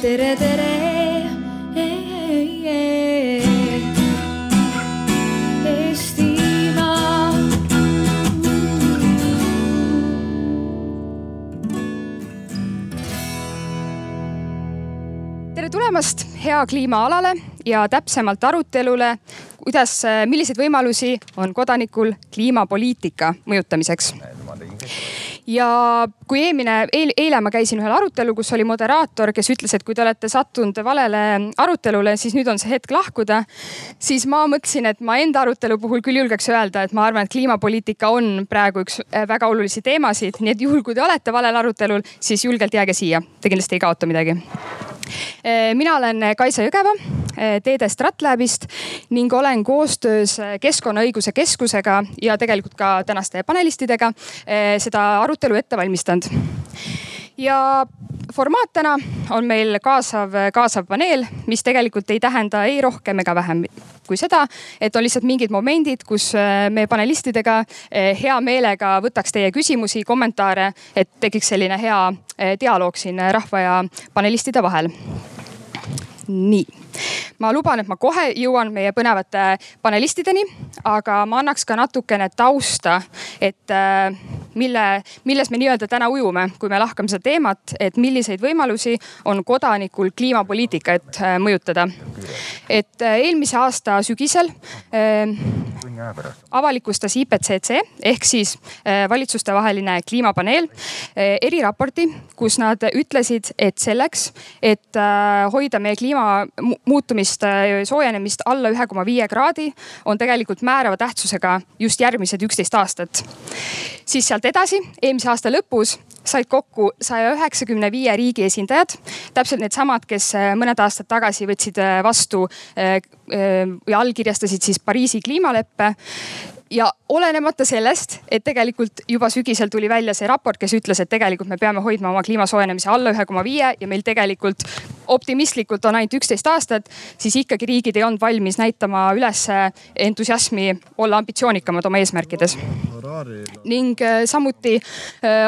tere, tere. Tere tulemast Hea kliima alale ja täpsemalt arutelule, kuidas, milliseid võimalusi on kodanikul kliimapoliitika mõjutamiseks. Ja kui eelmine eel,, eile ma käisin ühel arutelul, kus oli moderaator, kes ütles, et kui te olete sattunud valele arutelule, siis nüüd on see hetk lahkuda. siis ma mõtlesin, et ma enda arutelu puhul küll julgeks öelda, et ma arvan, et kliimapoliitika on praegu üks äh, väga olulisi teemasid, nii et juhul, kui te olete valel arutelul, siis julgelt jääge siia, te kindlasti ei kaota midagi mina olen Kaisa Jõgeva Teede Stratlabist ning olen koostöös Keskkonnaõiguse Keskusega ja tegelikult ka tänaste panelistidega seda arutelu ette valmistanud. ja formaat täna on meil kaasav, kaasav paneel, mis tegelikult ei tähenda ei rohkem ega vähem kui seda, et on lihtsalt mingid momendid, kus me panelistidega hea meelega võtaks teie küsimusi, kommentaare, et tekiks selline hea dialoog siin rahva ja panelistide vahel. Nii, ma luban, et ma kohe jõuan meie põnevate panelistideni, aga ma annaks ka natukene tausta, et äh, mille, milles me nii-öelda täna ujume, kui me lahkame seda teemat, et milliseid võimalusi on kodanikul kliimapoliitikat äh, mõjutada. et äh, eelmise aasta sügisel avalikustas IPCC ehk siis valitsustevaheline kliimapaneel eriraporti, kus nad ütlesid, et selleks, et hoida meie kliima muutumist, soojenemist alla ühe koma viie kraadi, on tegelikult määrava tähtsusega just järgmised üksteist aastat. siis sealt edasi, eelmise aasta lõpus said kokku saja üheksakümne viie riigi esindajad, täpselt needsamad, kes mõned aastad tagasi võtsid vastu ja allkirjastasid siis Pariisi kliimaleppe. Ja olenemata sellest, et tegelikult juba sügisel tuli välja see raport, kes ütles, et tegelikult me peame hoidma oma kliima soojenemise alla ühe koma viie ja meil tegelikult optimistlikult on ainult üksteist aastat, siis ikkagi riigid ei olnud valmis näitama üles entusiasmi olla ambitsioonikamad oma eesmärkides. ning samuti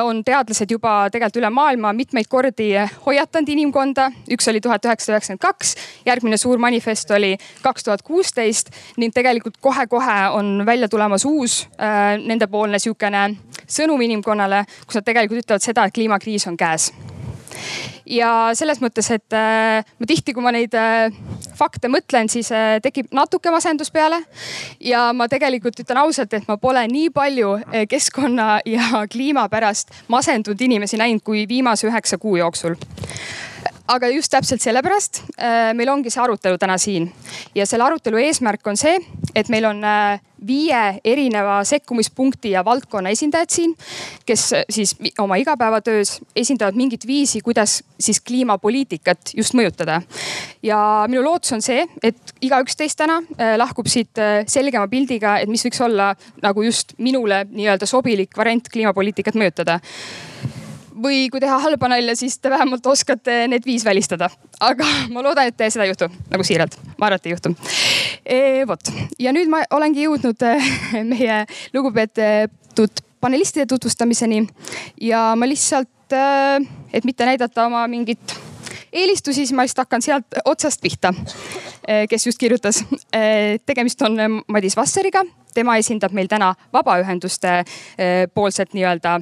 on teadlased juba tegelikult üle maailma mitmeid kordi hoiatanud inimkonda. üks oli tuhat üheksasada üheksakümmend kaks, järgmine suur manifest oli kaks tuhat kuusteist ning tegelikult kohe-kohe on välja tulemas uus äh, nendepoolne sihukene sõnum inimkonnale, kus nad tegelikult ütlevad seda, et kliimakriis on käes ja selles mõttes, et äh, ma tihti, kui ma neid äh, fakte mõtlen, siis äh, tekib natuke masendus peale. ja ma tegelikult ütlen ausalt, et ma pole nii palju keskkonna ja kliima pärast masendunud inimesi näinud kui viimase üheksa kuu jooksul aga just täpselt sellepärast äh, meil ongi see arutelu täna siin ja selle arutelu eesmärk on see, et meil on äh, viie erineva sekkumispunkti ja valdkonna esindajad siin, kes äh, siis oma igapäevatöös esindavad mingit viisi, kuidas siis kliimapoliitikat just mõjutada. ja minu lootus on see, et igaüks teist täna lahkub siit selgema pildiga, et mis võiks olla nagu just minule nii-öelda sobilik variant kliimapoliitikat mõjutada või kui teha halba nalja, siis te vähemalt oskate need viis välistada. aga ma loodan, et seda ei juhtu, nagu siiralt, ma arvan, et ei juhtu e,. vot ja nüüd ma olengi jõudnud meie lugupeetud panelistide tutvustamiseni ja ma lihtsalt, et mitte näidata oma mingit eelistusi, siis ma lihtsalt hakkan sealt otsast pihta, kes just kirjutas. tegemist on Madis Vasseriga, tema esindab meil täna vabaühenduste poolset nii-öelda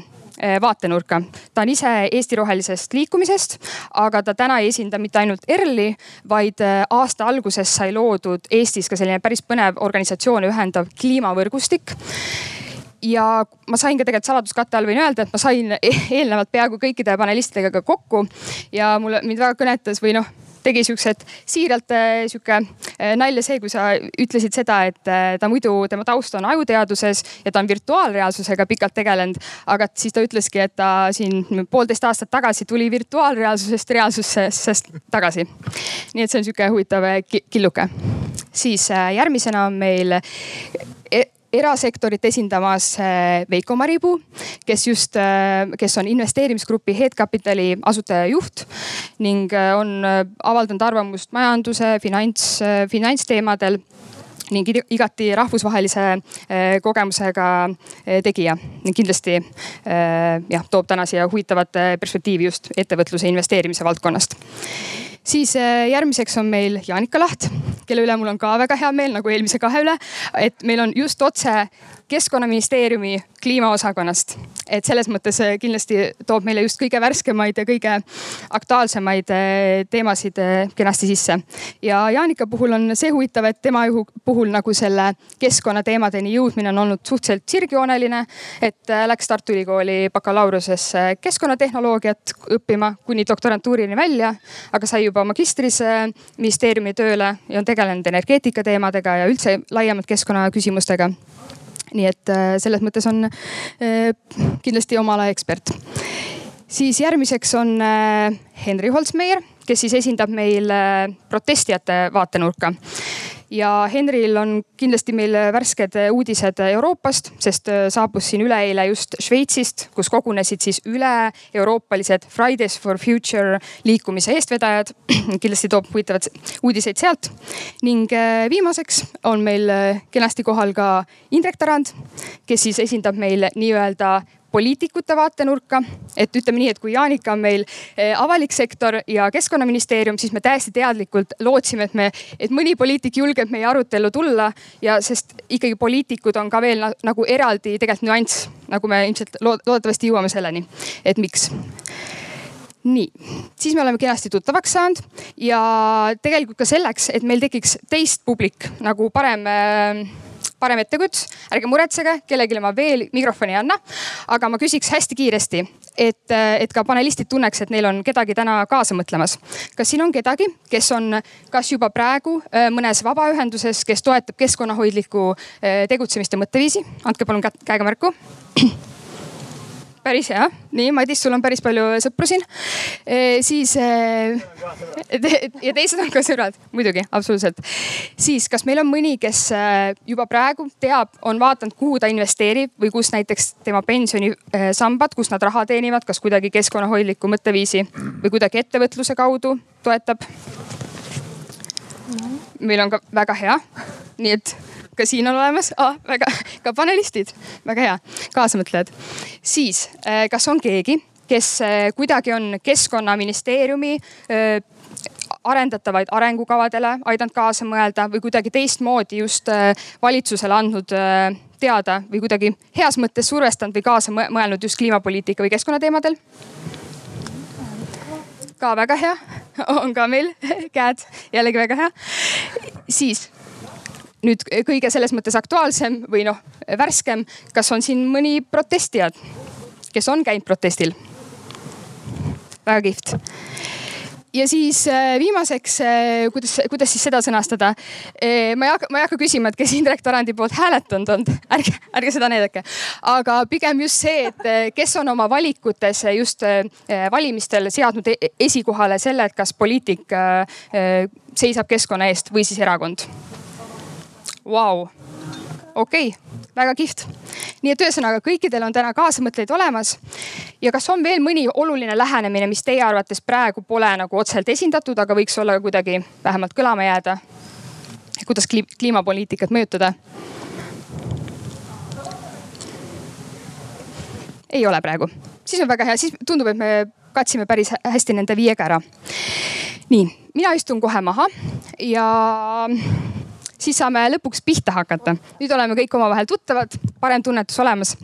vaatenurka. ta on ise Eesti Rohelisest Liikumisest, aga ta täna ei esinda mitte ainult ERL-i, vaid eh, aasta alguses sai loodud Eestis ka selline päris põnev organisatsioone ühendav kliimavõrgustik ja ma sain ka tegelikult saladuskatte all võin öelda, et ma sain e-, eelnevalt peaaegu kõikide panelistidega ka kokku ja mulle, mind väga kõnetas või noh tegi siuksed siiralt äh, sihuke äh, nalja see, kui sa ütlesid seda, et äh, ta muidu, tema taust on ajuteaduses ja ta on virtuaalreaalsusega pikalt tegelenud. aga siis ta ütleski, et ta siin poolteist aastat tagasi tuli virtuaalreaalsusest reaalsusesse tagasi. nii et see on sihuke huvitav killuke. siis järgmisena on meil erasektorit esindamas äh, Veiko Maripuu, kes just, äh, kes on investeerimisgrupi Head Capitali asutaja juht ning äh, on avaldanud arvamust majanduse, finants, finantsteemadel ning igati rahvusvahelise kogemusega tegija. Kindlasti jah, toob täna siia huvitavat perspektiivi just ettevõtluse investeerimise valdkonnast. Siis järgmiseks on meil Jaanika Laht, kelle üle mul on ka väga hea meel, nagu eelmise kahe üle, et meil on just otse keskkonnaministeeriumi kliimaosakonnast. et selles mõttes äh, kindlasti toob meile just kõige värskemaid ja kõige aktuaalsemaid äh, teemasid äh, kenasti sisse. ja Jaanika puhul on see huvitav, et tema puhul nagu selle keskkonnateemadeni jõudmine on olnud suhteliselt sirgjooneline. et läks Tartu Ülikooli bakalaureusesse keskkonnatehnoloogiat õppima kuni doktorantuurini välja, aga sai juba magistris ministeeriumi tööle ja on tegelenud energeetika teemadega ja üldse laiemalt keskkonnaküsimustega nii et äh, selles mõttes on äh, kindlasti oma ala ekspert. siis järgmiseks on äh, Henri Holzmeier, kes siis esindab meil protestijate vaatenurka ja Henril on kindlasti meil värsked uudised Euroopast, sest saabus siin üleeile just Šveitsist, kus kogunesid siis üle-euroopalised Fridays for Future liikumise eestvedajad. kindlasti toob huvitavaid uudiseid sealt. ning äh, viimaseks on meil äh, kenasti kohal ka Indrek Tarand, kes siis esindab meil nii-öelda poliitikute vaatenurka. et ütleme nii, et kui Jaanika on meil eh, avalik sektor ja keskkonnaministeerium, siis me täiesti teadlikult lootsime, et me, et mõni poliitik julgeb meie arutellu tulla ja sest ikkagi poliitikud on ka veel nagu eraldi tegelikult nüanss, nagu me ilmselt loodetavasti jõuame selleni, et miks nii, siis me oleme kenasti tuttavaks saanud ja tegelikult ka selleks, et meil tekiks teist publik nagu parem äh, parem ettekujutus, ärge muretsege, kellelegi ma veel mikrofoni ei anna. aga ma küsiks hästi kiiresti, et, et ka panelistid tunneks, et neil on kedagi täna kaasa mõtlemas. kas siin on kedagi, kes on kas juba praegu äh, mõnes vabaühenduses, kes toetab keskkonnahoidlikku äh, tegutsemist ja mõtteviisi, andke palun käega märku päris hea, nii Madis, sul on päris palju sõpru siin e,. siis e, ja teised on ka sõbrad, muidugi, absoluutselt. siis, kas meil on mõni, kes e, juba praegu teab, on vaadanud, kuhu ta investeerib või kus näiteks tema pensionisambad, kus nad raha teenivad, kas kuidagi keskkonnahoidliku mõtteviisi või kuidagi ettevõtluse kaudu toetab? meil on ka väga hea, nii et ka siin on olemas ah,, väga, ka panelistid, väga hea, kaasamõtlejad. siis, äh, kas on keegi, kes äh, kuidagi on keskkonnaministeeriumi äh, arendatavaid arengukavadele aidanud kaasa mõelda või kuidagi teistmoodi just valitsusele andnud teada või kuidagi heas mõttes survestanud või kaasa mõelnud just kliimapoliitika või keskkonnateemadel? ka väga hea, on ka meil käed, jällegi väga hea. siis nüüd kõige selles mõttes aktuaalsem või noh, värskem, kas on siin mõni protestijad, kes on käinud protestil? väga kihvt ja siis äh, viimaseks, äh, kuidas, kuidas siis seda sõnastada? Äh, ma ei hakka, ma ei hakka küsima, et kes Indrek Tarandi poolt hääletanud on, ärge, ärge seda näidake. aga pigem just see, et kes on oma valikutes just valimistel seadnud e-, esikohale selle, et kas poliitik seisab keskkonna eest või siis erakond Vau, okei väga kihvt. nii et ühesõnaga kõikidel on täna kaasamõtlejaid olemas. ja kas on veel mõni oluline lähenemine, mis teie arvates praegu pole nagu otseselt esindatud, aga võiks olla kuidagi vähemalt kõlama jääda? kuidas kliimapoliitikat mõjutada? ei ole praegu, siis on väga hea, siis tundub, et me katsime päris hästi nende viiega ära. nii, mina istun kohe maha ja siis saame lõpuks pihta hakata. nüüd oleme kõik omavahel tuttavad, parem tunnetus olemas.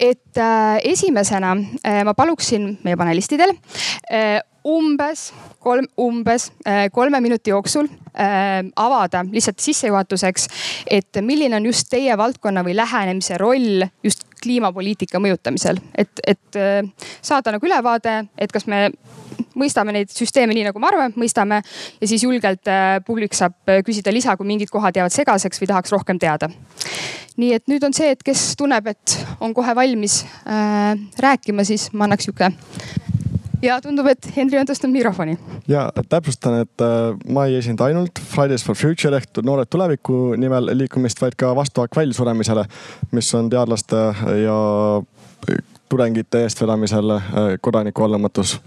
et äh, esimesena äh, ma paluksin meie panelistidel äh, umbes kolm, umbes äh, kolme minuti jooksul äh, avada lihtsalt sissejuhatuseks, et milline on just teie valdkonna või lähenemise roll just kliimapoliitika mõjutamisel, et, et äh, saada nagu ülevaade, et kas me mõistame neid süsteeme nii, nagu me arvame, et mõistame ja siis julgelt äh, publik saab äh, küsida lisa, kui mingid kohad jäävad segaseks või tahaks rohkem teada. nii et nüüd on see, et kes tunneb, et on kohe valmis äh, rääkima, siis ma annaks sihuke ja tundub, et Henri on tõstnud mikrofoni. ja täpsustan, et äh, ma ei esinda ainult Fridays for Future ehk Noored Tuleviku nimel liikumist, vaid ka vastu akvallsuremisele, mis on teadlaste ja tudengite eestvedamisel kodanikuallamatus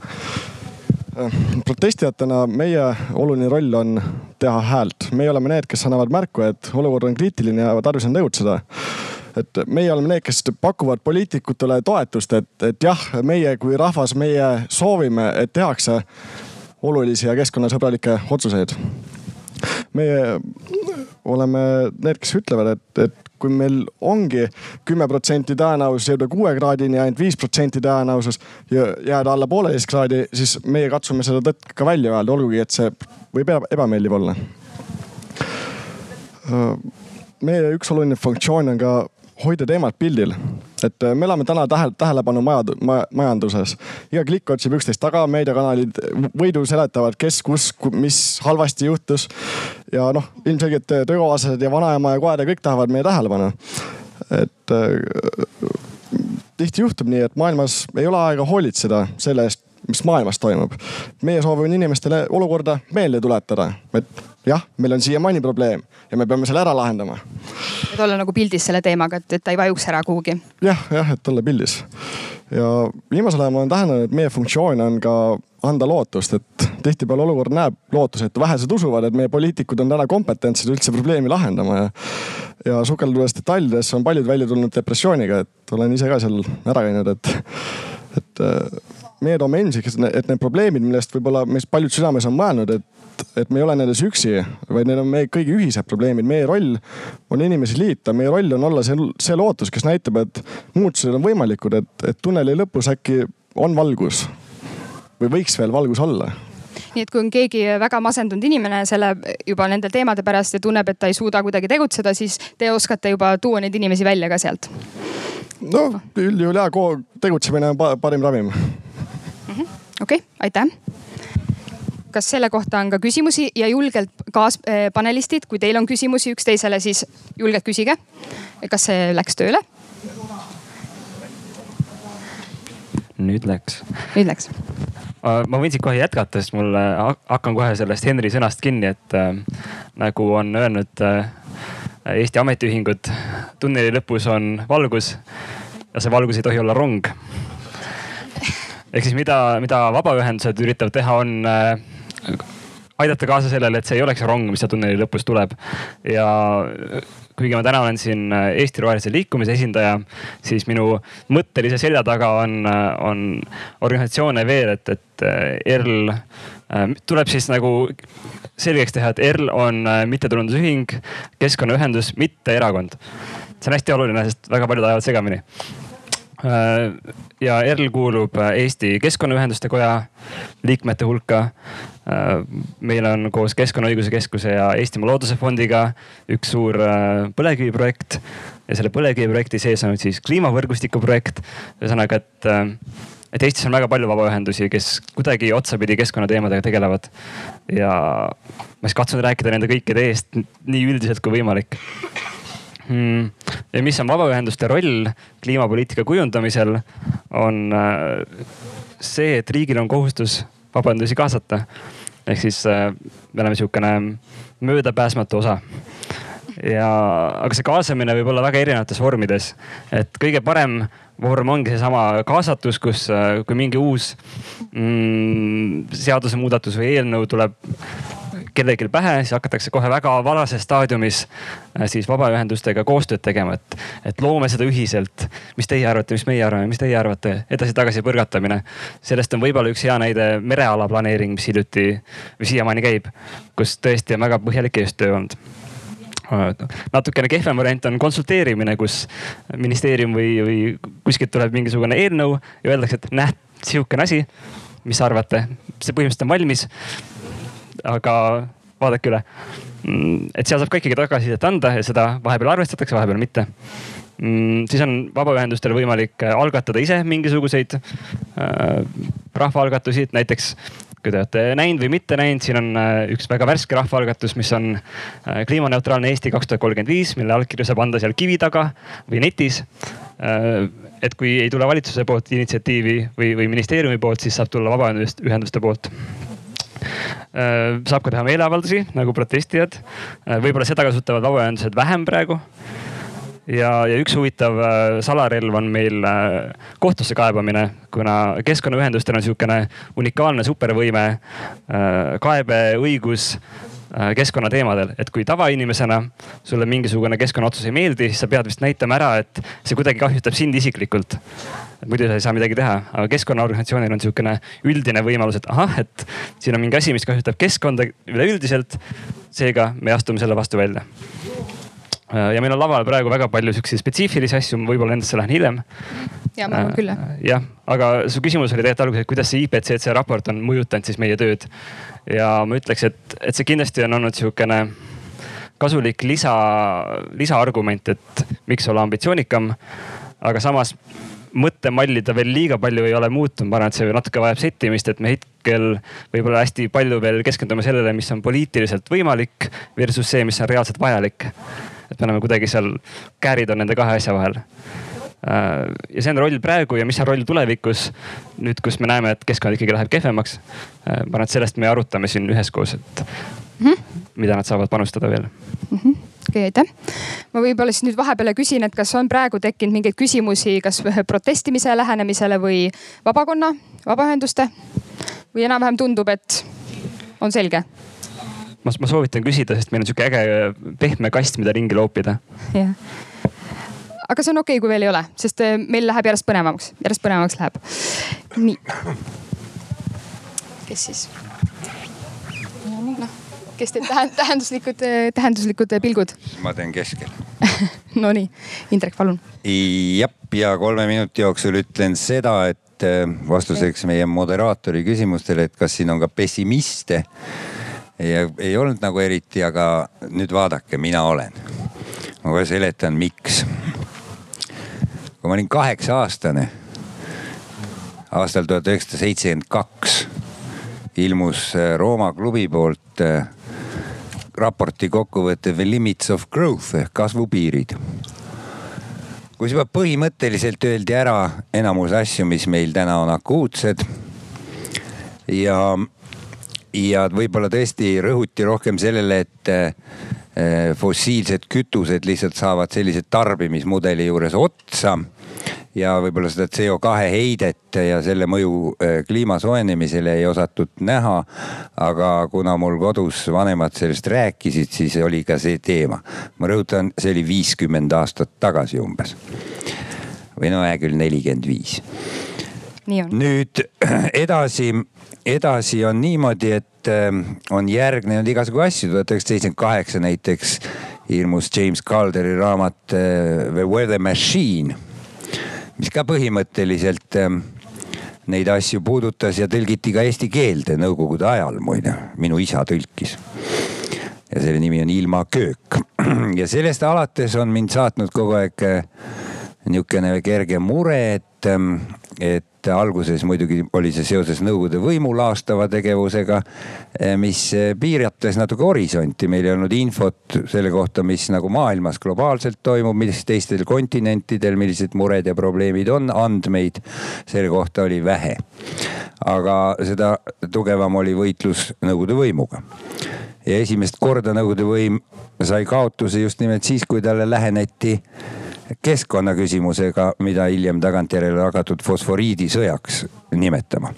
Äh, protestijatena meie oluline roll on teha häält. meie oleme need, kes annavad märku, et olukord on kriitiline ja tarvis on tegutseda et meie oleme need, kes pakuvad poliitikutele toetust, et, et jah, meie kui rahvas, meie soovime, et tehakse olulisi ja keskkonnasõbralikke otsuseid. meie oleme need, kes ütlevad, et, et kui meil ongi kümme protsenti tõenäosus jõuda kuue kraadini ja ainult viis protsenti tõenäosus jääda alla pooleteist kraadi, siis meie katsume seda tõtt ka välja öelda, olgugi et see võib ebameeldiv olla. meie üks oluline funktsioon on ka hoida teemat pildil. et äh, me elame täna tähele, tähelepanu maja, majanduses. iga klikk otsib üksteist taga, meediakanalid võidu seletavad, kes, kus, mis halvasti juhtus. ja noh, ilmselgelt töökaaslased ja vanaema ja koer ja kõik tahavad meie tähelepanu. et äh, tihti juhtub nii, et maailmas ei ole aega hoolitseda selle eest mis maailmas toimub. meie soovime inimestele olukorda meelde tuletada, et jah, meil on siiamaani probleem ja me peame selle ära lahendama. et olla nagu pildis selle teemaga, et, et ta ei vajuks ära kuhugi ja,. jah, jah, et olla pildis. ja viimasel ajal ma olen täheldanud, et meie funktsioon on ka anda lootust, et tihtipeale olukord näeb lootusetu, vähesed usuvad, et meie poliitikud on täna kompetentsed üldse probleemi lahendama ja. ja sukeldudes detailidesse on paljud välja tulnud depressiooniga, et olen ise ka seal ära käinud, et, et meie toome ilmsiks, et need probleemid, millest võib-olla meist paljud südames on mõelnud, et, et me ei ole nendes üksi, vaid need on meie kõigi ühised probleemid. meie roll on inimesi liita, meie roll on olla see, see lootus, kes näitab, et muutused on võimalikud, et, et tunneli lõpus äkki on valgus või võiks veel valgus olla nii et kui on keegi väga masendunud inimene selle juba nende teemade pärast ja tunneb, et ta ei suuda kuidagi tegutseda, siis te oskate juba tuua neid inimesi välja ka sealt? no üldjuhul ja tegutsemine on parim ravim okei okay,, aitäh kas selle kohta on ka küsimusi ja julgelt kaaspanelistid, kui teil on küsimusi üksteisele, siis julgelt küsige. kas see läks tööle? nüüd läks. nüüd läks. ma võin siit kohe jätkata, sest mul äh, hakkan kohe sellest Henri sõnast kinni, et äh, nagu on öelnud äh, Eesti ametiühingud, tunneli lõpus on valgus ja see valgus ei tohi olla rong ehk siis mida, mida vabaühendused üritavad teha, on äh, aidata kaasa sellele, et see ei oleks rong, mis seal tunneli lõpus tuleb. ja kuigi ma täna olen siin Eesti Rohelise Liikumise esindaja, siis minu mõttelise selja taga on, on organisatsioone veel, et, et ERL tuleb siis nagu selgeks teha, et ERL on mittetulundusühing, keskkonnaühendus, mitte erakond. see on hästi oluline, sest väga paljud ajavad segamini ja ERL kuulub äh, Eesti Keskkonnaühenduste Koja liikmete hulka. Äh, meil on koos Keskkonnaõiguse Keskuse ja Eestimaa Looduse Fondiga üks suur põlevkiviprojekt ja selle põlevkiviprojekti sees on siis kliimavõrgustiku projekt. ühesõnaga, et, et Eestis on väga palju vabaühendusi, kes kuidagi otsapidi keskkonnateemadega tegelevad. ja ma siis katsun rääkida nende kõikide eest nii üldiselt kui võimalik Ja mis on vabaühenduste roll kliimapoliitika kujundamisel, on äh, see, et riigil on kohustus vabaühendusi kaasata. ehk siis äh, me oleme sihukene möödapääsmatu osa ja, aga see kaasamine võib olla väga erinevates vormides. et kõige parem vorm ongi seesama kaasatus, kus, äh, kui mingi uus mm, seadusemuudatus või eelnõu tuleb kellelgi pähe, siis hakatakse kohe väga varases staadiumis äh, siis vabaühendustega koostööd tegema, et, et loome seda ühiselt. mis teie arvate, mis meie arvame, mis teie arvate, edasi-tagasi põrgatamine. sellest on võib-olla üks hea näide mereala planeering, mis hiljuti või siiamaani käib, kus tõesti on väga põhjalik eestöö olnud natukene kehvem variant on konsulteerimine, kus ministeerium või, või kuskilt tuleb mingisugune eelnõu ja öeldakse, et näh, sihukene asi, mis arvate, see põhimõtteliselt on valmis aga vaadake üle. Mm, et seal saab ka ikkagi tagasisidet anda ja seda vahepeal arvestatakse, vahepeal mitte. Mm, siis on vabaühendustel võimalik äh, algatada ise mingisuguseid äh, rahvaalgatusi, et näiteks kui te olete näinud või mitte näinud, siin on äh, üks väga värske rahvaalgatus, mis on kliimaneutraalne Eesti kaks tuhat kolmkümmend viis, mille allkirju saab anda seal kivi taga või netis. Et kui ei tule valitsuse poolt initsiatiivi või, või ministeeriumi poolt, siis saab tulla vabaühenduste poolt saab ka teha meeleavaldusi nagu protestijad. Äh, võib-olla seda kasutavad vabaühendused vähem praegu. Ja, ja üks huvitav äh, salarelv on meil kohtusse kaebamine, kuna keskkonnaühendustel on sihukene unikaalne supervõime, kaebeõigus keskkonnateemadel, et kui tavainimesena sulle mingisugune keskkonnaotsus ei meeldi, siis sa pead vist näitama ära, et see kuidagi kahjustab sind isiklikult muidu sa ei saa midagi teha, aga keskkonnaorganisatsioonil on sihukene üldine võimalus, et ahah, et siin on mingi asi, mis kahjustab keskkonda üleüldiselt. seega me astume selle vastu välja Äh, ja meil on laval praegu väga palju siukseid spetsiifilisi asju, võib-olla nendesse lähen hiljem. ja ma arvan küll jah. Äh, jah, aga su küsimus oli tegelikult alguses, et kuidas see IPCC raport on mõjutanud siis meie tööd. ja ma ütleks, et, et see kindlasti on olnud sihukene kasulik lisa, lisaargument, et miks olla ambitsioonikam. aga samas mõttemalli ta veel liiga palju ei ole muutunud, ma arvan, et see natuke vajab settimist, et me hetkel võib-olla hästi palju veel keskendume sellele, mis on poliitiliselt võimalik versus see, mis on reaalselt vajalik et me oleme kuidagi seal, käärid on nende kahe asja vahel äh, ja see on roll praegu ja mis on roll tulevikus. nüüd, kus me näeme, et keskkond ikkagi läheb kehvemaks. Äh, ma arvan, et sellest me arutame siin üheskoos, et mm -hmm. mida nad saavad panustada veel mm. -hmm okay,, aitäh. ma võib-olla siis nüüd vahepeale küsin, et kas on praegu tekkinud mingeid küsimusi, kas protestimise lähenemisele või vabakonna, vabaühenduste või enam-vähem tundub, et on selge ma, ma soovitan küsida, sest meil on sihuke äge pehme kast, mida ringi loopida. jah aga see on okei okay,, kui veel ei ole, sest äh, meil läheb järjest põnevamaks, järjest põnevamaks läheb. nii. kes siis? Kes teeb tähenduslikud, äh, tähenduslikud äh, pilgud? ma teen keskel Nonii, Indrek, palun. jah, ja kolme minuti jooksul ütlen seda, et vastuseks meie moderaatori küsimustele, et kas siin on ka pessimiste ja ei olnud nagu eriti, aga nüüd vaadake, mina olen. ma kohe seletan, miks. kui ma olin kaheksa aastane, aastal tuhat üheksasada seitsekümmend kaks ilmus äh, Rooma klubi poolt äh, raporti kokkuvõte The Limits of Growth ehk kasvupiirid kus juba põhimõtteliselt öeldi ära enamus asju, mis meil täna on akuutsed. ja ja võib-olla tõesti rõhuti rohkem sellele, et eh, fossiilsed kütused lihtsalt saavad sellise tarbimismudeli juures otsa ja võib-olla seda CO2 heidet ja selle mõju eh, kliima soojenemisele ei osatud näha. aga kuna mul kodus vanemad sellest rääkisid, siis oli ka see teema. ma rõhutan, see oli viiskümmend aastat tagasi umbes. või no hea küll, nelikümmend viis. nüüd edasi edasi on niimoodi, et ähm, on järgnenud igasugu asju, tuhat üheksasada seitsekümmend kaheksa näiteks ilmus James Calderi raamat äh, The Weather Machine, mis ka põhimõtteliselt ähm, neid asju puudutas ja tõlgiti ka eesti keelde nõukogude ajal muide, minu isa tõlkis. ja selle nimi on Ilma köök ja sellest alates on mind saatnud kogu aeg äh, niisugune kerge mure, et, ähm, et alguses muidugi oli see seoses Nõukogude võimu laastava tegevusega, eh, mis eh, piirates natuke horisonti, meil ei olnud infot selle kohta, mis nagu maailmas globaalselt toimub, mis teistel kontinentidel, millised mured ja probleemid on, andmeid selle kohta oli vähe. aga seda tugevam oli võitlus Nõukogude võimuga. Ja esimest korda Nõukogude võim sai kaotuse just nimelt siis, kui talle läheneti keskkonnaküsimusega, mida hiljem tagantjärele hakatud fosforiidisõjaks nimetama.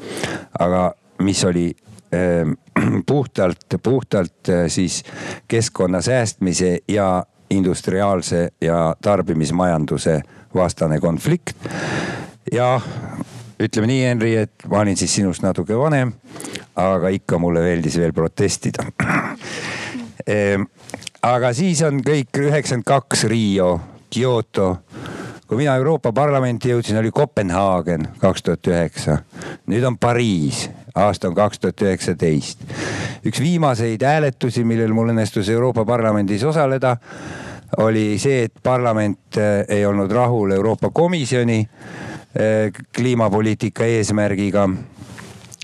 aga mis oli äh, puhtalt, puhtalt äh, siis keskkonna säästmise ja industriaalse ja tarbimismajanduse vastane konflikt. ja ütleme nii, Henri, et ma olin siis sinust natuke vanem, aga ikka mulle meeldis veel protestida ehm, aga siis on kõik üheksakümmend kaks Rio Kyoto. kui mina Euroopa Parlamenti jõudsin, oli Kopenhaagen kaks tuhat üheksa. nüüd on Pariis, aasta on kaks tuhat üheksateist. üks viimaseid hääletusi, millel mul õnnestus Euroopa Parlamendis osaleda, oli see, et parlament eh, ei olnud rahul Euroopa Komisjoni eh, kliimapoliitika eesmärgiga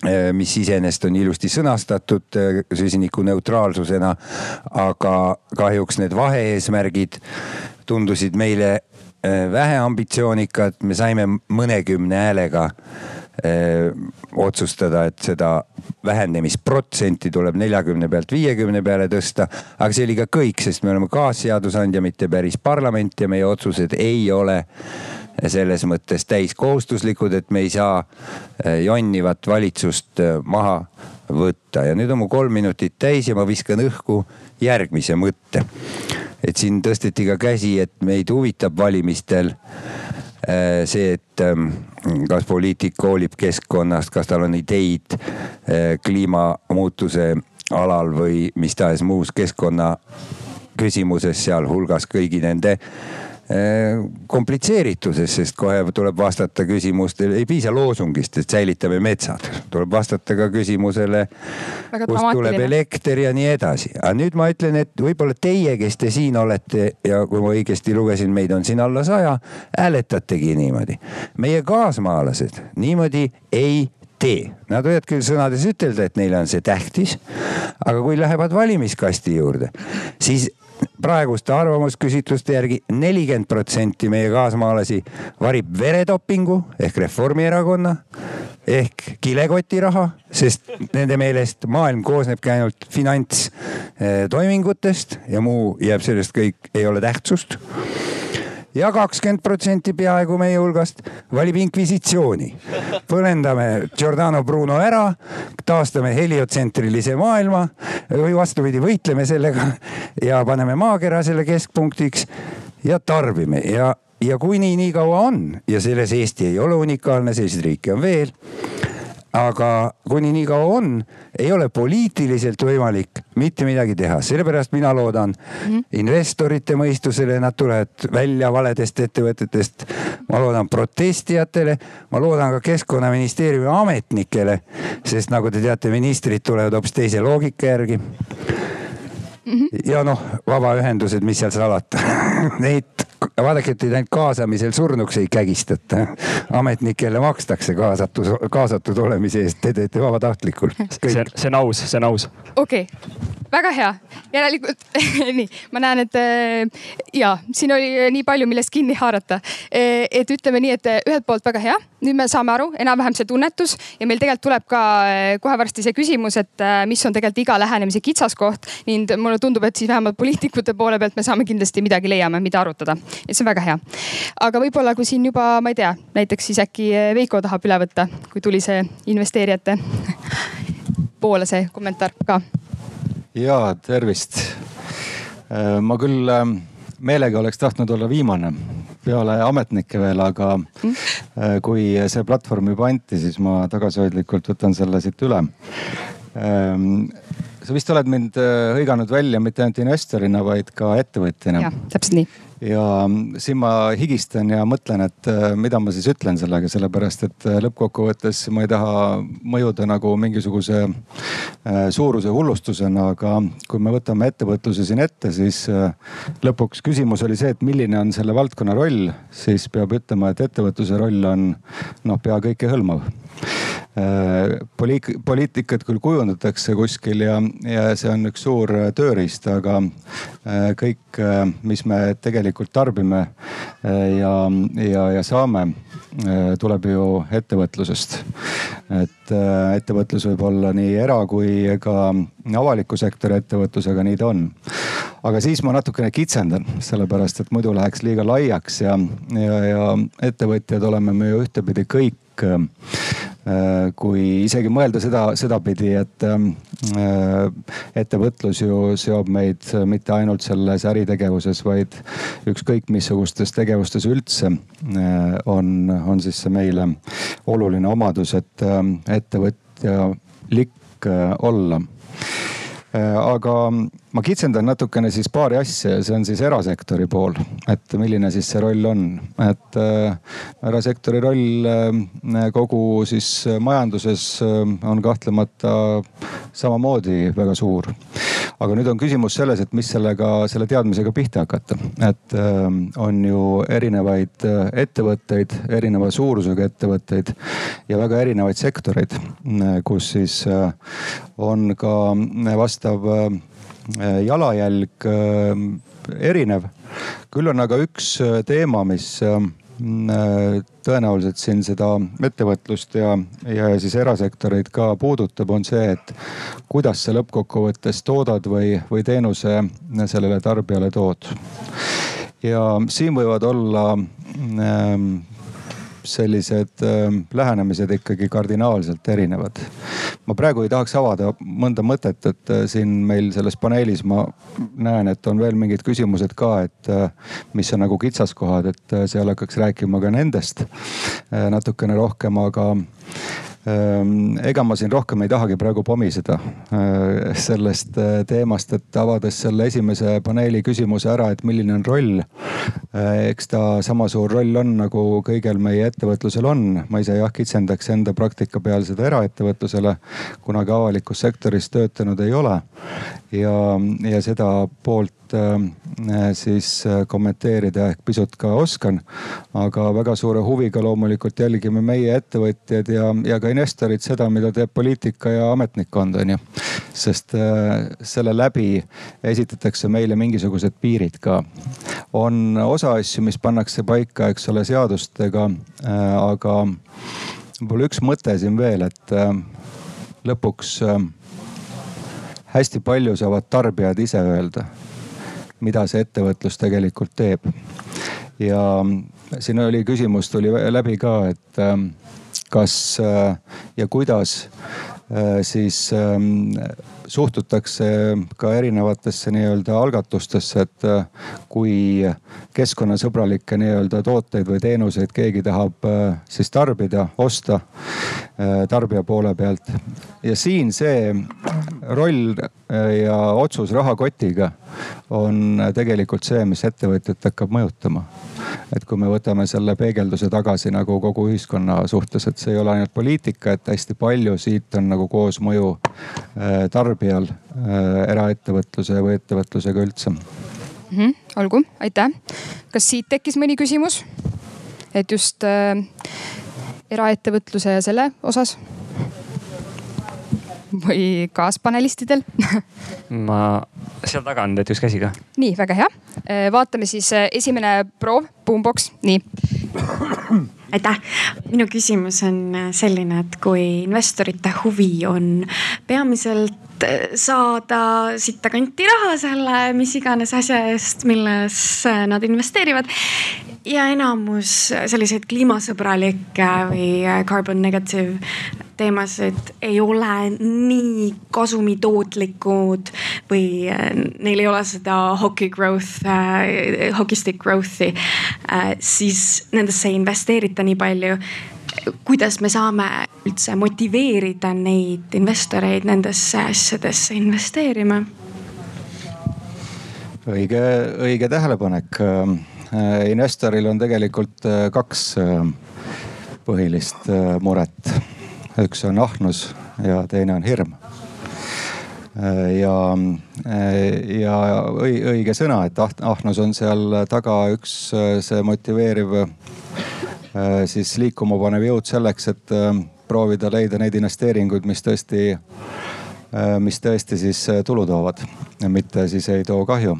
eh, mis iseenesest on ilusti sõnastatud süsinikuneutraalsusena, aga kahjuks need vahe-eesmärgid tundusid meile äh, väheambitsioonikad, me saime mõnekümne häälega öö, äh, otsustada, et seda vähenemisprotsenti tuleb neljakümne pealt viiekümne peale tõsta. aga see oli ka kõik, sest me oleme kaasseadusandja, mitte päris parlament ja meie otsused ei ole selles mõttes täiskohustuslikud, et me ei saa äh, jonnivat valitsust maha võtta. Ja nüüd on mu kolm minutit täis ja ma viskan õhku järgmise mõtte et siin tõsteti ka käsi, et meid huvitab valimistel Äh, see, et ähm, kas poliitik hoolib keskkonnast, kas tal on ideid äh, kliimamuutuse alal või mis tahes muus keskkonna küsimuses, sealhulgas kõigi nende komplitseerituses, sest kohe tuleb vastata küsimustele, ei piisa loosungist, et säilitame metsad, tuleb vastata ka küsimusele, kust tuleb elekter ja nii edasi. aga nüüd ma ütlen, et võib-olla teie, kes te siin olete ja kui ma õigesti lugesin, meid on siin alla saja, hääletategi niimoodi. meie kaasmaalased niimoodi ei tee. Nad võivad küll sõnades ütelda, et neile on see tähtis, aga kui lähevad valimiskasti juurde, siis praeguste arvamusküsitluste järgi nelikümmend protsenti meie kaasmaalasi varib veretopingu ehk Reformierakonna ehk kilekotiraha, sest nende meelest maailm koosnebki ainult finantstoimingutest ja muu jääb sellest kõik, ei ole tähtsust ja kakskümmend protsenti peaaegu meie hulgast valib inkvisitsiooni. põlendame Giordano Bruno ära, taastame heliotsentrilise maailma või vastupidi, võitleme sellega ja paneme maakera selle keskpunktiks ja tarbime ja ja kuni nii kaua on ja selles Eesti ei ole unikaalne, selliseid riike on veel aga kuni nii kaua on, ei ole poliitiliselt võimalik mitte midagi teha, sellepärast mina loodan mm -hmm. investorite mõistusele, nad tulevad välja valedest ettevõtetest. ma loodan protestijatele, ma loodan ka keskkonnaministeeriumi ametnikele, sest nagu te teate, ministrid tulevad hoopis teise loogika järgi. -hmm. ja noh, vabaühendused, mis seal salata neid vaadake, et teid ainult kaasamisel surnuks ei kägistata. ametnikele makstakse kaasatus, kaasatud olemise eest, te teete vabatahtlikult. see, see on aus, see on aus. okei okay väga hea, järelikult nii, ma näen, et äh, ja siin oli nii palju, millest kinni haarata. Äh, et ütleme nii, et äh, ühelt poolt väga hea, nüüd me saame aru, enam-vähem see tunnetus ja meil tegelikult tuleb ka kohe varsti see küsimus, et mis on tegelikult iga lähenemise kitsaskoht. nii mulle tundub, et siis vähemalt poliitikute poole pealt me saame kindlasti midagi leiame, mida arutada. et see on väga hea. aga võib-olla, kui siin juba, ma ei tea, näiteks siis äkki Veiko tahab üle võtta, kui tuli see investeerijate poole see kommentaar ka ja tervist. Äh, ma küll ähm, meelega oleks tahtnud olla viimane peale ametnikke veel, aga mm. äh, kui see platvorm juba anti, siis ma tagasihoidlikult võtan selle siit üle. Ähm, sa vist oled mind äh, hõiganud välja mitte ainult investorina, vaid ka ettevõtjana. jah, täpselt nii ja siin ma higistan ja mõtlen, et äh, mida ma siis ütlen sellega, sellepärast et äh, lõppkokkuvõttes ma ei taha mõjuda nagu mingisuguse äh, suuruse hullustusena, aga kui me võtame ettevõtluse siin ette, siis lõpuks küsimus oli see, et milline on selle valdkonna roll, siis peab ütlema, et ettevõtluse roll on noh, pea kõikehõlmav poliik-, poliitikat küll kujundatakse kuskil ja, ja see on üks suur tööriist, aga kõik, mis me tegelikult tarbime ja, ja, ja saame, tuleb ju ettevõtlusest. et eh, ettevõtlus võib olla nii era kui ka avaliku sektori ettevõtlus, aga nii ta on. aga siis ma natukene kitsendan, sellepärast et muidu läheks liiga laiaks ja, ja, ja ettevõtjad oleme me ju ühtepidi kõik Äh, kui isegi mõelda seda, sedapidi, et ähm, äh, ettevõtlus ju seob meid mitte ainult selles äritegevuses, vaid ükskõik missugustes tegevustes üldse äh, on, on siis see meile oluline omadus, et ähm, ettevõtjalik olla. Äh, aga ma kitsendan natukene siis paari asja ja see on siis erasektori pool, et milline siis see roll on, et äh, erasektori roll äh, kogu siis majanduses on kahtlemata samamoodi väga suur. Aga nüüd on küsimus selles, et mis sellega, selle teadmisega pihta hakata, et on ju erinevaid ettevõtteid, erineva suurusega ettevõtteid ja väga erinevaid sektoreid, kus siis on ka vastu vastav äh, jalajälg äh, erinev. küll on aga üks äh, teema, mis tõenäoliselt siin seda ettevõtlust ja, ja siis erasektoreid ka puudutab, on see, et kuidas sa lõppkokkuvõttes toodad või, või teenuse sellele tarbijale tood. ja siin võivad olla ähm, sellised äh, lähenemised ikkagi kardinaalselt erinevad. ma praegu ei tahaks avada mõnda mõtet, et äh, siin meil selles paneelis ma näen, et on veel mingid küsimused ka, et mis on nagu kitsaskohad, et seal hakkaks rääkima ka nendest natukene rohkem, aga ega ma siin rohkem ei tahagi praegu pomiseda äh, sellest äh, teemast, et avades selle esimese paneeli küsimuse ära, et milline on roll. Äh, eks ta sama suur roll on, nagu kõigel meie ettevõtlusel on. ma ise jah kitsendaks enda praktika peal seda eraettevõtlusele, kunagi avalikus sektoris töötanud ei ole. ja, ja seda poolt Äh, siis äh, kommenteerida ehk pisut ka oskan. aga väga suure huviga loomulikult jälgime meie ettevõtjad ja, ja ka investorid seda, mida teeb poliitika ja ametnikkond on ju. sest äh, selle läbi esitatakse meile mingisugused piirid ka. on osa asju, mis pannakse paika, eks ole, seadustega, aga võib-olla üks mõte siin veel, et lõpuks hästi palju saavad tarbijad ise öelda mida see ettevõtlus tegelikult teeb. ja siin oli küsimus, tuli läbi ka, et ähm, kas äh, ja kuidas äh, siis ähm, suhtutakse ka erinevatesse nii-öelda algatustesse, et äh, kui keskkonnasõbralikke nii-öelda tooteid või teenuseid keegi tahab siis tarbida, osta tarbija poole pealt. ja siin see roll ja otsus rahakotiga on tegelikult see, mis ettevõtjat hakkab mõjutama. et kui me võtame selle peegelduse tagasi nagu kogu ühiskonna suhtes, et see ei ole ainult poliitika, et hästi palju siit on nagu koosmõju äh, tarbijal äh, eraettevõtluse või ettevõtlusega üldse mm. -hmm, olgu, aitäh. kas siit tekkis mõni küsimus? et just äh, eraettevõtluse ja selle osas või kaaspanelistidel ma, seal taga on täitsa üks käsi ka. nii, väga hea. Äh, vaatame siis äh, esimene proov, boombox, nii. aitäh, minu küsimus on äh, selline, et kui investorite huvi on peamiselt saada sittakanti raha selle mis iganes asja eest, milles nad investeerivad ja enamus selliseid kliimasõbralikke või carbon negative teemasid ei ole nii kasumitootlikud või äh, neil ei ole seda hockey growth äh,, hockey stick growth'i äh,, siis nendesse ei investeerita nii palju kuidas me saame üldse motiveerida neid investoreid nendesse asjadesse investeerima? õige, õige tähelepanek. Äh, investoril on tegelikult äh, kaks põhilist muret üks on ahnus ja teine on hirm. ja, ja õige sõna, et ahnus on seal taga üks see motiveeriv siis liikuma panev jõud selleks, et proovida leida neid investeeringuid, mis tõesti, mis tõesti siis tulu toovad, mitte siis ei too kahju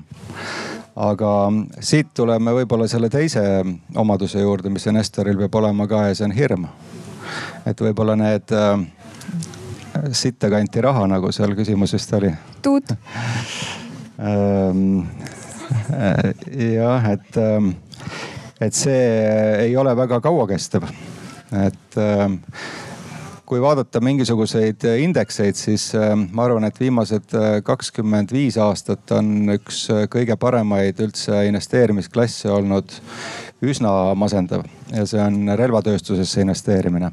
aga siit tuleme võib-olla selle teise omaduse juurde, mis investoril peab olema ka ja see on hirm et võib-olla need äh, sitta kanti raha, nagu seal küsimus vist oli. tuut ähm, äh, jah, et, ähm, et see ei ole väga kauakestev. et ähm, kui vaadata mingisuguseid indekseid, siis ähm, ma arvan, et viimased äh, kakskümmend viis aastat on üks kõige paremaid üldse investeerimisklasse olnud üsna masendav. Ja see on relvatööstusesse investeerimine.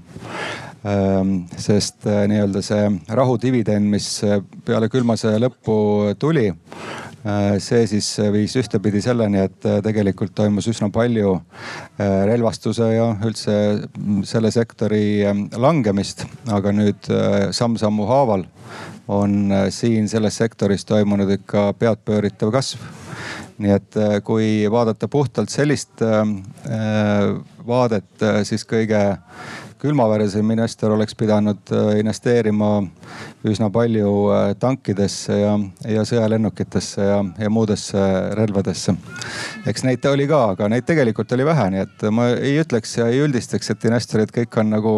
Ehm, sest äh, nii-öelda see rahudividend, mis äh, peale külma sõja lõppu tuli, äh, see siis viis ühtepidi selleni, et tegelikult toimus üsna palju relvastuse ja üldse selle sektori langemist. aga nüüd samm-sammu haaval on siin selles sektoris toimunud ikka peadpööritav kasv nii et äh, kui vaadata puhtalt sellist äh, äh, vaadet, siis kõige külmaveresem investor oleks pidanud investeerima üsna palju tankidesse ja, ja sõjalennukitesse ja, ja muudesse relvadesse. eks neid oli ka, aga neid tegelikult oli vähe, nii et ma ei ütleks ja ei üldistaks, et investorid kõik on nagu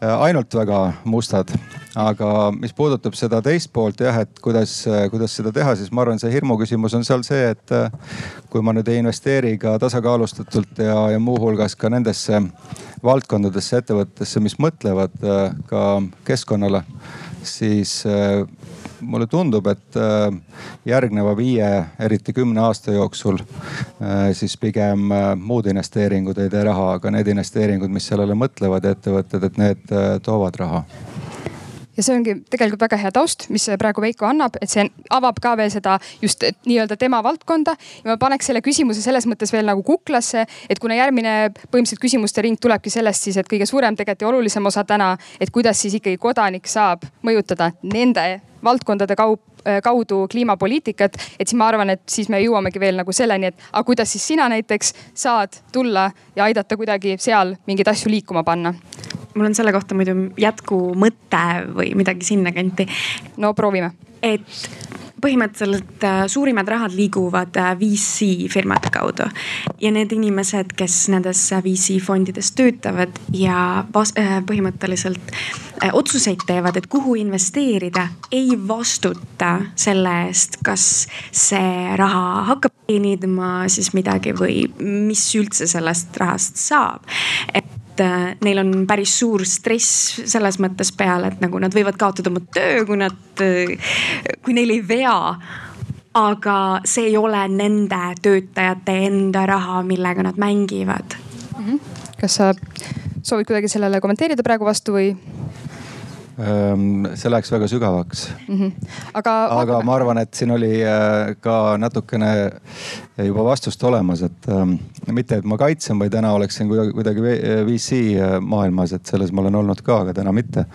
ainult väga mustad aga mis puudutab seda teist poolt jah, et kuidas, kuidas seda teha, siis ma arvan, see hirmu küsimus on seal see, et äh, kui ma nüüd ei investeeri ka tasakaalustatult ja, ja muuhulgas ka nendesse valdkondadesse, ettevõtetesse, mis mõtlevad äh, ka keskkonnale siis mulle tundub, et järgneva viie, eriti kümne aasta jooksul siis pigem muud investeeringud ei tee raha, aga need investeeringud, mis sellele mõtlevad ettevõtted, et need toovad raha ja see ongi tegelikult väga hea taust, mis praegu Veiko annab, et see avab ka veel seda just nii-öelda tema valdkonda. ja ma paneks selle küsimuse selles mõttes veel nagu kuklasse, et kuna järgmine põhimõtteliselt küsimuste ring tulebki sellest siis, et kõige suurem tegelikult ja olulisem osa täna, et kuidas siis ikkagi kodanik saab mõjutada nende valdkondade kaup kaudu kliimapoliitikat, et siis ma arvan, et siis me jõuamegi veel nagu selleni, et aga kuidas siis sina näiteks saad tulla ja aidata kuidagi seal mingeid asju liikuma panna mul on selle kohta muidu jätkumõte või midagi sinnakanti. no proovime. et põhimõtteliselt äh, suurimad rahad liiguvad äh, VC firmade kaudu ja need inimesed, kes nendes VC fondides töötavad ja äh, põhimõtteliselt otsuseid teevad, et kuhu investeerida, ei vastuta selle eest, kas see raha hakkab teenima siis midagi või mis üldse sellest rahast saab. et äh, neil on päris suur stress selles mõttes peal, et nagu nad võivad kaotada oma töö, kui nad, äh, kui neil ei vea aga see ei ole nende töötajate enda raha, millega nad mängivad mm. -hmm. kas sa soovid kuidagi sellele kommenteerida praegu vastu või? Ehm, see läheks väga sügavaks mm. -hmm. aga, aga ma arvan, et siin oli äh, ka natukene juba vastust olemas, et ähm, mitte, et ma kaitsen või täna oleksin kuidagi, kuidagi VC äh, maailmas, et selles ma olen olnud ka, aga täna mitte.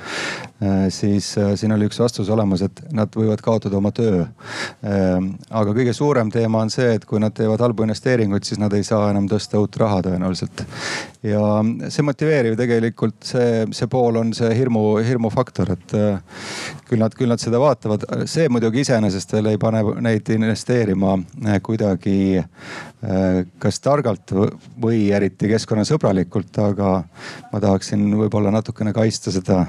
Äh, siis siin oli üks vastus olemas, et nad võivad kaotada oma töö. Aga kõige suurem teema on see, et kui nad teevad halbu investeeringuid, siis nad ei saa enam tõsta uut raha tõenäoliselt. ja see motiveeriv tegelikult see, see pool on see hirmu, hirmufaktor faktor, et küll nad, küll nad seda vaatavad. see muidugi iseenesest veel ei pane neid investeerima kuidagi kas targalt või eriti keskkonnasõbralikult, aga ma tahaksin võib-olla natukene kaitsta seda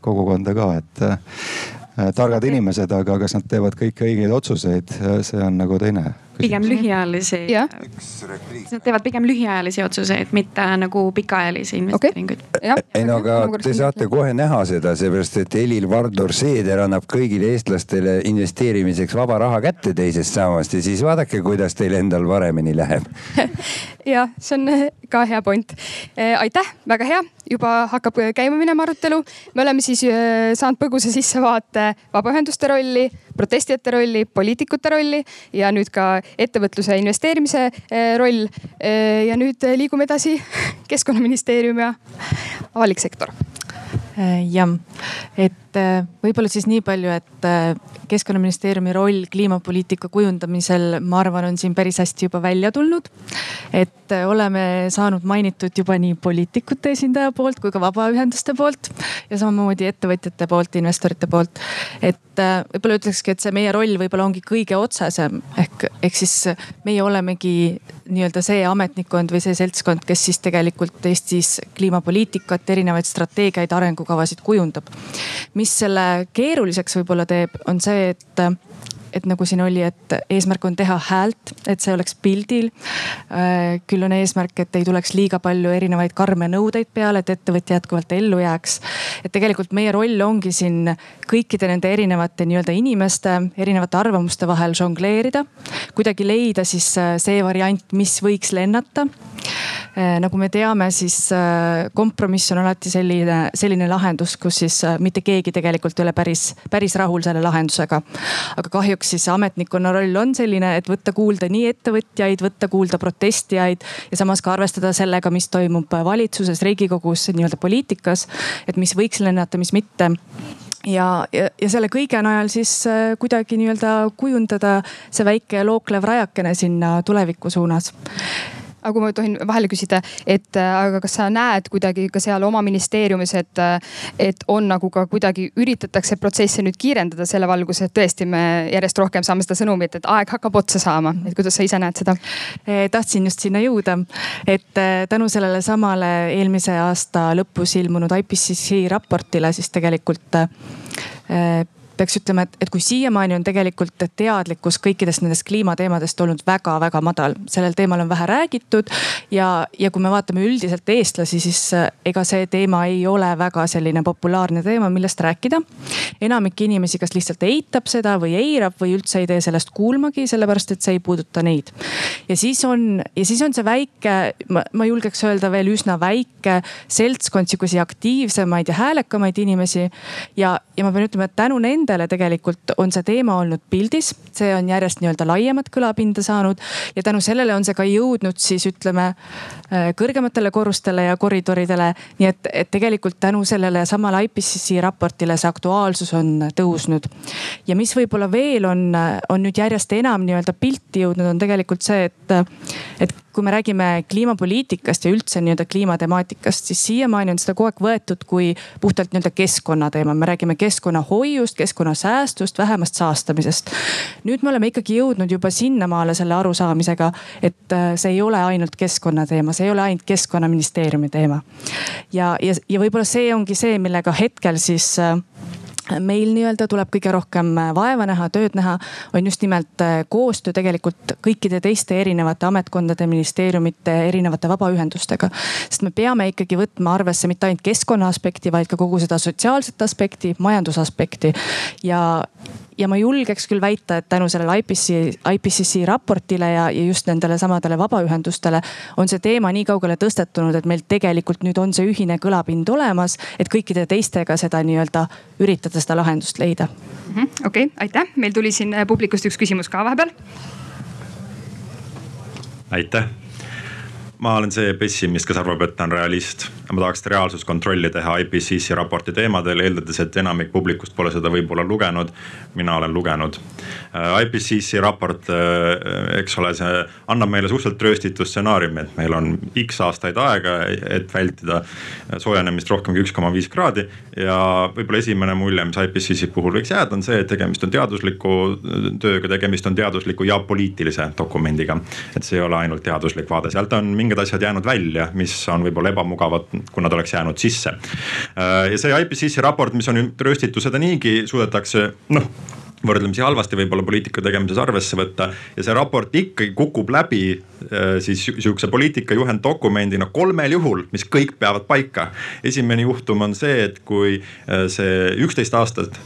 kogukonda ka, et targad inimesed, aga kas nad teevad kõiki õigeid otsuseid, see on nagu teine pigem lühiajalisi nad teevad pigem lühiajalisi otsuseid, mitte nagu pikaajalisi investeeringuid. Okay.. ei no aga te saate kohe näha seda, seepärast et Helir-Valdor Seeder annab kõigile eestlastele investeerimiseks vaba raha kätte teisest sambast ja siis vaadake, kuidas teil endal paremini läheb. Jah, see on ka hea point. Eh, aitäh, väga hea, juba hakkab käima minema arutelu. me oleme siis eh, saanud põgusa sissevaate vabaühenduste rolli, protestijate rolli, poliitikute rolli ja nüüd ka ettevõtluse investeerimise eh, roll. Ja nüüd liigume edasi keskkonnaministeerium ja avalik sektor. Jah, et võib-olla siis nii palju, et keskkonnaministeeriumi roll kliimapoliitika kujundamisel, ma arvan, on siin päris hästi juba välja tulnud. et oleme saanud mainitud juba nii poliitikute esindaja poolt kui ka vabaühenduste poolt ja samamoodi ettevõtjate poolt, investorite poolt. et võib-olla ütlekski, et see meie roll võib-olla ongi kõige otsesem ehk, ehk siis meie olemegi nii-öelda see ametnikkond või see seltskond, kes siis tegelikult Eestis kliimapoliitikat, erinevaid strateegiaid, arengukavasid kujundab. mis selle keeruliseks võib-olla teeb, on see et et nagu siin oli, et eesmärk on teha häält, et see oleks pildil. Äh, küll on eesmärk, et ei tuleks liiga palju erinevaid karme nõudeid peale, et ettevõtja jätkuvalt ellu jääks. et tegelikult meie roll ongi siin kõikide nende erinevate nii-öelda inimeste, erinevate arvamuste vahel žongleerida. kuidagi leida siis äh, see variant, mis võiks lennata nagu me teame, siis äh, kompromiss on alati selline, selline lahendus, kus siis äh, mitte keegi tegelikult ei ole päris, päris rahul selle lahendusega. aga kahjuks siis ametnikkonna roll on selline, et võtta kuulda nii ettevõtjaid, võtta kuulda protestijaid ja samas ka arvestada sellega, mis toimub valitsuses, riigikogus, nii-öelda poliitikas. et mis võiks lennata, mis mitte ja, ja, ja selle kõige najal siis kuidagi nii-öelda kujundada see väike looklev rajakene sinna tuleviku suunas aga kui ma tohin vahele küsida, et äh, aga kas sa näed kuidagi ka seal oma ministeeriumis, et, äh, et on nagu ka kuidagi üritatakse protsesse nüüd kiirendada selle valguses, et tõesti me järjest rohkem saame seda sõnumit, et aeg hakkab otsa saama, et kuidas sa ise näed seda? Eh, tahtsin just sinna jõuda, et äh, tänu sellele samale eelmise aasta lõpus ilmunud IPCC raportile siis tegelikult peaks ütlema, et, et kui siiamaani on tegelikult teadlikkus kõikidest nendest kliimateemadest olnud väga-väga madal, sellel teemal on vähe räägitud ja, ja kui me vaatame üldiselt eestlasi, siis äh, ega see teema ei ole väga selline populaarne teema, millest rääkida. enamik inimesi kas lihtsalt eitab seda või eirab või üldse ei tee sellest kuulmagi, sellepärast et see ei puuduta neid. ja siis on, ja siis on see väike, ma julgeks öelda veel üsna väike seltskond sihukesi aktiivsemaid ja häälekamaid inimesi. ja, ja ma pean ütlema, et tänu nendele nendele tegelikult on see teema olnud pildis, see on järjest nii-öelda laiemat kõlapinda saanud ja tänu sellele on see ka jõudnud siis ütleme äh, kõrgematele korrustele ja koridoridele. nii et, et tegelikult tänu sellele samale IPCC raportile see aktuaalsus on tõusnud. ja mis võib-olla veel on, on nüüd järjest enam nii-öelda pilti jõudnud, on tegelikult see, et, et kui me räägime kliimapoliitikast ja üldse nii-öelda kliimatemaatikast, siis siiamaani on seda kogu aeg võetud kui puhtalt nii-öelda keskkonnateema. me räägime keskkonnahoiust, keskkonnasäästust, vähemast saastamisest. nüüd me oleme ikkagi jõudnud juba sinnamaale selle arusaamisega, et äh, see ei ole ainult keskkonnateema, see ei ole ainult keskkonnaministeeriumi teema. ja, ja, ja võib-olla see ongi see, millega hetkel siis äh, meil nii-öelda tuleb kõige rohkem äh, vaeva näha, tööd näha, on just nimelt äh, koostöö tegelikult kõikide teiste erinevate ametkondade, ministeeriumite, erinevate vabaühendustega. sest me peame ikkagi võtma arvesse mitte ainult keskkonna aspekti, vaid ka kogu seda sotsiaalset aspekti, majandusaspekti. ja, ja ma julgeks küll väita, et tänu sellele IPCC, IPCC raportile ja, ja just nendele samadele vabaühendustele on see teema nii kaugele tõstetunud, et meil tegelikult nüüd on see ühine kõlapind olemas, et kõikide teistega seda nii-öelda üritada seda lahendust leida. Mhm, okei, aitäh, meil tuli siin publikust üks küsimus ka vahepeal. aitäh ma olen see pessimist, kes arvab, et ta on realist. Ma tahaks reaalsuskontrolli teha IPCC raporti teemadel, eeldades, et enamik publikust pole seda võib-olla lugenud. mina olen lugenud. Äh, IPCC raport, äh, eks ole, see annab meile suhteliselt rööstitud stsenaariumi, et meil on X aastaid aega, et vältida soojenemist rohkem kui üks koma viis kraadi. ja võib-olla esimene mulje, mis IPCC puhul võiks jääda, on see, et tegemist on teadusliku tööga, tegemist on teadusliku ja poliitilise dokumendiga. et see ei ole ainult teaduslik vaade, sealt on mingi mingid asjad jäänud välja, mis on võib-olla ebamugavad, kui nad oleks jäänud sisse. Äh, ja see IPCC raport, mis on rööstitud, seda niigi suudetakse noh võrdlemisi halvasti võib-olla poliitika tegemises arvesse võtta ja see raport ikkagi kukub läbi äh, siis sihukese poliitika juhenddokumendina kolmel juhul, mis kõik peavad paika. esimene juhtum on see, et kui äh, see üksteist aastat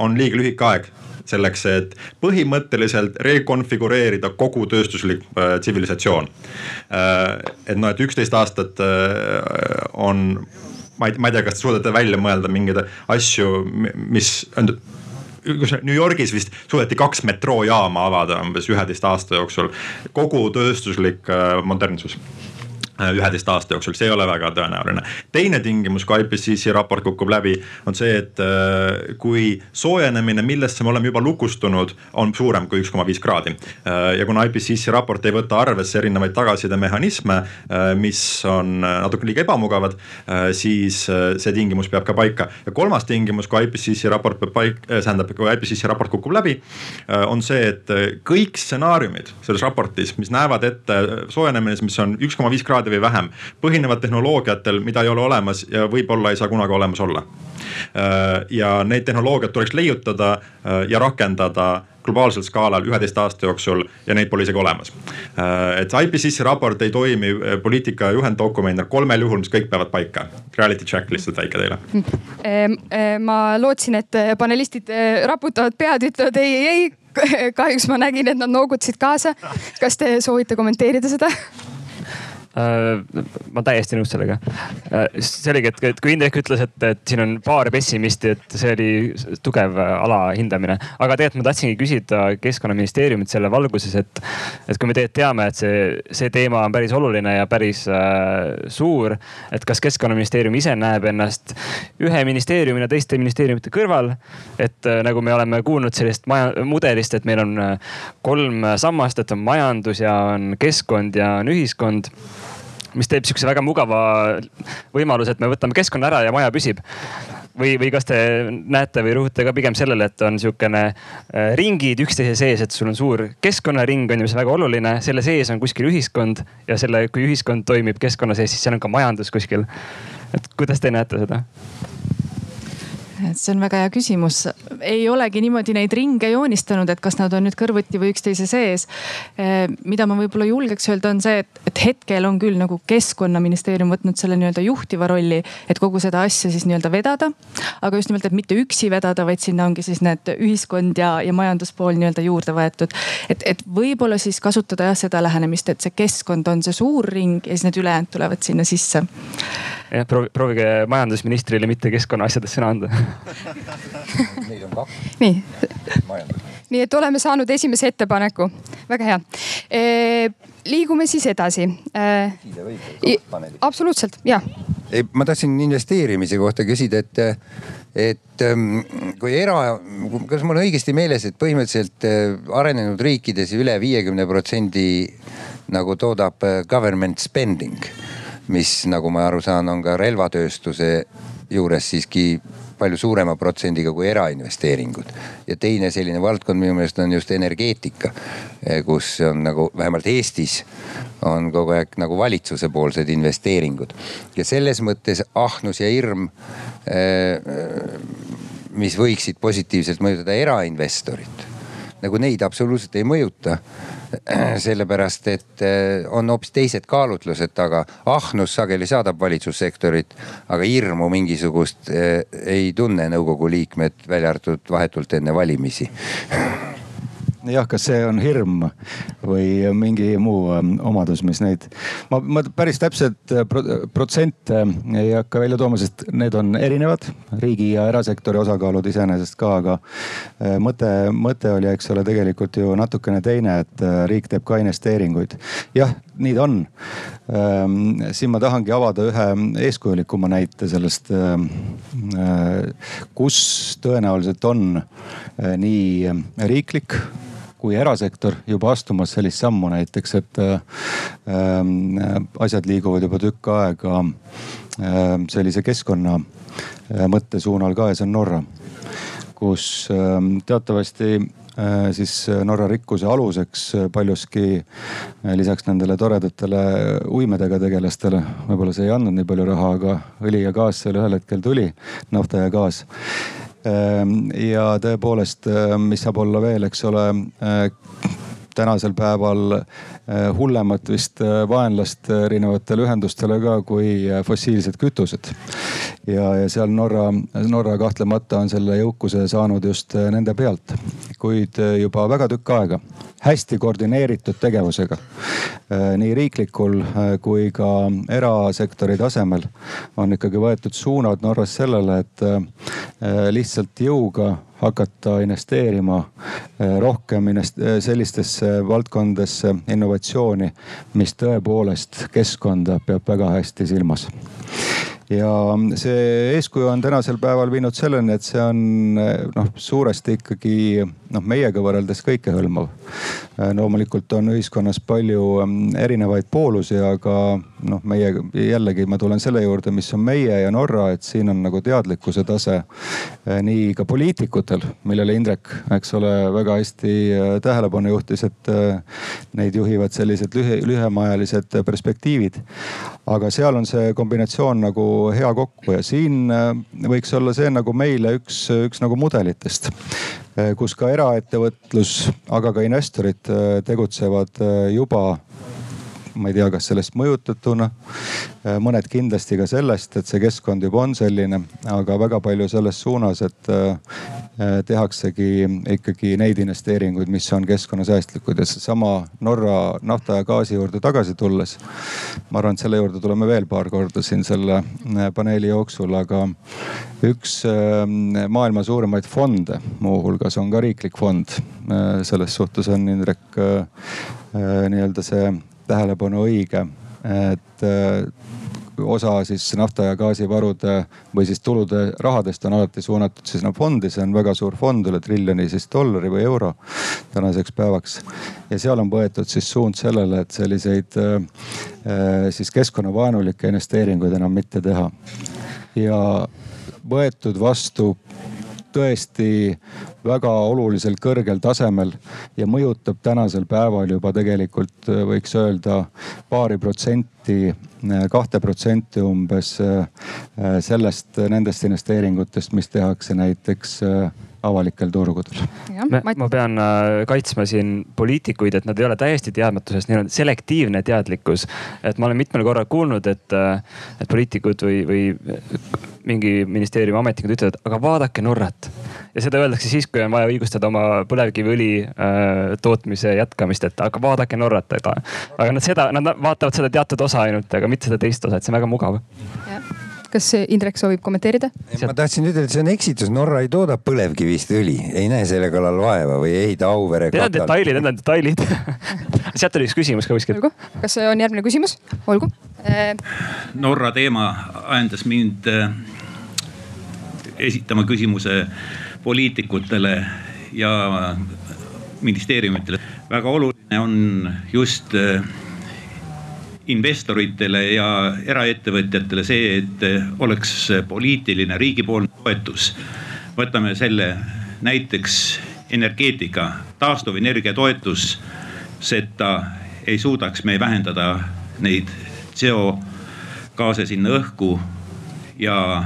on liiga lühike aeg selleks, et põhimõtteliselt rekonfigureerida kogu tööstuslik äh, tsivilisatsioon äh,. et noh, et üksteist aastat äh, on, ma ei, ma ei tea, kas te suudate välja mõelda mingeid asju, mis on New Yorgis vist suudeti kaks metroojaama avada umbes üheteist aasta jooksul. kogu tööstuslik modernsus üheteist aasta jooksul, see ei ole väga tõenäoline. teine tingimus, kui IPCC raport kukub läbi, on see, et äh, kui soojenemine, millesse me oleme juba lukustunud, on suurem kui üks koma viis kraadi. Äh, ja kuna IPCC raport ei võta arvesse erinevaid tagasisidemehhanisme, mis on natuke liiga ebamugavad, siis see tingimus peab ka paika. ja kolmas tingimus, kui IPCC raport peab paik-, tähendab, kui IPCC raport kukub läbi, on see, et kõik stsenaariumid selles raportis, mis näevad ette soojenemist, mis on üks koma viis kraadi või vähem, põhinevad tehnoloogiatel, mida ei ole olemas ja võib-olla ei saa kunagi olemas olla. Äh, ja neid tehnoloogiaid tuleks leiutada äh, ja rakendada globaalsel skaalal üheteist aasta jooksul ja neid pole isegi olemas. Äh, et IPCC raport ei toimi poliitika juhenddokumendina kolmel juhul, mis kõik peavad paika. Reality check lihtsalt väike teile. ma lootsin, et panelistid raputavad pead, ütlevad ei, ei, kahjuks ma nägin, et nad noogutasid kaasa. kas te soovite kommenteerida seda? Äh, ma täiesti nõus sellega. Äh, see oligi, et, et kui Indrek ütles, et, et siin on paar pessimisti, et see oli tugev alahindamine. aga tegelikult ma tahtsingi küsida keskkonnaministeeriumilt selle valguses, et, et kui me tegelikult teame, et see, see teema on päris oluline ja päris äh, suur. et kas keskkonnaministeerium ise näeb ennast ühe ministeeriumina teiste ministeeriumite kõrval. et äh, nagu me oleme kuulnud sellest maja, mudelist, et meil on äh, kolm sammast, et on majandus ja on keskkond ja on ühiskond mis teeb sihukese väga mugava võimaluse, et me võtame keskkonna ära ja maja püsib või, või kas te näete või rõhute ka pigem sellele, et on sihukene äh, ringid üksteise sees, et sul on suur keskkonnaring on ju, mis on väga oluline, selle sees on kuskil ühiskond ja selle, kui ühiskond toimib keskkonna sees, siis seal on ka majandus kuskil. et kuidas te näete seda? See on väga hea küsimus. ei olegi niimoodi neid ringe joonistanud, et kas nad on nüüd kõrvuti või üksteise sees. Eh, mida ma võib-olla julgeks öelda, on see, et, et hetkel on küll nagu keskkonnaministeerium võtnud selle nii-öelda juhtiva rolli, et kogu seda asja siis nii-öelda vedada. aga just nimelt, et mitte üksi vedada, vaid sinna ongi siis need ühiskond ja, ja majanduspool nii-öelda juurde võetud. et, et võib-olla siis kasutada jah seda lähenemist, et see keskkond on see suur ring ja siis need ülejäänud tulevad sinna sisse jah, proovige majandusministrile mitte keskkonnaasjades sõna anda Neid on kaks. nii. nii et oleme saanud esimese ettepaneku, väga hea e,. liigume siis edasi e,. absoluutselt, ja. ma tahtsin investeerimise kohta küsida, et, et ähm, kui era, kas mul on õigesti meeles, et põhimõtteliselt äh, arenenud riikides üle viiekümne protsendi nagu toodab äh, government spending mis nagu ma aru saan, on ka relvatööstuse juures siiski palju suurema protsendiga kui erainvesteeringud. ja teine selline valdkond minu meelest on just energeetika, eh, kus on nagu vähemalt Eestis on kogu aeg nagu valitsuse poolsed investeeringud. ja selles mõttes ahnus ja hirm, eh, mis võiksid positiivselt mõjutada erainvestorit, nagu neid absoluutselt ei mõjuta sellepärast et eh, on hoopis teised kaalutlused taga. ahnus sageli saadab valitsussektorit, aga hirmu mingisugust eh, ei tunne nõukogu liikmed, välja arvatud vahetult enne valimisi jah, kas see on hirm või mingi muu ähm, omadus, mis neid, ma, ma päris täpselt äh, protsente ei hakka välja tooma, sest need on erinevad. riigi ja erasektori osakaalud iseenesest ka, aga äh, mõte, mõte oli, eks ole, tegelikult ju natukene teine, et äh, riik teeb ka investeeringuid. jah, nii ta on. Ähm, siin ma tahangi avada ühe eeskujulikuma näite sellest, ähm, kus tõenäoliselt on nii riiklik kui erasektor juba astumas sellist sammu näiteks, et äh, asjad liiguvad juba tükk aega äh, sellise keskkonna äh, mõttesuunal ka ja see on Norra. kus äh, teatavasti äh, siis Norra rikkuse aluseks paljuski äh, lisaks nendele toredatele uimedega tegelastele, võib-olla see ei andnud nii palju raha, aga õli ja gaas seal ühel hetkel tuli, nafta ja gaas ja tõepoolest, ehm, mis saab olla veel, eks ole äh, tänasel päeval äh, hullemat vist äh, vaenlast erinevatele ühendustele ka kui fossiilsed kütused. ja, ja seal Norra, Norra kahtlemata on selle jõukuse saanud just nende pealt, kuid juba väga tükk aega hästi koordineeritud tegevusega. Äh, nii riiklikul äh, kui ka erasektori tasemel on ikkagi võetud suunad Norras sellele, et äh, lihtsalt jõuga hakata investeerima rohkem invest sellistesse valdkondadesse innovatsiooni, mis tõepoolest keskkonda peab väga hästi silmas. Ja see eeskuju on tänasel päeval viinud selleni, et see on noh, suuresti ikkagi noh, meiega võrreldes kõikehõlmav. loomulikult on ühiskonnas palju mm, erinevaid poolusi, aga noh, meie jällegi ma tulen selle juurde, mis on meie ja Norra, et siin on nagu teadlikkuse tase eh, nii ka poliitikutel, millele Indrek, eks ole, väga hästi eh, tähelepanu juhtis, et neid juhivad sellised lühi, lühemaajalised perspektiivid. aga seal on see kombinatsioon nagu hea kokku ja siin võiks olla see nagu meile üks, üks nagu mudelitest kus ka eraettevõtlus, aga ka investorid tegutsevad juba ma ei tea, kas sellest mõjutatuna. Äh, mõned kindlasti ka sellest, et see keskkond juba on selline, aga väga palju selles suunas, et äh, äh, tehaksegi ikkagi neid investeeringuid, mis on keskkonnasäästlikud ja seesama Norra nafta ja gaasi juurde tagasi tulles. ma arvan, et selle juurde tuleme veel paar korda siin selle paneeli jooksul, aga üks maailma suuremaid fonde muuhulgas on ka riiklik fond. selles suhtes on Indrek nii-öelda see tähelepanu õige, et äh, osa siis nafta ja gaasivarude või siis tulude rahadest on alati suunatud siis sinna fondi, see on väga suur fond, üle triljoni siis dollari või euro tänaseks päevaks. ja seal on võetud siis suund sellele, et selliseid äh, äh, siis keskkonnavaenulikke investeeringuid enam mitte teha. ja võetud vastu tõesti väga oluliselt kõrgel tasemel ja mõjutab tänasel päeval juba tegelikult võiks öelda paari protsenti, kahte protsenti umbes sellest, nendest investeeringutest, mis tehakse näiteks avalikel turgudel. ma pean äh, kaitsma siin poliitikuid, et nad ei ole täiesti teadmatuses, neil on selektiivne teadlikkus. et ma olen mitmel korral kuulnud, et, äh, et poliitikud või, või mingi ministeeriumi ametnikud ütlevad, aga vaadake Norrat. ja seda öeldakse siis, kui on vaja õigustada oma põlevkiviõli äh, tootmise jätkamist, et aga vaadake Norrat, aga, aga nad seda, nad vaatavad seda teatud osa ainult, aga mitte seda teist osa, et see on väga mugav kas Indrek soovib kommenteerida? ma tahtsin ütelda, et see on eksitus, Norra ei tooda põlevkivist õli, ei näe selle kallal vaeva või ei ehita Auvere. Need on detailid, need on detailid sealt oli üks küsimus ka kuskilt. kas on järgmine küsimus? olgu. Äh, Norra teema ajendas mind äh, esitama küsimuse poliitikutele ja ministeeriumitele. väga oluline on just äh, investoritele ja eraettevõtjatele see, et oleks poliitiline riigipoolne toetus. võtame selle näiteks energeetika, taastuvenergia toetuseta ei suudaks me vähendada neid CO gaase sinna õhku ja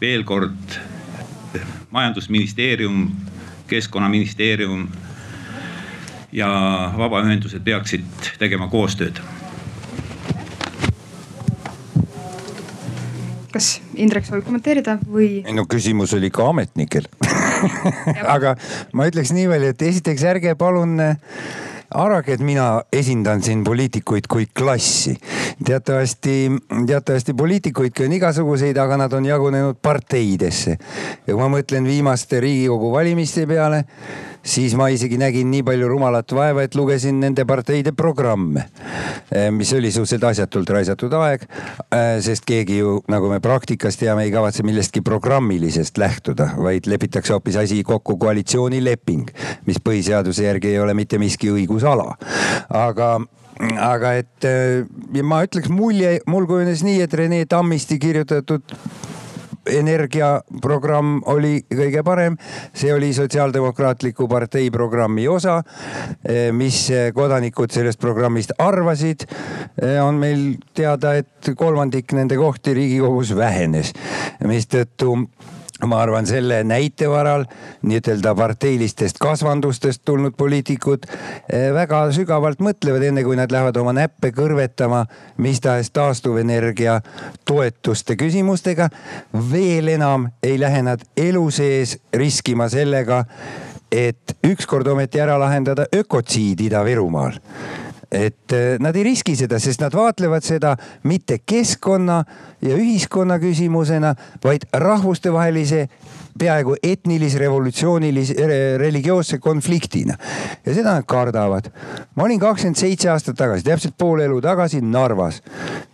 veel kord majandusministeerium, keskkonnaministeerium ja vabaühendused peaksid tegema koostööd. kas Indrek soovib kommenteerida või? ei no küsimus oli ka ametnikel aga ma ütleks nii palju, et esiteks ärge palun arvake, et mina esindan siin poliitikuid kui klassi. teatavasti, teatavasti poliitikuidki on igasuguseid, aga nad on jagunenud parteidesse. ja kui ma mõtlen viimaste riigikogu valimiste peale siis ma isegi nägin nii palju rumalat vaeva, et lugesin nende parteide programme. Eh, mis oli suhteliselt asjatult raisatud aeg, eh, sest keegi ju, nagu me praktikas teame, ei kavatse millestki programmilisest lähtuda, vaid lepitakse hoopis asi kokku koalitsioonileping, mis põhiseaduse järgi ei ole mitte miski õigusala. aga aga et eh, ma ütleks mulje, mul kujunes nii, et Rene Tammisti kirjutatud energiaprogramm oli kõige parem. see oli Sotsiaaldemokraatliku Partei programmi osa. Eh, mis kodanikud sellest programmist arvasid, eh, on meil teada, et kolmandik nende kohti Riigikogus vähenes, mistõttu ma arvan, selle näite varal nii-ütelda parteilistest kasvandustest tulnud poliitikud eh, väga sügavalt mõtlevad, enne kui nad lähevad oma näppe kõrvetama mis tahes taastuvenergia toetuste küsimustega. veel enam ei lähe nad elu sees riskima sellega, et ükskord ometi ära lahendada ökotsiid Ida-Virumaal et eh, nad ei riski seda, sest nad vaatlevad seda mitte keskkonna ja ühiskonna küsimusena, vaid rahvustevahelise peaaegu etnilis-revolutsioonilise, religioosse konfliktina. ja seda nad kardavad. ma olin kakskümmend seitse aastat tagasi, täpselt pool elu tagasi Narvas,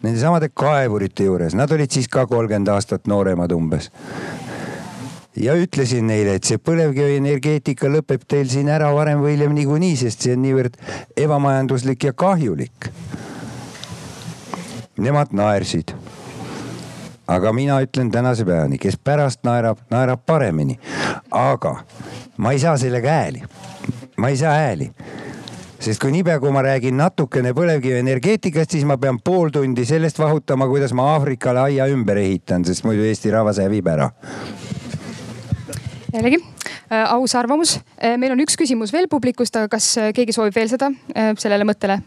nendesamade kaevurite juures, nad olid siis ka kolmkümmend aastat nooremad umbes ja ütlesin neile, et see põlevkivienergeetika lõpeb teil siin ära varem või hiljem niikuinii, sest see on niivõrd ebamajanduslik ja kahjulik. Nemad naersid. aga mina ütlen tänase päevani, kes pärast naerab, naerab paremini. aga ma ei saa sellega hääli. ma ei saa hääli sest kui niipea, kui ma räägin natukene põlevkivienergeetikast, siis ma pean pool tundi sellest vahutama, kuidas ma Aafrikale aia ümber ehitan, sest muidu Eesti rahvas hävib ära jällegi äh, aus arvamus. Äh, meil on üks küsimus veel publikust, aga kas äh, keegi soovib veel seda sellele mõttele?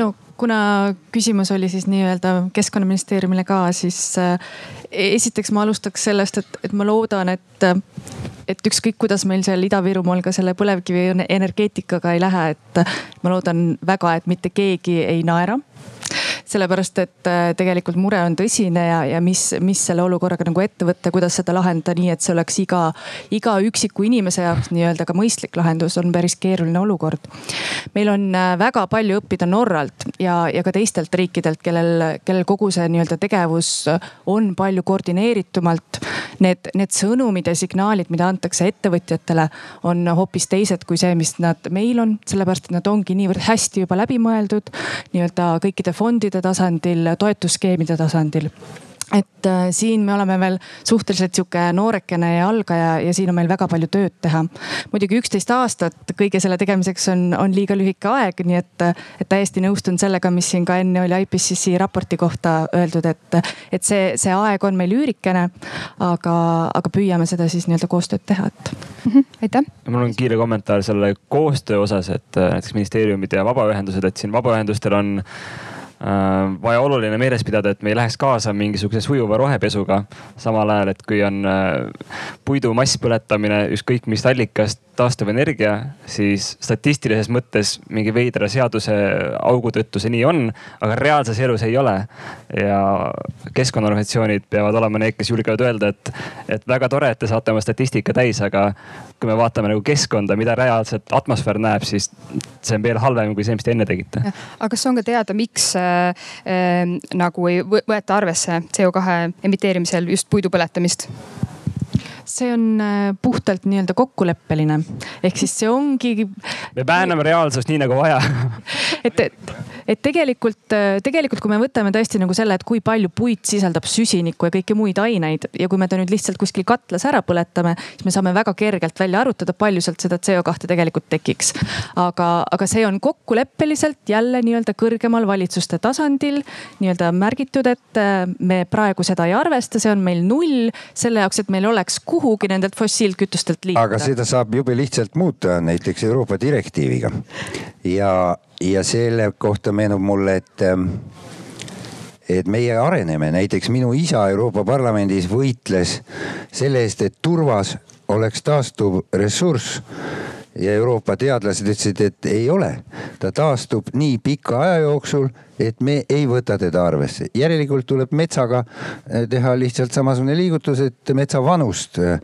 no kuna küsimus oli siis nii-öelda keskkonnaministeeriumile ka, siis esiteks ma alustaks sellest, et, et ma loodan, et, et ükskõik, kuidas meil seal Ida-Virumaal ka selle põlevkivi energeetikaga ei lähe, et ma loodan väga, et mitte keegi ei naera sellepärast et äh, tegelikult mure on tõsine ja, ja mis, mis selle olukorraga nagu ette võtta, kuidas seda lahendada nii, et see oleks iga, iga üksiku inimese jaoks nii-öelda ka mõistlik lahendus, on päris keeruline olukord. meil on äh, väga palju õppida Norralt ja, ja ka teistelt riikidelt, kellel, kellel kogu see nii-öelda tegevus on palju koordineeritumalt. Need, need sõnumid ja signaalid, mida antakse ettevõtjatele, on hoopis teised kui see, mis nad meil on, sellepärast et nad ongi niivõrd hästi juba läbi mõeldud nii-öelda kõikide fondide tasandil, toetusskeemide tasandil et äh, siin me oleme veel suhteliselt sihuke noorekene ja algaja ja siin on meil väga palju tööd teha. muidugi üksteist aastat kõige selle tegemiseks on, on liiga lühike aeg, nii et, et täiesti nõustun sellega, mis siin ka enne oli IPCC raporti kohta öeldud, et, et see, see aeg on meil üürikene. aga, aga püüame seda siis nii-öelda koostööd teha, et mm. -hmm, aitäh. mul on kiire kommentaar selle koostöö osas, et äh, näiteks ministeeriumid ja vabaühendused, et siin vabaühendustel on vaja oluline meeles pidada, et me ei läheks kaasa mingisuguse sujuva rohepesuga. samal ajal, et kui on äh, puidu masspõletamine ükskõik mis allikast taastuvenergia, siis statistilises mõttes mingi veidra seaduse augu tõttu see nii on, aga reaalses elus ei ole. ja keskkonnaorganisatsioonid peavad olema need, kes julgevad öelda, et, et väga tore, et te saate oma statistika täis, aga kui me vaatame nagu keskkonda, mida reaalselt atmosfäär näeb, siis see on veel halvem kui see, mis te enne tegite. aga kas on ka teada, miks äh, äh, nagu ei võeta arvesse CO2 emiteerimisel just puidu põletamist? See on äh, puhtalt nii-öelda kokkuleppeline, ehk siis see ongi. me vääname reaalsust nii nagu vaja et, et, et tegelikult, äh, tegelikult, kui me võtame tõesti nagu selle, et kui palju puit sisaldab süsinikku ja kõiki muid aineid ja kui me ta nüüd lihtsalt kuskil katlas ära põletame, siis me saame väga kergelt välja arvutada, palju sealt seda CO2 tegelikult tekiks. aga, aga see on kokkuleppeliselt jälle nii-öelda kõrgemal valitsuste tasandil nii-öelda märgitud, et äh, me praegu seda ei arvesta, see on meil null selle jaoks, et meil oleks kuhugi nendelt fossiilkütustelt liikuda. aga seda saab jube lihtsalt muuta näiteks Euroopa direktiiviga. ja, ja selle kohta meenub mulle, et ähm, et meie areneme, näiteks minu isa Euroopa Parlamendis võitles selle eest, et turvas oleks taastuv ressurss ja Euroopa teadlased ütlesid, et ei ole. ta taastub nii pika aja jooksul, et me ei võta teda arvesse. järelikult tuleb metsaga eh, teha lihtsalt samasugune liigutus, et metsa vanust eh,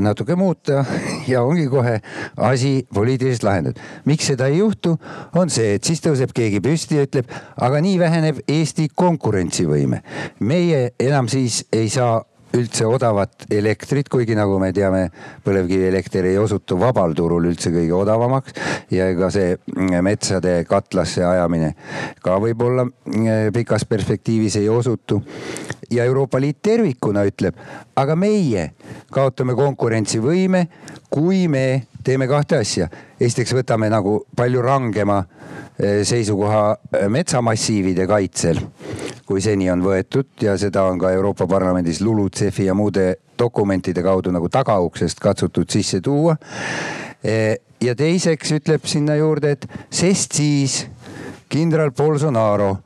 natuke muuta ja ongi kohe asi poliitiliselt lahendatud. miks seda ei juhtu, on see, et siis tõuseb keegi püsti ja ütleb, aga nii väheneb Eesti konkurentsivõime. meie enam siis ei saa üldse odavat elektrit, kuigi nagu me teame, põlevkivielekter ei osutu vabal turul üldse kõige odavamaks ja ega see metsade katlasse ajamine ka võib-olla mm, pikas perspektiivis ei osutu. ja Euroopa Liit tervikuna ütleb, aga meie kaotame konkurentsivõime, kui me teeme kahte asja. esiteks võtame nagu palju rangema eh, seisukoha eh, metsamassiivide kaitsel, kui seni on võetud ja seda on ka Euroopa Parlamendis LULUCF-i ja muude dokumentide kaudu nagu tagauksest katsutud sisse tuua. Eh, ja teiseks ütleb sinna juurde, et sest siis kindral Bolsonaro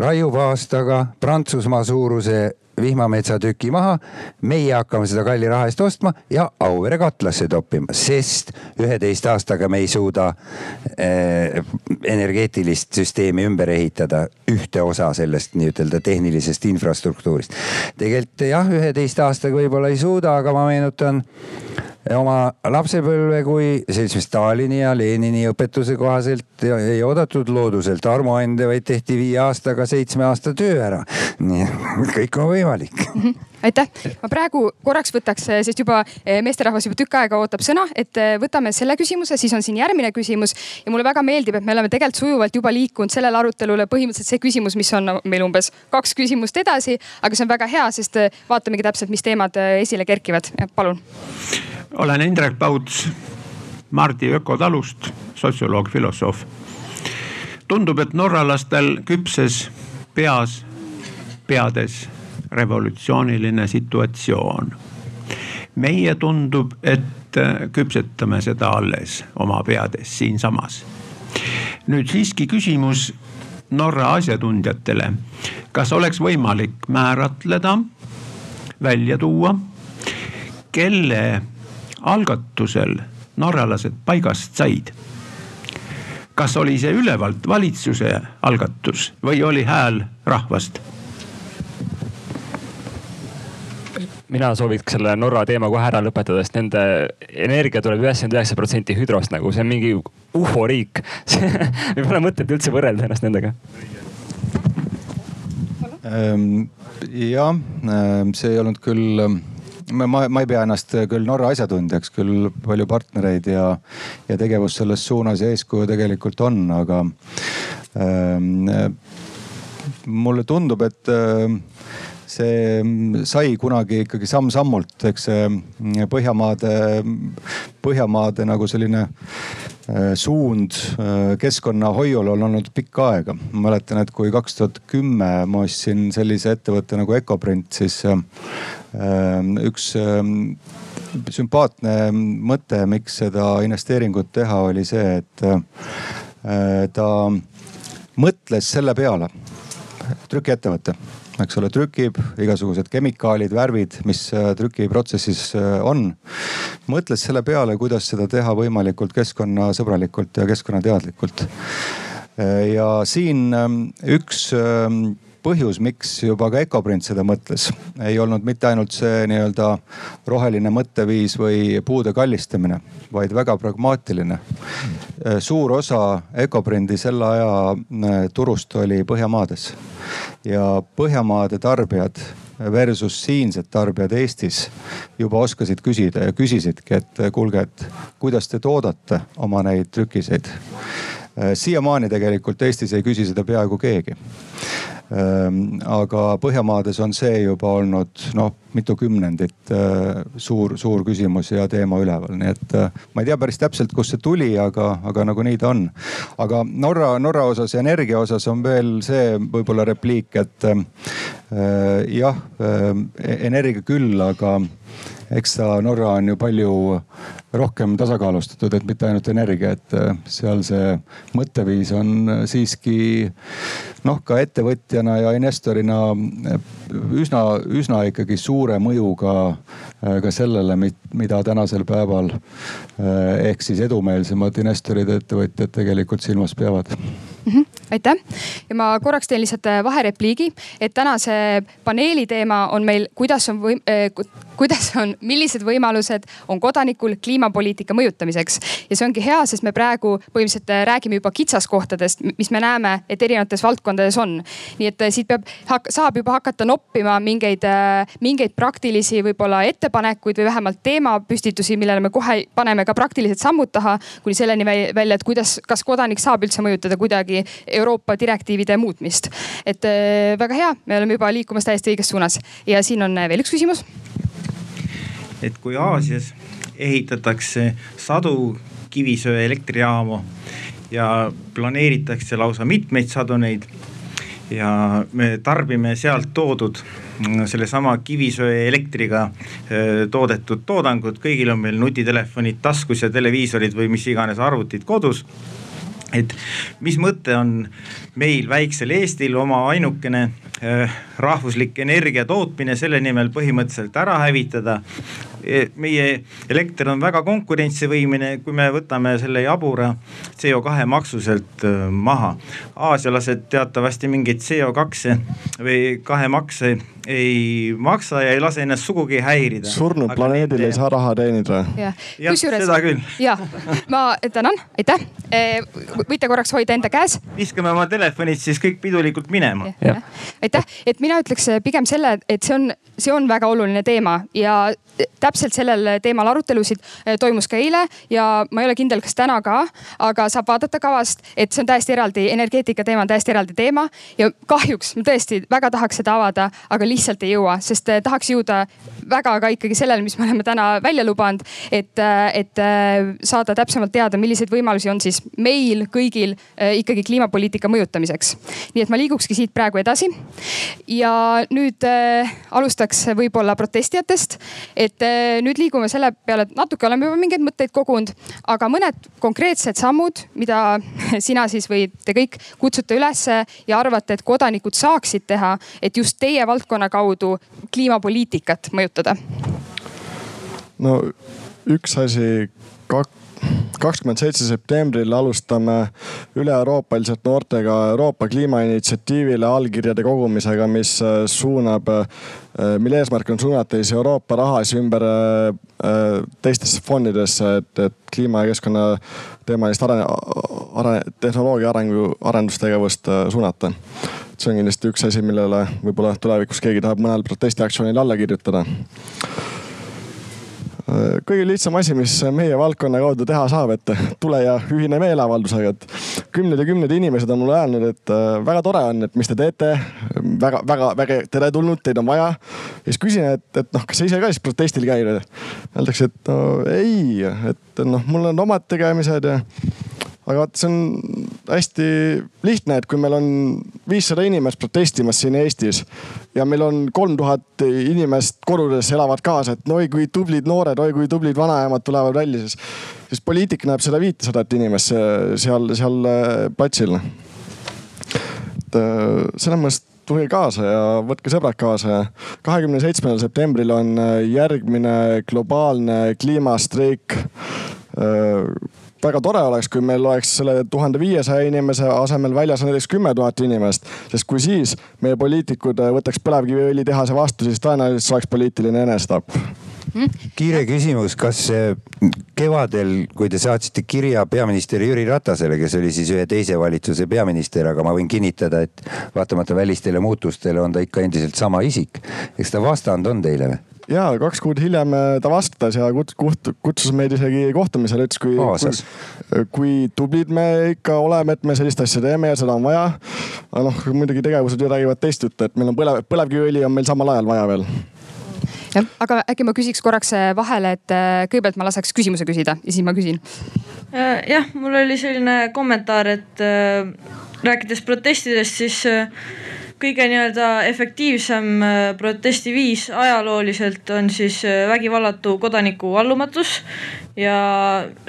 raiub aastaga Prantsusmaa suuruse vihmametsatüki maha. meie hakkame seda kalli raha eest ostma ja Auvere katlasse toppima, sest üheteist aastaga me ei suuda äh, energeetilist süsteemi ümber ehitada, ühte osa sellest nii-ütelda tehnilisest infrastruktuurist. tegelikult jah, üheteist aastaga võib-olla ei suuda, aga ma meenutan oma lapsepõlve, kui sellisime Stalini ja Lenini õpetuse kohaselt ei oodatud looduselt armuande, vaid tehti viie aastaga seitsme aasta töö ära. nii, kõik on võimalik mm. -hmm aitäh, ma praegu korraks võtaks, sest juba eh, meesterahvas juba tükk aega ootab sõna, et eh, võtame selle küsimuse, siis on siin järgmine küsimus. ja mulle väga meeldib, et me oleme tegelikult sujuvalt juba liikunud sellele arutelule põhimõtteliselt see küsimus, mis on meil umbes kaks küsimust edasi, aga see on väga hea, sest eh, vaatamegi täpselt, mis teemad esile kerkivad. palun olen Indrek Pauts Mardi ökotalust, sotsioloog, filosoof. tundub, et norralastel küpses peas, peades revolutsiooniline situatsioon. meie tundub, et küpsetame seda alles oma peades siinsamas. nüüd siiski küsimus Norra asjatundjatele. kas oleks võimalik määratleda, välja tuua, kelle algatusel norralased paigast said. kas oli see ülevalt valitsuse algatus või oli hääl rahvast? Mina sooviks selle Norra teema kohe ära lõpetada, sest nende energia tuleb üheksakümmend üheksa protsenti hüdrost nagu, see on mingi uforiik ei pole mõtet üldse võrrelda ennast nendega. Ehm, jah, ehm, see ei olnud küll ma, ma ei pea ennast küll Norra asjatundjaks, küll palju partnereid ja, ja tegevust selles suunas ja eeskuju tegelikult on, aga ähm, mulle tundub, et äh, see mm, sai kunagi ikkagi samm-sammult, eks mm, Põhjamaade, Põhjamaade nagu selline äh, suund äh, keskkonnahoiul on olnud pikka aega. ma mäletan, et kui kaks tuhat kümme ma ostsin sellise ettevõtte nagu Ecoprint, siis äh, üks sümpaatne mõte, miks seda investeeringut teha, oli see, et ta mõtles selle peale, trükiettevõte eks ole, trükib igasugused kemikaalid, värvid, mis äh, trükiprotsessis äh, on. mõtles selle peale, kuidas seda teha võimalikult keskkonnasõbralikult ja keskkonnateadlikult. Äh, ja siin ähm, üks ähm, põhjus, miks juba ka Ecoprint seda mõtles, ei olnud mitte ainult see nii-öelda roheline mõtteviis või puude kallistamine, vaid väga pragmaatiline. suur osa Ecoprindi selle aja turust oli Põhjamaades ja Põhjamaade tarbijad versus siinsed tarbijad Eestis juba oskasid küsida ja küsisidki, et kuulge, et kuidas te toodate oma neid trükiseid. siiamaani tegelikult Eestis ei küsi seda peaaegu keegi aga Põhjamaades on see juba olnud noh, mitu kümnendit äh, suur, suur küsimus ja teema üleval, nii et äh, ma ei tea päris täpselt, kust see tuli, aga, aga nagunii ta on. aga Norra, Norra osas ja energia osas on veel see võib-olla repliik, et äh, jah äh,, energia küll, aga eks ta Norra on ju palju rohkem tasakaalustatud, et mitte ainult energia, et seal see mõtteviis on siiski noh, ka ettevõtjana ja investorina eh, üsna, üsna ikkagi suure mõjuga ka sellele, mida tänasel päeval eh, ehk siis edumeelsemad investorid, ettevõtjad tegelikult silmas peavad mm. -hmm, aitäh ja ma korraks teen lihtsalt vaherepliigi, et tänase paneeli teema on meil, kuidas on võim-, kuidas on, millised võimalused on kodanikul kliimapoliitika mõjutamiseks. ja see ongi hea, sest me praegu põhimõtteliselt räägime juba kitsaskohtadest, mis me näeme, et erinevates valdkondades on. nii et äh, siit peab, saab juba hakata noppima mingeid, äh, mingeid praktilisi võib-olla ettepanekuid või vähemalt teemapüstitusi, millele me kohe paneme ka praktilised sammud taha. kuni selleni välja, et kuidas, kas kodanik saab üldse mõjutada kuidagi Euroopa direktiivide muutmist. et äh, väga hea, me oleme juba liikumas täiesti õiges suunas ja siin on veel üks küsimus. et kui Aasias ehitatakse sadu kivisöeelektrijaamu ja planeeritakse lausa mitmeid sadu neid. ja me tarbime sealt toodud mm, sellesama kivisöeelektriga toodetud toodangut, kõigil on meil nutitelefonid taskus ja televiisorid või mis iganes arvutid kodus et mis mõte on meil väiksel Eestil oma ainukene rahvuslik energia tootmine selle nimel põhimõtteliselt ära hävitada E, meie elekter on väga konkurentsivõimeline, kui me võtame selle jabura CO2 maksu sealt e, maha. aasialased teatavasti mingeid CO2 või kahe makse ei maksa ja ei lase ennast sugugi häirida. surnud Aga planeedil nende... ei saa raha teenida. jah, seda küll. ja, ma tänan, aitäh. E, võite korraks hoida enda käes. viskame oma telefonid siis kõik pidulikult minema. aitäh, et mina ütleks pigem selle, et see on, see on väga oluline teema ja täpselt sellel teemal arutelusid toimus ka eile ja ma ei ole kindel, kas täna ka, aga saab vaadata kavast, et see on täiesti eraldi, energeetika teema on täiesti eraldi teema ja kahjuks ma tõesti väga tahaks seda avada, aga lihtsalt ei jõua, sest eh, tahaks jõuda väga ka ikkagi sellele, mis me oleme täna välja lubanud. et, eh, et eh, saada täpsemalt teada, milliseid võimalusi on siis meil kõigil ikkagi kliimapoliitika mõjutamiseks. nii et ma liigukski siit praegu edasi. Ja nüüd äh, alustaks võib-olla protestijatest. et äh, nüüd liigume selle peale, et natuke oleme juba mingeid mõtteid kogunud, aga mõned konkreetsed sammud, mida sina siis või te kõik kutsute ülesse ja arvate, et kodanikud saaksid teha, et just teie valdkonna kaudu kliimapoliitikat mõjutada? no üks asi, kakskümmend seitse septembril alustame üle-euroopaliselt noortega Euroopa kliimainitsiatiivile allkirjade kogumisega, mis äh, suunab, äh, mille eesmärk on suunata siis Euroopa raha siis ümber äh, teistesse fondidesse, et, et kliima ja keskkonna teemalist arene, arene, tehnoloogia arengu, arendustegevust suunata see on kindlasti üks asi, millele võib-olla tulevikus keegi tahab mõnel protestiaktsioonil alla kirjutada. Kõige lihtsam asi, mis meie valdkonna kaudu teha saab, et tule ja ühine meeleavaldusega, et kümned ja kümned inimesed on mulle öelnud, et äh, väga tore on, et mis te teete. väga, väga, väga teretulnud, teid on vaja. ja siis küsin, et, et noh, kas sa ise ka siis protestil käid? Öeldakse, et no ei, et noh, mul on omad tegemised ja aga vot see on hästi lihtne, et kui meil on viissada inimest protestimas siin Eestis ja meil on kolm tuhat inimest kodudes elavad kaasa, et no oi kui tublid noored, oi kui tublid vanaemad tulevad välja, siis, siis poliitik näeb seda viitesadat inimest seal, seal äh, platsil. et äh, selles mõttes tulge kaasa ja võtke sõbrad kaasa. kahekümne seitsmendal septembril on äh, järgmine globaalne kliimastreik väga tore oleks, kui meil oleks selle tuhande viiesaja inimese asemel väljas näiteks kümme tuhat inimest. sest kui siis meie poliitikud võtaks põlevkiviõlitehase vastu, siis tõenäoliselt see oleks poliitiline enesetapp hmm? kiire küsimus, kas kevadel, kui te saatsite kirja peaminister Jüri Ratasele, kes oli siis ühe teise valitsuse peaminister, aga ma võin kinnitada, et vaatamata välistele muutustele on ta ikka endiselt sama isik. eks ta vastand on teile või? Ja kaks kuud hiljem äh, ta vastas ja kut-, kutsus meid isegi kohtumisele, ütles, kui, kui, kui tublid me ikka oleme, et me sellist asja teeme ja seda on vaja. aga noh, muidugi tegevused ju räägivad teist juttu, et meil on põlev, põlevkiviõli on meil samal ajal vaja veel jah, aga äkki ma küsiks korraks äh, vahele, et äh, kõigepealt ma laseks küsimuse küsida ja siis ma küsin. jah, mul oli selline kommentaar, et äh, rääkides protestidest, siis äh, kõige nii-öelda efektiivsem äh, protestiviis ajalooliselt on siis äh, vägivallatu kodaniku allumatus. Ja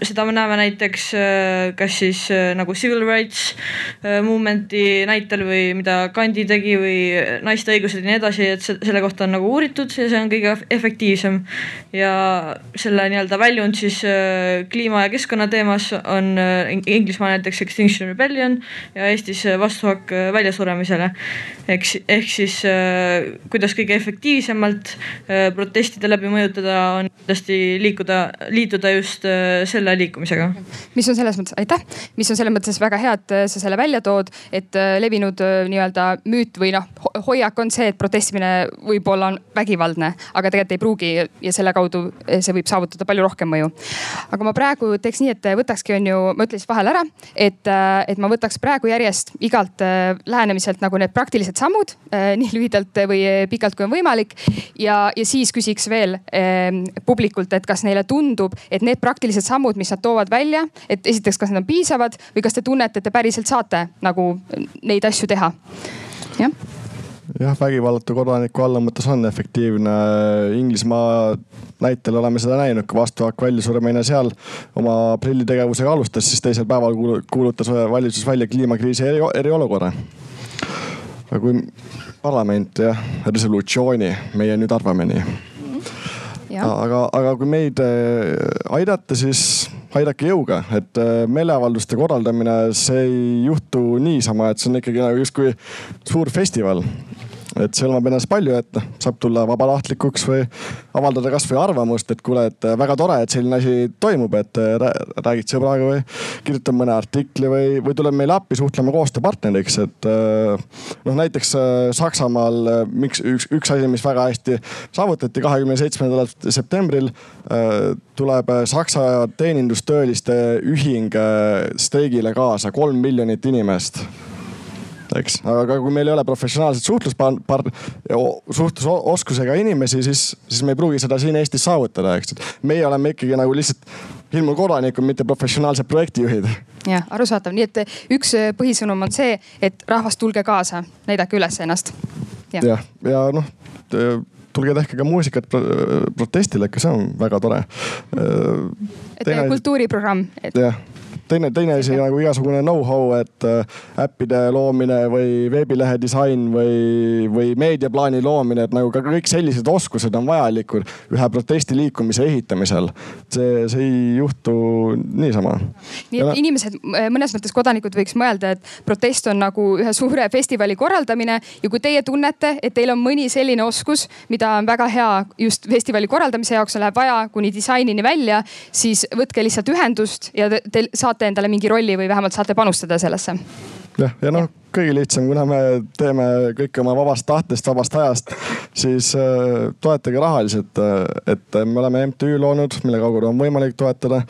seda me näeme näiteks äh, kas siis nagu civil rights movement'i näitel või mida Gandhi tegi või naiste õigused ja nii edasi, et selle kohta on nagu uuritud ja see on kõige efektiivsem. ja selle nii-öelda väljund siis kliima ja keskkonna teemas on Inglismaal näiteks Extinction Rebellion ja Eestis vastuhakk väljasuremisele ehk, ehk siis äh, kuidas kõige efektiivsemalt äh, protestide läbi mõjutada, on kindlasti liikuda, liituda just äh, selle liikumisega. mis on selles mõttes, aitäh, mis on selles mõttes väga hea, et sa selle välja tood, et äh, levinud äh, nii-öelda müüt või noh, hoiak on see, et protestimine võib-olla on vägivaldne, aga tegelikult ei pruugi ja selle kaudu äh, see võib saavutada palju rohkem mõju. aga ma praegu teeks nii, et võtakski, on ju, ma ütlen siis vahele ära, et, äh, et ma võtaks praegu järjest igalt äh, lähenemiselt nagu need praktilised sammud äh, nii lühidalt või pikalt kui on võimalik. ja, ja siis küsiks veel äh, publikult, et kas neile tundub, et need praktilised sammud, mis nad toovad välja, et esiteks, kas need on piisavad või kas te tunnete, et te päriselt saate nagu neid asju teha? jah jah, vägivallatu kodaniku allumõttes on efektiivne. Inglismaa näitel oleme seda näinud, kui vastuhakk väljasuremine seal oma aprillitegevusega alustas, siis teisel päeval kuulutas valitsus välja kliimakriisi eri, eriolukorra aga kui parlament jah, resolutsiooni, meie nüüd arvame nii. Aga, aga kui meid äh, aidata, siis aidake jõuga, et äh, meeleavalduste korraldamine, see ei juhtu niisama, et see on ikkagi nagu justkui suur festival et see hõlmab ennast palju, et noh, saab tulla vabatahtlikuks või avaldada kasvõi arvamust, et kuule, et väga tore, et selline asi toimub, et räägid sõbraga või kirjutad mõne artikli või, või tuleb meile appi, suhtleme koostööpartneriks, et noh, näiteks Saksamaal, miks üks, üks asi, mis väga hästi saavutati kahekümne seitsmendal septembril tuleb Saksa teenindustööliste ühing streigile kaasa kolm miljonit inimest eks. aga kui meil ei ole professionaalset suhtluspar-, suhtlusoskusega inimesi, siis, siis me ei pruugi seda siin Eestis saavutada, eks. meie oleme ikkagi nagu lihtsalt ilmul kodanikud, mitte professionaalsed projektijuhid. jah, arusaadav, nii et üks põhisõnum on see, et rahvas, tulge kaasa, näidake üles ennast. jah, ja, ja noh tulge tehke ka muusikat protestile, ikka see on väga tore. et Teine... kultuuriprogramm et.... jah teine, teine asi nagu igasugune know-how, et äh, äppide loomine või veebilehe disain või, või meediaplaani loomine, et nagu ka kõik sellised oskused on vajalikud ühe protestiliikumise ehitamisel. see, see ei juhtu niisama. nii et inimesed, mõnes mõttes kodanikud võiks mõelda, et protest on nagu ühe suure festivali korraldamine ja kui teie tunnete, et teil on mõni selline oskus, mida on väga hea just festivali korraldamise jaoks läheb vaja kuni disainini välja, siis võtke lihtsalt ühendust ja te, te saate endale mingi rolli või vähemalt saate panustada sellesse jah, ja noh kõige lihtsam, kuna me teeme kõike oma vabast tahtest, vabast ajast, siis äh, toetage rahaliselt. et me oleme MTÜ loonud, mille kaudu on võimalik toetada.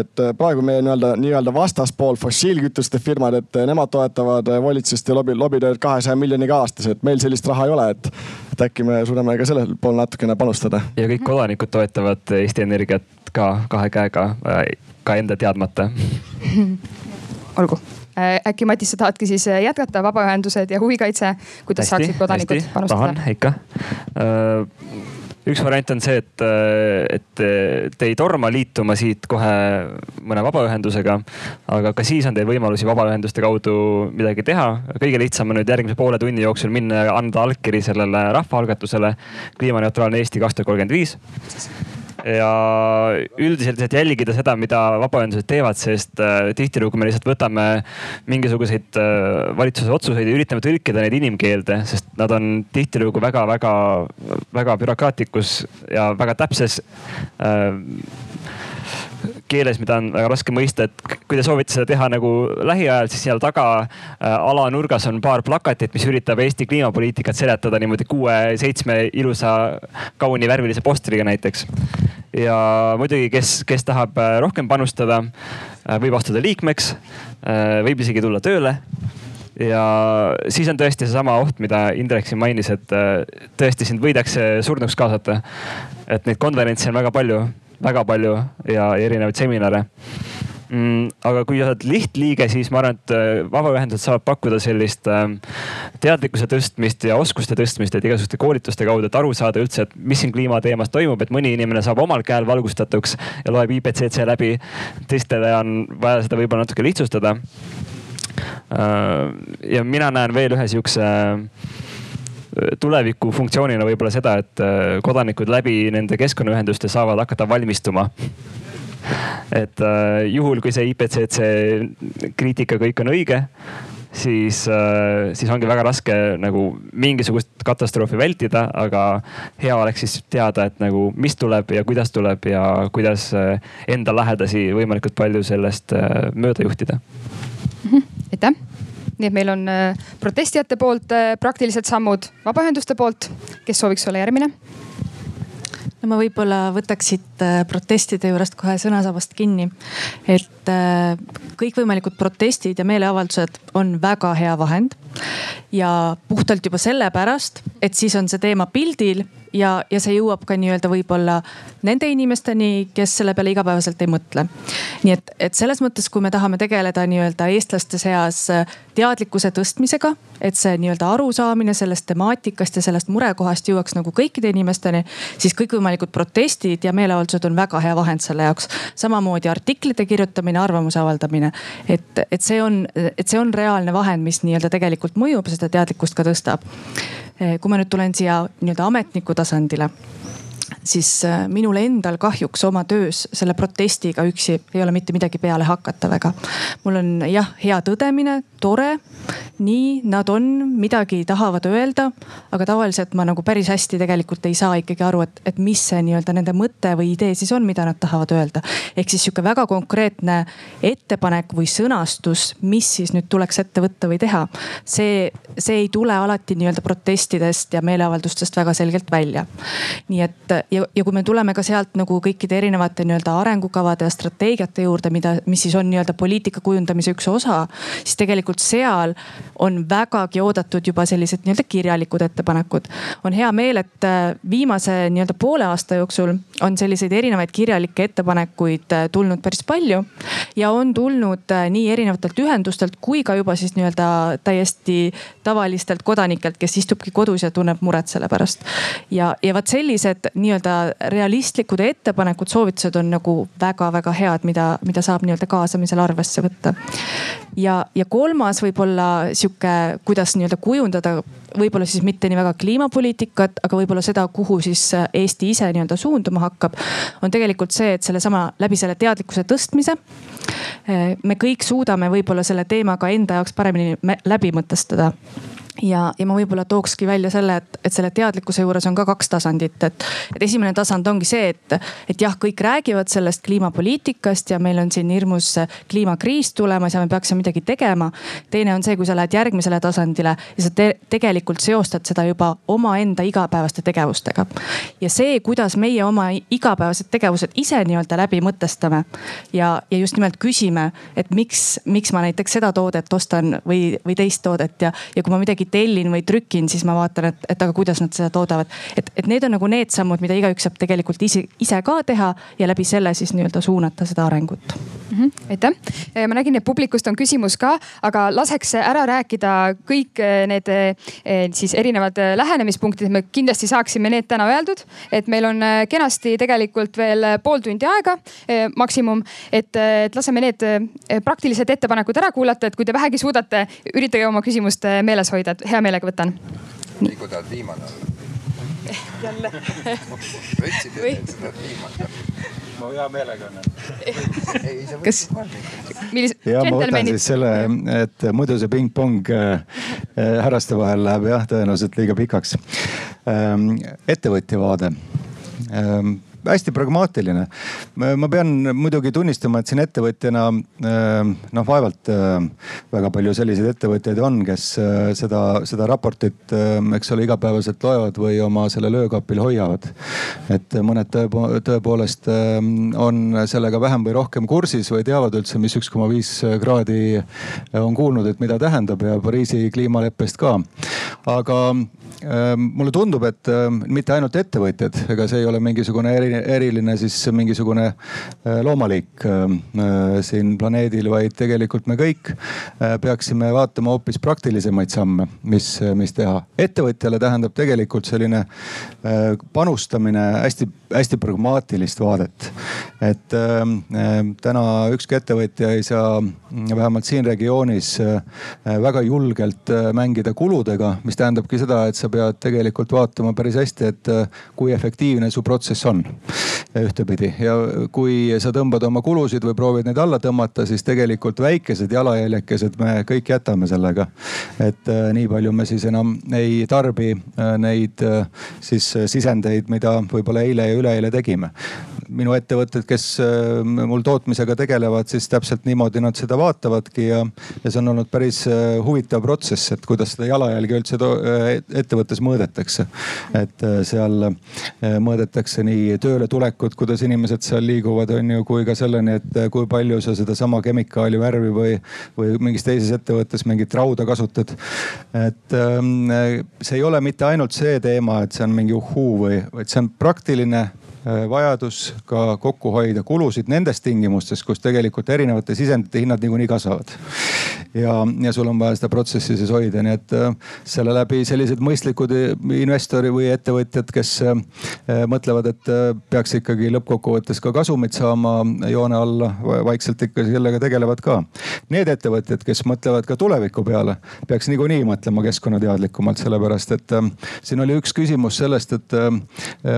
et praegu meie nii-öelda, nii-öelda vastaspool fossiilkütuste firmad, et nemad toetavad valitsust ja lobi, lobitööd kahesaja miljoniga aastas, et meil sellist raha ei ole, et, et äkki me suudame ka sellel pool natukene panustada. ja kõik kodanikud toetavad Eesti Energiat ka kahe käega, ka enda teadmata olgu Äh, äkki Matis, sa tahadki siis äh, jätkata, vabaühendused ja huvikaitse, kuidas hästi, saaksid kodanikud hästi, panustada? tahan ikka äh, üks variant on see, et, et te ei torma liituma siit kohe mõne vabaühendusega. aga ka siis on teil võimalusi vabaühenduste kaudu midagi teha. kõige lihtsam on nüüd järgmise poole tunni jooksul minna ja anda allkiri sellele rahvaalgatusele kliimaneutraalne Eesti kaks tuhat kolmkümmend viis ja üldiselt lihtsalt jälgida seda, mida vabaühendused teevad, sest äh, tihtilugu me lihtsalt võtame mingisuguseid äh, valitsuse otsuseid ja üritame tõlkida neid inimkeelde, sest nad on tihtilugu väga-väga-väga bürokraatlikus ja väga täpses äh, keeles, mida on väga raske mõista, et kui te soovite seda teha nagu lähiajal, siis seal taga äh, alanurgas on paar plakatit, mis üritab Eesti kliimapoliitikat seletada niimoodi kuue-seitsme ilusa, kauni värvilise postriga näiteks. ja muidugi, kes, kes tahab äh, rohkem panustada, äh, võib astuda liikmeks, võib isegi tulla tööle ja siis on tõesti seesama oht, mida Indrek siin mainis, et tõesti sind võidakse surnuks kaasata. et neid konverentse on väga palju väga palju ja erinevaid seminare mm,. aga kui sa oled lihtliige, siis ma arvan, et äh, vabaühendused saavad pakkuda sellist äh, teadlikkuse tõstmist ja oskuste tõstmist, et igasuguste koolituste kaudu, et aru saada üldse, et mis siin kliimateemas toimub, et mõni inimene saab omal käel valgustatuks ja loeb IPCC läbi. teistele on vaja seda võib-olla natuke lihtsustada äh,. ja mina näen veel ühe sihukese tuleviku funktsioonina võib-olla seda, et äh, kodanikud läbi nende keskkonnaühenduste saavad hakata valmistuma et äh, juhul, kui see IPCC kriitika kõik on õige, siis äh,, siis ongi väga raske nagu mingisugust katastroofi vältida, aga hea oleks siis teada, et nagu mis tuleb ja kuidas tuleb ja kuidas enda lähedasi võimalikult palju sellest mööda juhtida. Mhm. aitäh nii et meil on äh, protestijate poolt äh, praktilised sammud, vabaühenduste poolt, kes sooviks olla järgmine? no ma võib-olla võtaks siit äh, protestide juurest kohe sõnasabast kinni. et kõikvõimalikud protestid ja meeleavaldused on väga hea vahend. ja puhtalt juba sellepärast, et siis on see teema pildil ja, ja see jõuab ka nii-öelda võib-olla nende inimesteni, kes selle peale igapäevaselt ei mõtle. nii et, et selles mõttes, kui me tahame tegeleda nii-öelda eestlaste seas teadlikkuse tõstmisega, et see nii-öelda arusaamine sellest temaatikast ja sellest murekohast jõuaks nagu kõikide inimesteni, siis kõikvõimalikud protestid ja meeleavaldused on väga hea vahend selle jaoks. samamoodi artiklite kirjutamine, arvamuse avaldamine, et, et see on, et see on reaalne vahend, mis nii-öelda tegelikult mõjub ja seda teadlikkust ka tõstab. Kui ma nüüd tulen siia nii-öelda ametniku tasandile siis äh, minul endal kahjuks oma töös selle protestiga üksi ei ole mitte midagi peale hakata väga. mul on jah, hea tõdemine, tore, nii nad on, midagi tahavad öelda, aga tavaliselt ma nagu päris hästi tegelikult ei saa ikkagi aru, et, et mis see nii-öelda nende mõte või idee siis on, mida nad tahavad öelda. ehk siis sihuke väga konkreetne ettepanek või sõnastus, mis siis nüüd tuleks ette võtta või teha. see, see ei tule alati nii-öelda protestidest ja meeleavaldustest väga selgelt välja. nii et ja, ja kui me tuleme ka sealt nagu kõikide erinevate nii-öelda arengukavade ja strateegiate juurde, mida, mis siis on nii-öelda poliitika kujundamise üks osa, siis tegelikult seal on vägagi oodatud juba sellised nii-öelda kirjalikud ettepanekud. on hea meel, et äh, viimase nii-öelda poole aasta jooksul on selliseid erinevaid kirjalikke ettepanekuid äh, tulnud päris palju ja on tulnud äh, nii erinevatelt ühendustelt kui ka juba siis nii-öelda täiesti tavalistelt kodanikelt, kes istubki kodus ja tunneb muret selle pärast. ja, ja vot sellised nii-öelda realistlikud ettepanekud, soovitused on nagu väga-väga head, mida, mida saab nii-öelda kaasamisel arvesse võtta. ja, ja kolmas võib-olla sihuke, kuidas nii-öelda kujundada võib-olla siis mitte nii väga kliimapoliitikat, aga võib-olla seda, kuhu siis Eesti ise nii-öelda suunduma hakkab. on tegelikult see, et sellesama läbi selle teadlikkuse tõstmise me kõik suudame võib-olla selle teema ka enda jaoks paremini läbi mõtestada ja, ja ma võib-olla tookski välja selle, et, et selle teadlikkuse juures on ka kaks tasandit, et, et esimene tasand ongi see, et, et jah, kõik räägivad sellest kliimapoliitikast ja meil on siin hirmus kliimakriis tulemas ja me peaksime midagi tegema. teine on see, kui sa lähed järgmisele tasandile ja sa te tegelikult seostad seda juba omaenda igapäevaste tegevustega. ja see, kuidas meie oma igapäevased tegevused ise nii-öelda läbi mõtestame ja, ja just nimelt küsime, et miks, miks ma näiteks seda toodet ostan või, või teist toodet ja, ja kui ma midagi tellin või trükin, siis ma vaatan, et, et aga kuidas nad seda toodavad. et, et need on nagu need sammud, mida igaüks saab tegelikult ise, ise ka teha ja läbi selle siis nii-öelda suunata seda arengut mm. -hmm, aitäh, ma nägin, et publikust on küsimus ka, aga laseks ära rääkida kõik eh, need eh, siis erinevad eh, lähenemispunktid, me kindlasti saaksime need täna öeldud. et meil on kenasti tegelikult veel pool tundi aega maksimum, et, et laseme need praktilised ettepanekud ära kuulata, et kui te vähegi suudate, üritage oma küsimust meeles hoida et hea meelega võtan. Niku tahad viimane olla? jälle. võtsid üle, et sa tahad viimane olla? ma hea meelega annan. kas, millised? ja ma võtan siis selle, et muidu see pingpong äh, äh, härraste vahel läheb jah, tõenäoliselt liiga pikaks. Ähm, ettevõtja vaade ähm, hästi pragmaatiline. ma pean muidugi tunnistama, et siin ettevõtjana äh, noh, vaevalt äh, väga palju selliseid ettevõtjaid on, kes äh, seda, seda raportit, eks ole, igapäevaselt loevad või oma selle löökapil hoiavad. et mõned tõepo, tõepoolest on sellega vähem või rohkem kursis või teavad üldse, mis üks koma viis kraadi on kuulnud, et mida tähendab ja Pariisi kliimaleppest ka. aga mulle tundub, et mitte ainult ettevõtjad, ega see ei ole mingisugune eri, eriline siis mingisugune äh, loomaliik siin planeedil, vaid tegelikult me kõik peaksime vaatama hoopis praktilisemaid samme, mis, mis teha. ettevõtjale tähendab tegelikult selline panustamine hästi-hästi pragmaatilist vaadet. et täna ükski ettevõtja ei saa vähemalt siin regioonis väga julgelt mängida kuludega, mis tähendabki seda, et sa pead tegelikult vaatama päris hästi, et kui efektiivne su protsess on ühtepidi ja kui sa tõmbad oma kulusid või proovid neid alla tõmmata, siis tegelikult väikesed jalajäljekesed me kõik jätame sellega. et äh, nii palju me siis enam ei tarbi äh, neid äh, siis sisendeid, mida võib-olla eile ja üleeile tegime minu ettevõtted, kes äh, mul tootmisega tegelevad, siis täpselt niimoodi nad seda vaatavadki ja, ja see on olnud päris äh, huvitav protsess, et kuidas seda jalajälge üldse äh, ettevõttes mõõdetakse. et seal mõõdetakse nii tööletulekut, kuidas inimesed seal liiguvad, on ju, kui ka selleni, et kui palju sa sedasama kemikaali, värvi või, või mingis teises ettevõttes mingit rauda kasutad. et ähm, see ei ole mitte ainult see teema, et see on mingi uhhuu või, vaid see on praktiline vajadus ka kokku hoida kulusid nendes tingimustes, kus tegelikult erinevate sisendite hinnad niikuinii kasvavad. ja, ja sul on vaja seda protsessi siis hoida, nii et äh, selle läbi sellised mõistlikud investori või ettevõtjad, kes äh, mõtlevad, et peaks ikkagi lõppkokkuvõttes ka kasumit saama joone alla, vaikselt ikka sellega tegelevad ka. Need ettevõtjad, kes mõtlevad ka tuleviku peale, peaks niikuinii mõtlema keskkonnateadlikumalt, sellepärast et siin oli üks küsimus sellest, et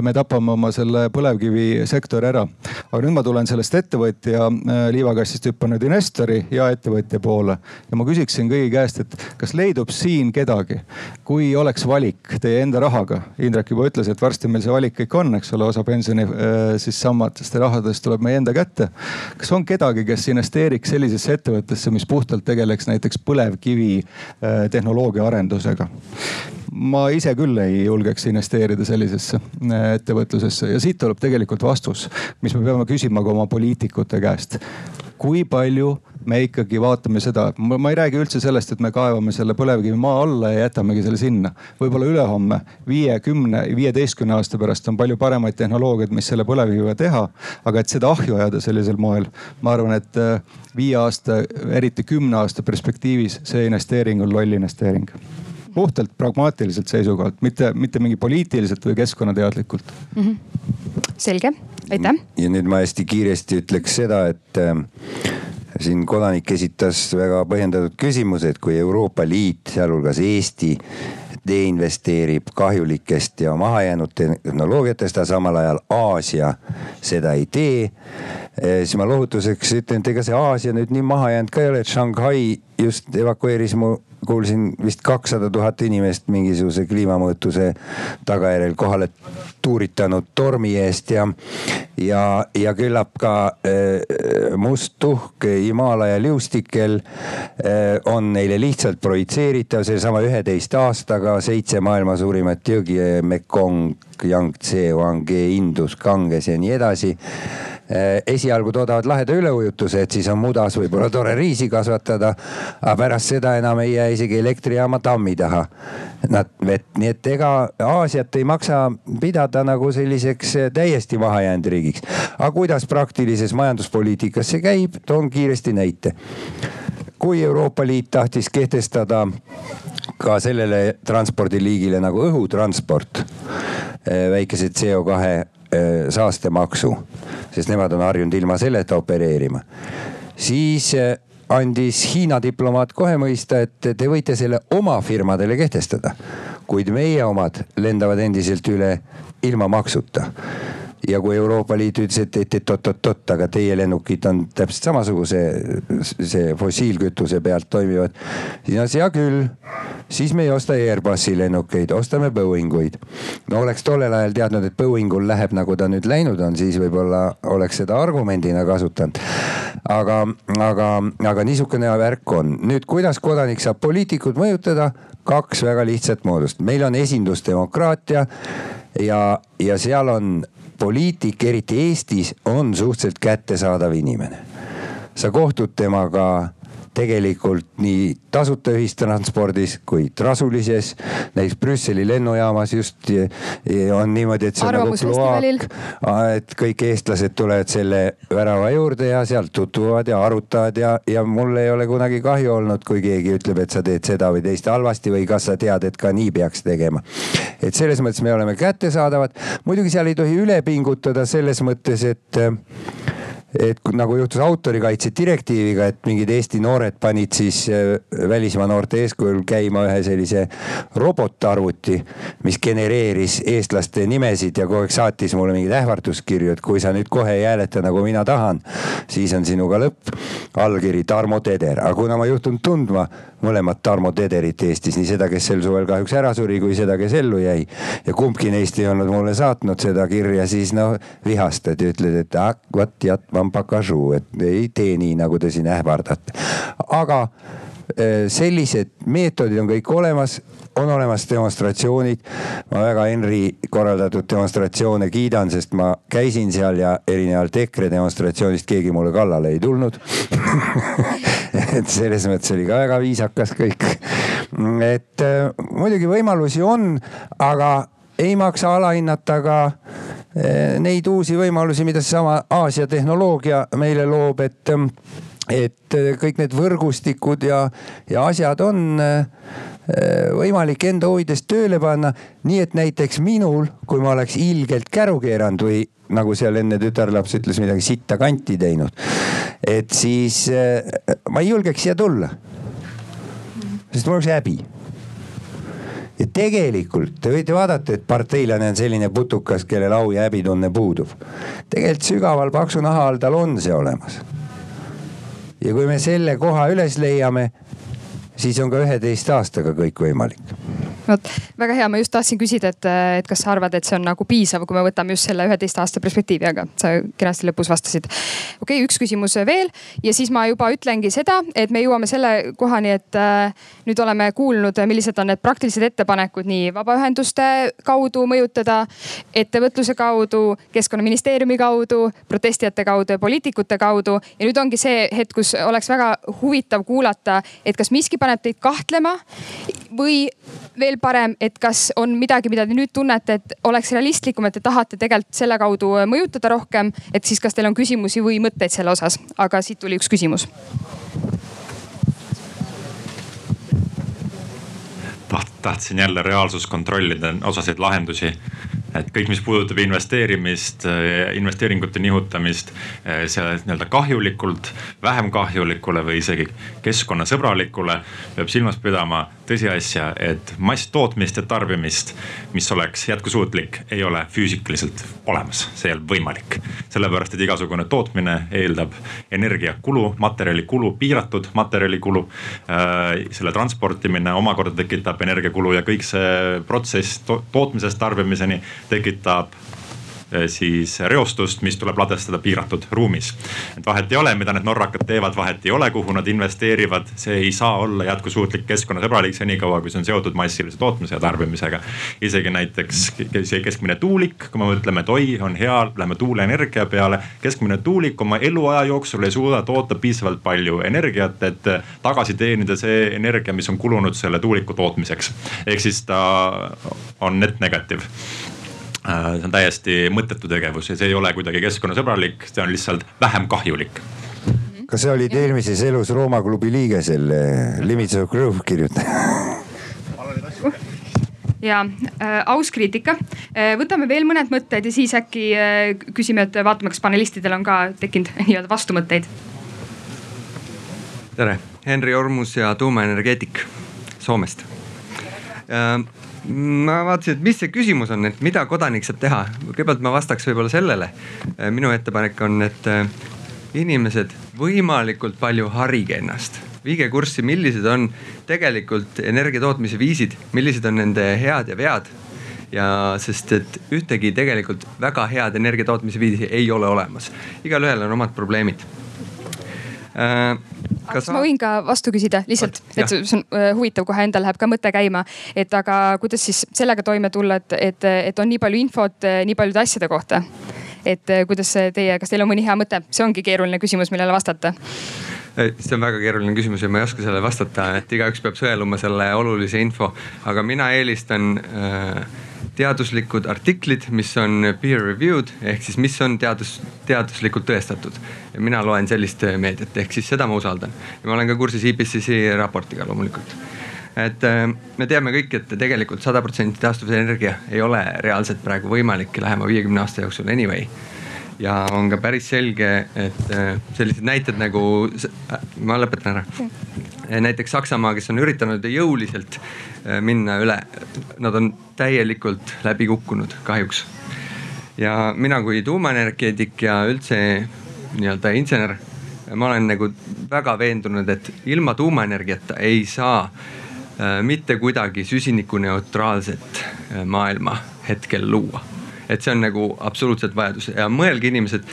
me tapame oma selle põlevkivisektori ära. aga nüüd ma tulen sellest ettevõtja äh, liivakastist hüppan nüüd investori ja ettevõtja poole ja ma küsiksin kõigi käest, et kas leidub siin kedagi, kui oleks valik teie enda rahaga. Indrek juba ütles, et varsti meil see valik kõik on, eks ole, osa pensioni äh, siis sammatest ja rahadest tuleb meie enda kätte. kas on kedagi, kes investeeriks sellisesse ettevõttesse, mis puhtalt tegeleks näiteks põlevkivi äh, tehnoloogia arendusega? ma ise küll ei julgeks investeerida sellisesse ettevõtlusesse ja siit tuleb tegelikult vastus, mis me peame küsima ka oma poliitikute käest. kui palju me ikkagi vaatame seda, ma ei räägi üldse sellest, et me kaevame selle põlevkivi maa alla ja jätamegi selle sinna. võib-olla ülehomme, viie, kümne, viieteistkümne aasta pärast on palju paremaid tehnoloogiaid, mis selle põlevkiviga teha. aga et seda ahju ajada sellisel moel, ma arvan, et äh, viie aasta, eriti kümne aasta perspektiivis see investeering on loll investeering puhtalt pragmaatiliselt seisukohalt, mitte, mitte mingi poliitiliselt või keskkonnateadlikult mm. -hmm. selge, aitäh. ja nüüd ma hästi kiiresti ütleks seda, et äh, siin kodanik esitas väga põhjendatud küsimuse, et kui Euroopa Liit, sealhulgas Eesti deinvesteerib kahjulikest ja mahajäänud tehnoloogiatest, aga samal ajal Aasia seda ei tee. siis ma lohutuseks ütlen, et ega see Aasia nüüd nii maha jäänud ka ei ole, et Shanghai just evakueeris mu kuulsin vist kakssada tuhat inimest mingisuguse kliimamuutuse tagajärjel kohale tuuritanud tormi eest ja, ja, ja küllap ka äh, must tuhk Himaalaja liustikel äh, on neile lihtsalt projitseeritav, sellesama üheteist aastaga seitse maailma suurimat jõgi, Mekong, Yangtze, Huanghe, Indus, Ganges ja nii edasi Eh, esialgu toodavad laheda üleujutuse, et siis on mudas võib-olla tore riisi kasvatada. aga pärast seda enam ei jää isegi elektrijaama tammi taha. Nad vett, nii et ega Aasiat ei maksa pidada nagu selliseks eh, täiesti mahajäänud riigiks. aga kuidas praktilises majanduspoliitikas see käib, toon kiiresti näite kui Euroopa Liit tahtis kehtestada ka sellele transpordiliigile nagu õhutransport eh, väikese CO2 saastemaksu sest nemad on harjunud ilma selleta opereerima. siis eh, andis Hiina diplomaat kohe mõista, et te võite selle oma firmadele kehtestada, kuid meie omad lendavad endiselt üle ilma maksuta ja kui Euroopa Liit ütles, et, et, et oot-oot-oot, aga teie lennukid on täpselt samasuguse, see fossiilkütuse pealt toimivad. siis hea küll, siis me ei osta Airbusi lennukeid, ostame Boeinguid. no oleks tollel ajal teadnud, et Boeingul läheb nagu ta nüüd läinud on, siis võib-olla oleks seda argumendina kasutanud. aga, aga, aga niisugune värk on. nüüd, kuidas kodanik saab poliitikut mõjutada? kaks väga lihtsat moodust, meil on esindusdemokraatia ja, ja seal on poliitik, eriti Eestis, on suhteliselt kättesaadav inimene. sa kohtud temaga tegelikult nii tasuta ühistranspordis kui trasulises. näiteks Brüsseli lennujaamas just on niimoodi, et see on nagu kloaak. et kõik eestlased tulevad selle värava juurde ja sealt tutvuvad ja arutavad ja, ja mul ei ole kunagi kahju olnud, kui keegi ütleb, et sa teed seda või teist halvasti või kas sa tead, et ka nii peaks tegema. et selles mõttes me oleme kättesaadavad. muidugi seal ei tohi üle pingutada selles mõttes, et et nagu juhtus autorikaitse direktiiviga, et mingid Eesti noored panid siis äh, välismaa noorte eeskujul käima ühe sellise robotarvuti, mis genereeris eestlaste nimesid ja kogu aeg saatis mulle mingeid ähvarduskirju, et kui sa nüüd kohe ei hääleta nagu mina tahan, siis on sinuga lõpp. allkiri Tarmo Teder, aga kuna ma juhtun tundma mõlemat Tarmo Tederit Eestis, nii seda, kes sel suvel kahjuks ära suri, kui seda, kes ellu jäi. ja kumbki neist ei olnud mulle saatnud seda kirja, siis noh vihastad ja ütled, et ah, vot et ei tee nii, nagu te siin ähvardate. aga sellised meetodid on kõik olemas, on olemas demonstratsioonid. ma väga Henri korraldatud demonstratsioone kiidan, sest ma käisin seal ja erinevalt EKRE demonstratsioonist keegi mulle kallale ei tulnud et selles mõttes oli ka väga viisakas kõik. et äh, muidugi võimalusi on, aga ei maksa alahinnata ka äh, neid uusi võimalusi, mida seesama Aasia tehnoloogia meile loob, et, et äh, kõik need võrgustikud ja, ja asjad on võimalik enda huvides tööle panna. nii et näiteks minul, kui ma oleks ilgelt käru keeranud või nagu seal enne tütarlaps ütles midagi sitta kanti teinud. et siis äh, ma ei julgeks siia tulla. sest mul oleks häbi. ja tegelikult te võite vaadata, et parteilane on selline putukas, kellel au ja häbitunne puudub. tegelikult sügaval paksu naha all tal on see olemas. Ja kui me selle koha üles leiame, siis on ka üheteist aastaga kõik võimalik vot väga hea, ma just tahtsin küsida, et, et kas sa arvad, et see on nagu piisav, kui me võtame just selle üheteist aasta perspektiivi, aga sa kenasti lõpus vastasid. okei okay,, üks küsimus veel ja siis ma juba ütlengi seda, et me jõuame selle kohani, et äh, nüüd oleme kuulnud, millised on need praktilised ettepanekud nii vabaühenduste kaudu mõjutada, ettevõtluse kaudu, keskkonnaministeeriumi kaudu, protestijate kaudu ja poliitikute kaudu. ja nüüd ongi see hetk, kus oleks väga huvitav kuulata, et kas miski paneb teid kahtlema või veel parem, et kas on midagi, mida te nüüd tunnete, et oleks realistlikum, et te tahate tegelikult selle kaudu mõjutada rohkem, et siis kas teil on küsimusi või mõtteid selle osas, aga siit tuli üks küsimus. tahtsin jälle reaalsust kontrollida osasid lahendusi et kõik, mis puudutab investeerimist, investeeringute nihutamist, selle nii-öelda kahjulikult, vähem kahjulikule või isegi keskkonnasõbralikule, peab silmas pidama tõsiasja, et masstootmist ja tarbimist, mis oleks jätkusuutlik, ei ole füüsikaliselt olemas, see ei ole võimalik. sellepärast, et igasugune tootmine eeldab energiakulu, materjalikulu, piiratud materjalikulu äh,. selle transportimine omakorda tekitab energiakulu ja kõik see protsess to tootmisest tarbimiseni tekitab siis reostust, mis tuleb ladestada piiratud ruumis. et vahet ei ole, mida need norrakad teevad, vahet ei ole, kuhu nad investeerivad, see ei saa olla jätkusuutlik keskkonnasõbralik senikaua, kui see on seotud massilise tootmise ja tarbimisega. isegi näiteks see keskmine tuulik, kui me mõtleme, et oi, on hea, lähme tuuleenergia peale. keskmine tuulik oma eluaja jooksul ei suuda toota piisavalt palju energiat, et tagasi teenida see energia, mis on kulunud selle tuuliku tootmiseks. ehk siis ta on net negatiiv see on täiesti mõttetu tegevus ja see ei ole kuidagi keskkonnasõbralik, see on lihtsalt vähem kahjulik. kas sa olid eelmises elus Rooma klubi liige, selle Limits of Growth kirjutaja? ja äh, aus kriitika äh,. võtame veel mõned mõtted ja siis äkki äh, küsime, et vaatame, kas panelistidel on ka tekkinud nii-öelda vastumõtteid. tere, Henri Ormus ja tuumaenergeetik Soomest äh, ma vaatasin, et mis see küsimus on, et mida kodanik saab teha. kõigepealt ma vastaks võib-olla sellele. minu ettepanek on, et äh, inimesed võimalikult palju harige ennast viige kurssi, millised on tegelikult energia tootmise viisid, millised on nende head ja vead. ja sest, et ühtegi tegelikult väga head energia tootmise viisi ei ole olemas, igalühel on omad probleemid äh, kas ma võin ka vastu küsida lihtsalt, et see on äh, huvitav, kohe endal läheb ka mõte käima. et aga kuidas siis sellega toime tulla, et, et, et on nii palju infot äh, nii paljude asjade kohta? et äh, kuidas teie, kas teil on mõni hea mõte, see ongi keeruline küsimus, millele vastata see on väga keeruline küsimus ja ma ei oska sellele vastata, et igaüks peab sõeluma selle olulise info, aga mina eelistan äh, teaduslikud artiklid, mis on peer review'd ehk siis, mis on teadus, teaduslikult tõestatud. ja mina loen sellist meediat, ehk siis seda ma usaldan ja ma olen ka kursis IPCC raportiga loomulikult et äh, me teame kõik, et tegelikult sada protsenti taastuvenergia ei ole reaalselt praegu võimalik lähema viiekümne aasta jooksul anyway ja on ka päris selge, et äh, sellised näited nagu, ma lõpetan ära. Näiteks Saksamaa, kes on üritanud jõuliselt äh, minna üle, nad on täielikult läbi kukkunud kahjuks. ja mina kui tuumaenergeetik ja üldse nii-öelda insener, ma olen nagu väga veendunud, et ilma tuumaenergiata ei saa äh, mitte kuidagi süsinikuneutraalset maailma hetkel luua et see on nagu absoluutselt vajadus ja mõelge inimesed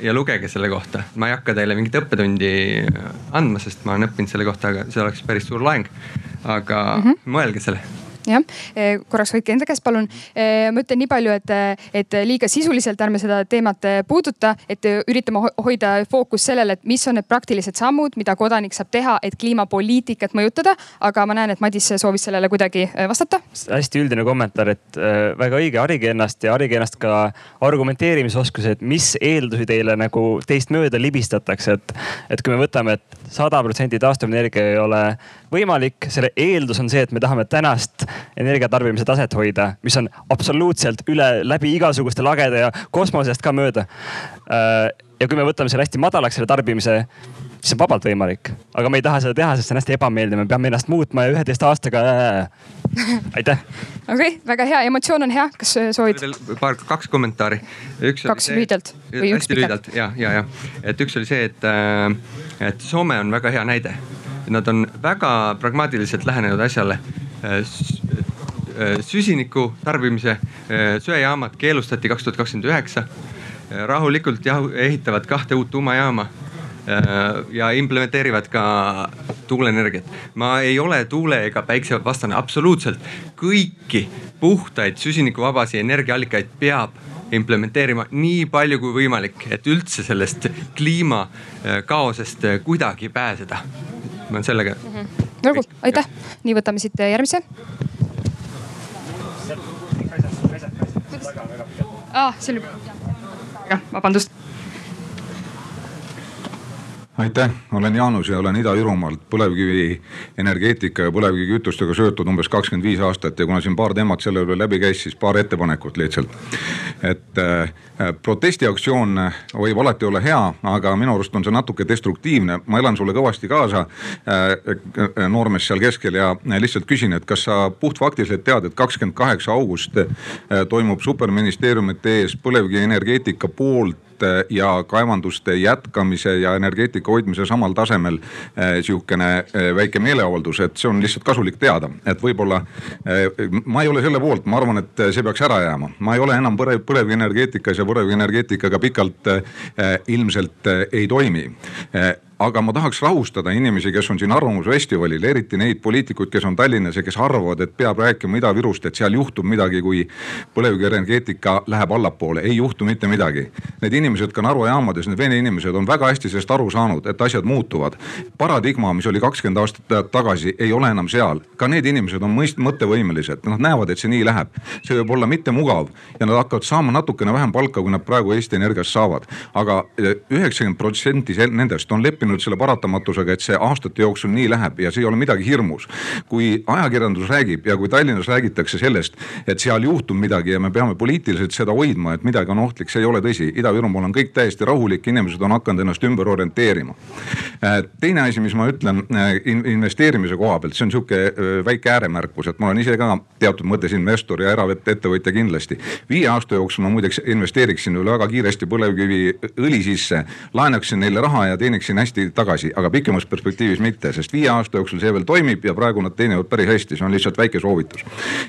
ja lugege selle kohta. ma ei hakka teile mingit õppetundi andma, sest ma olen õppinud selle kohta, aga see oleks päris suur loeng. aga mm -hmm. mõelge selle jah, eh, korraks hoidke enda käest, palun. Eh, ma ütlen nii palju, et, et liiga sisuliselt ärme seda teemat puuduta, et üritame hoida fookus sellele, et mis on need praktilised sammud, mida kodanik saab teha, et kliimapoliitikat mõjutada. aga ma näen, et Madis soovis sellele kuidagi vastata. hästi üldine kommentaar, et väga õige, harige ennast ja harige ennast ka argumenteerimisoskusi, et mis eeldusi teile nagu teist mööda libistatakse, et, et kui me võtame et, et sada protsenti taastuvenergia ei ole võimalik, selle eeldus on see, et me tahame tänast energiatarbimise taset hoida, mis on absoluutselt üle, läbi igasuguste lagede ja kosmosest ka mööda. Äh, ja kui me võtame selle hästi madalaks, selle tarbimise, siis on vabalt võimalik, aga me ei taha seda teha, sest see on hästi ebameeldiv, me peame ennast muutma ja üheteist aastaga äh,. aitäh. okei okay,, väga hea, emotsioon on hea, kas soovid? paar, kaks kommentaari. kaks lühidalt või üks pikalt? ja, ja, ja, et üks oli see, et, äh, et Soome on väga hea näide. Nad on väga pragmaatiliselt lähenenud asjale süsiniku tarbimise äh, söejaamad keelustati kaks tuhat kakskümmend üheksa. rahulikult jahu, ehitavad kahte uut tuumajaama ja implementeerivad ka tuuleenergiat. ma ei ole tuule ega päikse vastane, absoluutselt kõiki puhtaid süsinikuvabasi energiaallikaid peab implementeerima nii palju kui võimalik, et üldse sellest kliimakaosest kuidagi pääseda. Ma olen sellega mm. -hmm olgu, aitäh. nii, võtame siit järgmise. aa ah,, see oli, jah, vabandust. Aitäh, olen Jaanus ja olen Ida-Virumaalt põlevkivi energeetika ja põlevkivikütustega seotud umbes kakskümmend viis aastat ja kuna siin paar teemat selle üle läbi käis, siis paar ettepanekut lihtsalt. et äh, protestiaktsioon võib alati olla hea, aga minu arust on see natuke destruktiivne. ma elan sulle kõvasti kaasa äh,, noormees seal keskel ja lihtsalt küsin, et kas sa puhtfaktiliselt tead, et kakskümmend kaheksa august äh, toimub superministeeriumite ees põlevkivienergeetika poolt kaevanduste ja kaevanduste jätkamise ja energeetika hoidmise samal tasemel eh, sihukene eh, väike meeleavaldus, et see on lihtsalt kasulik teada, et võib-olla eh, ma ei ole selle poolt, ma arvan, et see peaks ära jääma. ma ei ole enam põlev, põlevkivienergeetikas ja põlevkivienergeetikaga pikalt ilmselt ei toimi aga ma tahaks rahustada inimesi, kes on siin Arvamusfestivalil, eriti neid poliitikuid, kes on Tallinnas ja kes arvavad, et peab rääkima Ida-Virust, et seal juhtub midagi, kui põlevkivienergeetika läheb allapoole. ei juhtu mitte midagi. Need inimesed ka Narva jaamades, need vene inimesed on väga hästi sellest aru saanud, et asjad muutuvad. paradigma, mis oli kakskümmend aastat tagasi, ei ole enam seal. ka need inimesed on mõist-, mõttevõimelised, nad näevad, et see nii läheb. see võib olla mitte mugav ja nad hakkavad saama natukene vähem palka, kui nad praegu Eesti Energias saavad aga. aga üheksakümmend protsenti nendest on leppinud leppinud selle paratamatusega, et see aastate jooksul nii läheb ja see ei ole midagi hirmus. kui ajakirjandus räägib ja kui Tallinnas räägitakse sellest, et seal juhtub midagi ja me peame poliitiliselt seda hoidma, et midagi on ohtlik, see ei ole tõsi. Ida-Virumaal on kõik täiesti rahulik, inimesed on hakanud ennast ümber orienteerima. Äh, teine asi, mis ma ütlen äh, investeerimise koha pealt, see on sihuke äh, väike ääremärkus, et ma olen ise ka teatud mõttes investor ja eraettevõtja kindlasti. viie aasta jooksul ma muideks investeeriksin üle väga kiiresti põlevkiviõli sisse, laenaksin neile raha ja teeniksin hästi hästi tagasi, aga pikemas perspektiivis mitte, sest viie aasta jooksul see veel toimib ja praegu nad teenivad päris hästi, see on lihtsalt väike soovitus.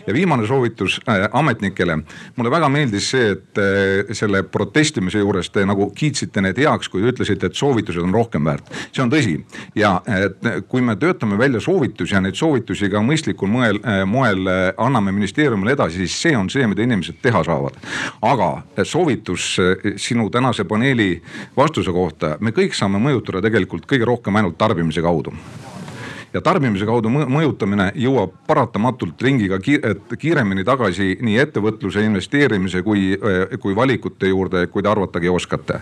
ja viimane soovitus äh, ametnikele. mulle väga meeldis see, et äh, selle protestimise juures te nagu kiitsite need heaks, kui ütlesite, et soovitused on rohkem väärt. see on tõsi ja et kui me töötame välja soovitusi ja neid soovitusi ka mõistlikul moel, äh, moel äh, anname ministeeriumile edasi, siis see on see, mida inimesed teha saavad. aga äh, soovitus sinu tänase paneeli vastuse kohta, me kõik saame mõjutada tegelikult tegelikult kõige rohkem ainult tarbimise kaudu ja tarbimise kaudu mõjutamine jõuab paratamatult ringiga kiiremini tagasi nii ettevõtluse, investeerimise kui, eh, kui valikute juurde, kui te arvatagi oskate.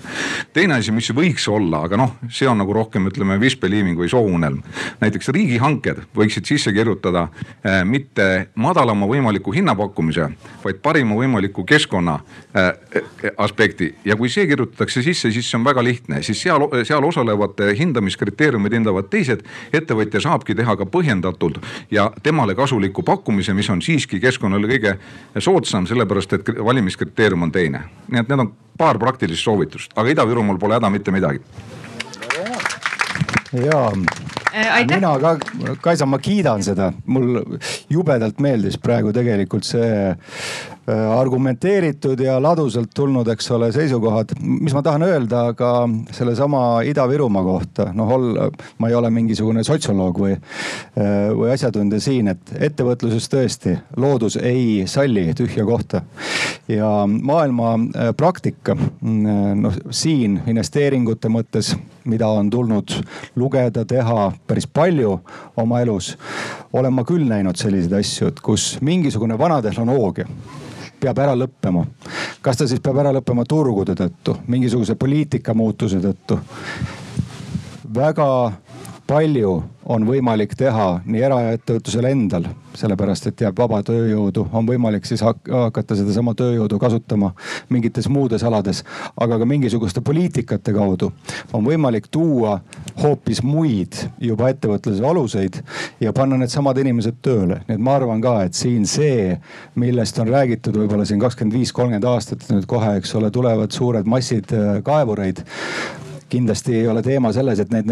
teine asi, mis võiks olla, aga noh, see on nagu rohkem ütleme wish-believing või soovunelm. näiteks riigihanked võiksid sisse kirjutada eh, mitte madalama võimaliku hinnapakkumise, vaid parima võimaliku keskkonna eh, aspekti ja kui see kirjutatakse sisse, siis see on väga lihtne, siis seal, seal osalevad hindamiskriteeriumid hindavad teised, ettevõtja saab saabki teha ka põhjendatult ja temale kasuliku pakkumise, mis on siiski keskkonnale kõige soodsam, sellepärast et valimiskriteerium on teine. nii et need on paar praktilist soovitust, aga Ida-Virumaal pole häda mitte midagi. ja äh, mina ka, Kaisa, ma kiidan seda, mul jubedalt meeldis praegu tegelikult see argumenteeritud ja ladusalt tulnud, eks ole, seisukohad. mis ma tahan öelda ka sellesama Ida-Virumaa kohta, noh, olla, ma ei ole mingisugune sotsioloog või, äh, või asjatundja siin, et ettevõtluses tõesti loodus ei salli tühja kohta. ja maailma äh, praktika, noh siin investeeringute mõttes, mida on tulnud lugeda, teha päris palju oma elus, olen ma küll näinud selliseid asju, et kus mingisugune vana tehnoloogia peab ära lõppema. kas ta siis peab ära lõppema turgude tõttu, mingisuguse poliitika muutuse tõttu? väga palju on võimalik teha nii eraettevõtlusel endal, sellepärast et jääb vaba tööjõudu, on võimalik siis hakata sedasama tööjõudu kasutama mingites muudes alades. aga ka mingisuguste poliitikate kaudu on võimalik tuua hoopis muid juba ettevõtluse aluseid ja panna needsamad inimesed tööle. nii et ma arvan ka, et siin see, millest on räägitud võib-olla siin kakskümmend viis, kolmkümmend aastat, nüüd kohe, eks ole, tulevad suured massid äh, kaevureid kindlasti ei ole teema selles, et need,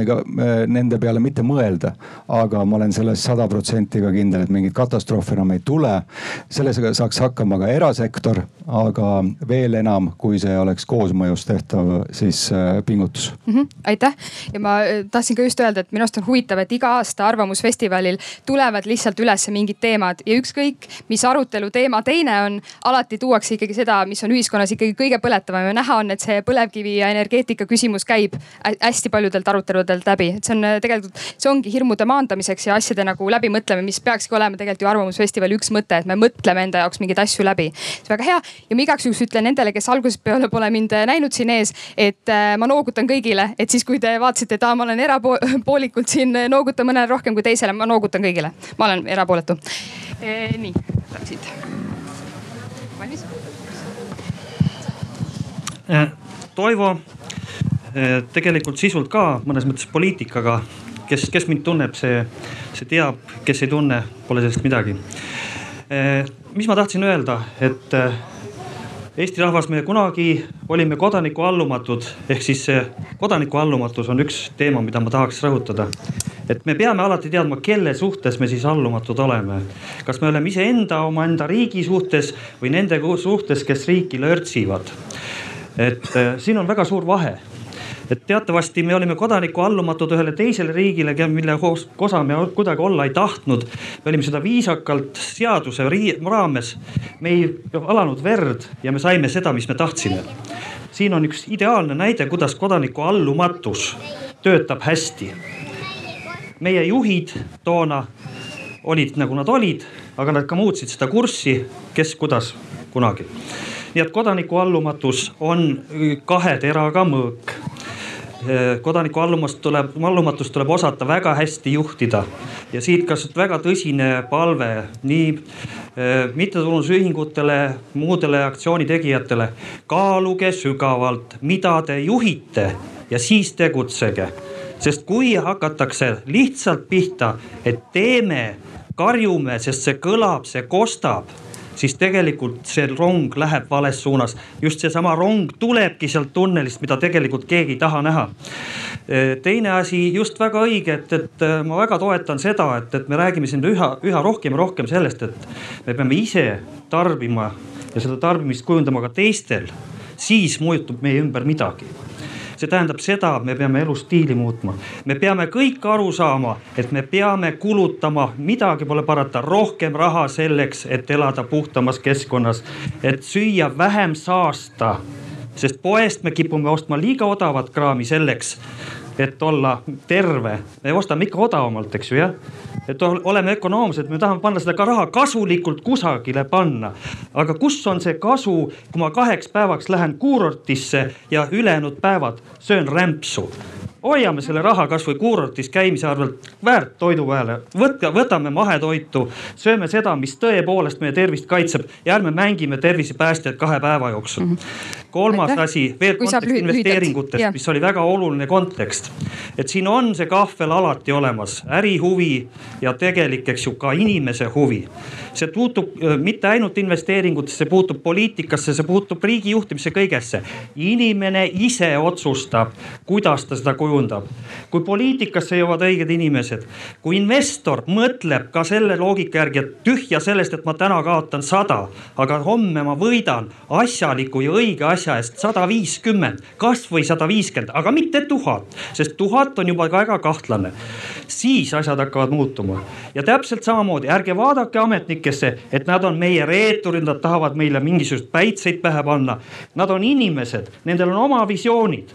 nende peale mitte mõelda. aga ma olen selles sada protsenti ka kindel, et mingeid katastroofe enam ei tule. sellega saaks hakkama ka erasektor, aga veel enam, kui see oleks koosmõjus tehtav siis äh, pingutus mm. -hmm, aitäh ja ma äh, tahtsin ka just öelda, et minu arust on huvitav, et iga aasta Arvamusfestivalil tulevad lihtsalt üles mingid teemad ja ükskõik, mis arutelu teema teine on, alati tuuakse ikkagi seda, mis on ühiskonnas ikkagi kõige põletavam ja näha on, et see põlevkivi ja energeetika küsimus käib käib hästi paljudelt aruteludelt läbi, et see on tegelikult, see ongi hirmude maandamiseks ja asjade nagu läbimõtlemine, mis peakski olema tegelikult ju Arvamusfestivali üks mõte, et me mõtleme enda jaoks mingeid asju läbi. see on väga hea ja ma igaks juhuks ütlen nendele, kes algusest peale pole mind näinud siin ees, et ma noogutan kõigile, et siis kui te vaatasite, et aa, ma olen erapoolikult siin, noogutan mõnele rohkem kui teisele, ma noogutan kõigile. ma olen erapooletu e,. nii, võtame siit. valmis? Toivo, tegelikult sisult ka mõnes mõttes poliitikaga, kes, kes mind tunneb, see, see teab, kes ei tunne, pole sellest midagi. mis ma tahtsin öelda, et Eesti rahvas, me kunagi olime kodanikuallumatud, ehk siis see kodanikuallumatus on üks teema, mida ma tahaks rõhutada. et me peame alati teadma, kelle suhtes me siis allumatud oleme. kas me oleme iseenda, omaenda riigi suhtes või nende suhtes, kes riiki lörtsivad. et siin on väga suur vahe et teatavasti me olime kodanikuallumatud ühele teisele riigile, mille osa me kuidagi olla ei tahtnud. me olime seda viisakalt seaduse raames, me ei alanud verd ja me saime seda, mis me tahtsime. siin on üks ideaalne näide, kuidas kodanikuallumatus töötab hästi. meie juhid toona olid nagu nad olid, aga nad ka muutsid seda kurssi, kes kuidas kunagi nii et kodanikuallumatus on kahe teraga mõõk kodaniku allumast tuleb, allumatust tuleb osata väga hästi juhtida. ja siit ka väga tõsine palve nii eh, mittetulundusühingutele, muudele aktsiooni tegijatele. kaaluge sügavalt, mida te juhite ja siis tegutsege. sest kui hakatakse lihtsalt pihta, et teeme, karjume, sest see kõlab, see kostab siis tegelikult see rong läheb vales suunas. just seesama rong tulebki sealt tunnelist, mida tegelikult keegi ei taha näha. teine asi, just väga õige, et, et ma väga toetan seda, et, et me räägime siin üha, üha rohkem ja rohkem sellest, et me peame ise tarbima ja seda tarbimist kujundama ka teistel. siis muutub meie ümber midagi see tähendab seda, me peame elustiili muutma. me peame kõik aru saama, et me peame kulutama, midagi pole parata, rohkem raha selleks, et elada puhtamas keskkonnas, et süüa vähem saasta. Sest poest me kipume ostma liiga odavat kraami selleks, et olla terve. me ostame ikka odavamalt, eks ju jah. et oleme ökonoomsed, me tahame panna seda ka raha kasulikult kusagile panna. aga kus on see kasu, kui ma kaheks päevaks lähen kuurortisse ja ülejäänud päevad söön rämpsu hoiame selle raha kasvõi kuurortis käimise arvelt väärt toidu peale, võtke, võtame mahetoitu, sööme seda, mis tõepoolest meie tervist kaitseb ja ärme mängime tervisepäästjat kahe päeva jooksul mm. -hmm. kolmas Aitäh. asi veel kontekst investeeringutest, mis oli väga oluline kontekst. et siin on see kahvel alati olemas, ärihuvi ja tegelik, eks ju, ka inimese huvi. See puutub äh, mitte ainult investeeringutesse, puutub poliitikasse, see puutub riigi juhtimisse, kõigesse. inimene ise otsustab, kuidas ta seda kujundab kui poliitikasse jõuavad õiged inimesed, kui investor mõtleb ka selle loogika järgi, et tühja sellest, et ma täna kaotan sada, aga homme ma võidan asjaliku ja õige asja eest sada viiskümmend, kasvõi sada viiskümmend, aga mitte tuhat, sest tuhat on juba väga kahtlane. siis asjad hakkavad muutuma ja täpselt samamoodi ärge vaadake ametnikesse, et nad on meie reeturid, nad tahavad meile mingisuguseid päitseid pähe panna. Nad on inimesed, nendel on oma visioonid.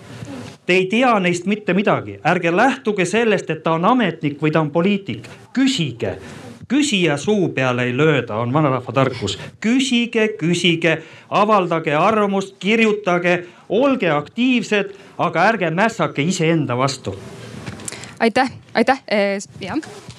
Te ei tea neist mitte midagi, ärge lähtuge sellest, et ta on ametnik või ta on poliitik, küsige. Küsija suu peale ei lööda, on vanarahva tarkus. küsige, küsige, avaldage arvamust, kirjutage, olge aktiivsed, aga ärge mässake iseenda vastu. aitäh, aitäh, jah. Eh,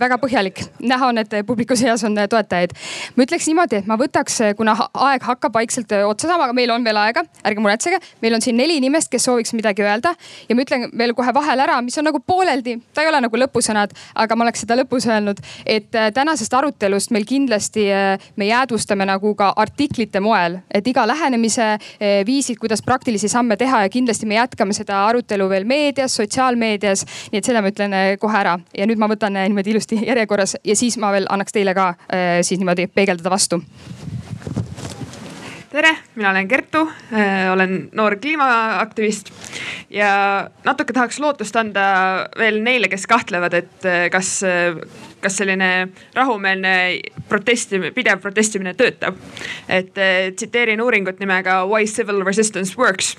väga põhjalik, näha on, et publiku seas on toetajaid. ma ütleks niimoodi, et ma võtaks, kuna aeg hakkab vaikselt otsa saama, aga meil on veel aega, ärge muretsege. meil on siin neli inimest, kes sooviks midagi öelda ja ma ütlen veel kohe vahele ära, mis on nagu pooleldi, ta ei ole nagu lõpusõnad, aga ma oleks seda lõpus öelnud, et tänasest arutelust meil kindlasti me jäädvustame nagu ka artiklite moel, et iga lähenemise äh, viisid, kuidas praktilisi samme teha ja kindlasti me jätkame seda arutelu veel meedias, sotsiaalmeedias. nii et selle ma ütlen kohe ära ja nüüd ma võtan niimoodi ilusti järjekorras ja siis ma veel annaks teile ka äh, siis niimoodi peegeldada vastu. Tere, mina olen Kertu, olen noor kliimaaktivist ja natuke tahaks lootust anda veel neile, kes kahtlevad, et kas, kas selline rahumeelne protestimine, pidev protestimine töötab. et tsiteerin uuringut nimega Why civil resistance works,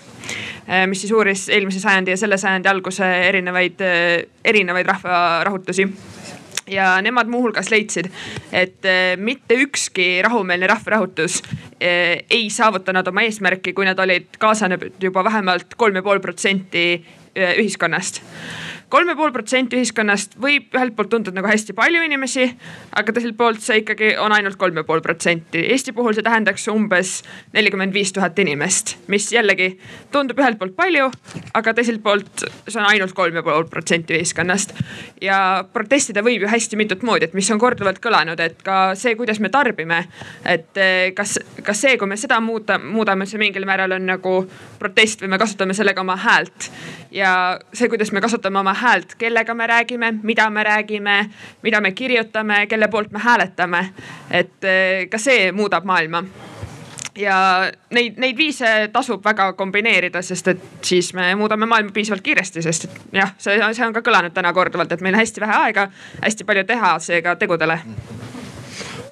mis siis uuris eelmise sajandi ja selle sajandi alguse erinevaid, erinevaid rahvarahutusi ja nemad muuhulgas leidsid, et eh, mitte ükski rahumeelne rahvarahutus eh, ei saavutanud oma eesmärki, kui nad olid kaasanud juba vähemalt kolm ja pool protsenti eh, ühiskonnast kolm ja pool protsenti ühiskonnast võib ühelt poolt tunduda nagu hästi palju inimesi, aga teiselt poolt see ikkagi on ainult kolm ja pool protsenti. Eesti puhul see tähendaks umbes nelikümmend viis tuhat inimest, mis jällegi tundub ühelt poolt palju, aga teiselt poolt see on ainult kolm ja pool protsenti ühiskonnast. ja protestida võib ju hästi mitut moodi, et mis on korduvalt kõlanud, et ka see, kuidas me tarbime, et eh, kas, kas see, kui me seda muuta, muudame, see mingil määral on nagu protest või me kasutame sellega oma häält ja see, kuidas me kasutame oma häält, kellega me räägime, mida me räägime, mida me kirjutame, kelle poolt me hääletame. et eh, ka see muudab maailma ja neid, neid viise tasub väga kombineerida, sest et siis me muudame maailma piisavalt kiiresti, sest et jah, see, see on ka kõlanud täna korduvalt, et meil on hästi vähe aega, hästi palju teha, seega tegudele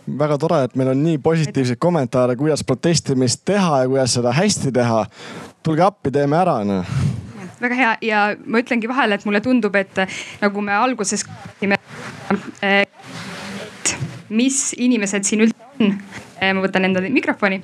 väga tore, et meil on nii positiivseid kommentaare, kuidas protestimist teha ja kuidas seda hästi teha. tulge appi, teeme ära noh väga hea ja ma ütlengi vahele, et mulle tundub, et nagu me alguses rääkisime, et mis inimesed siin üldse on. ma võtan endale mikrofoni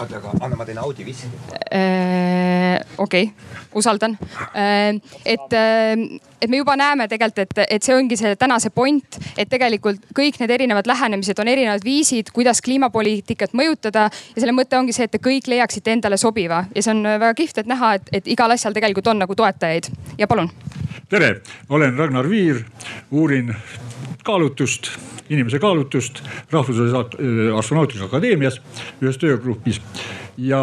oota, aga anna, ma teen audiviski. Äh, okei, usaldan. Äh, et, äh, et me juba näeme tegelikult, et, et see ongi see tänase point, et tegelikult kõik need erinevad lähenemised on erinevad viisid, kuidas kliimapoliitikat mõjutada. ja selle mõte ongi see, et te kõik leiaksite endale sobiva ja see on väga kihvt, et näha, et, et igal asjal tegelikult on nagu toetajaid ja palun. tere, olen Ragnar Viir, uurin kaalutust, inimese kaalutust Rahvusvahelises Astronautika Akadeemias ühes töögrupis. ja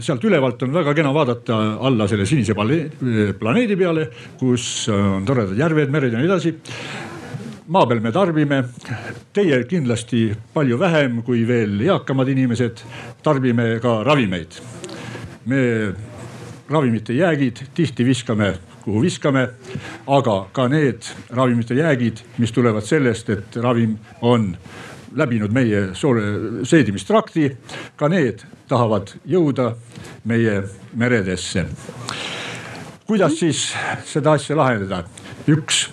sealt ülevalt on väga kena vaadata alla selle sinise planeedi peale, kus on toredad järved, mered ja nii edasi maa peal me tarbime, teie kindlasti palju vähem kui veel eakamad inimesed, tarbime ka ravimeid. me ravimite jäägid tihti viskame kuhu viskame. aga ka need ravimite jäägid, mis tulevad sellest, et ravim on läbinud meie seedimistrakti, ka need tahavad jõuda meie meredesse. kuidas siis seda asja lahendada? üks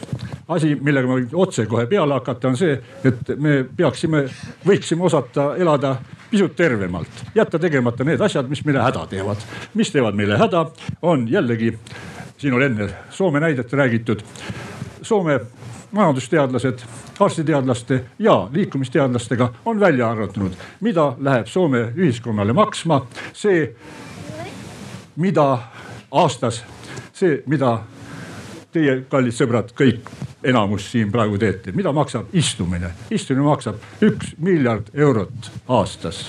asi, millega võin otsekohe peale hakata, on see, et me peaksime, võiksime osata elada pisut tervemalt, jätta tegemata need asjad, mis meile häda teevad. mis teevad meile häda, on jällegi siin oli enne Soome näidet räägitud. Soome majandusteadlased, arstiteadlaste ja liikumisteadlastega on välja arvutanud, mida läheb Soome ühiskonnale maksma see, mida aastas, see, mida teie, kallid sõbrad, kõik enamus siin praegu teete, mida maksab istumine? istumine maksab üks miljard eurot aastas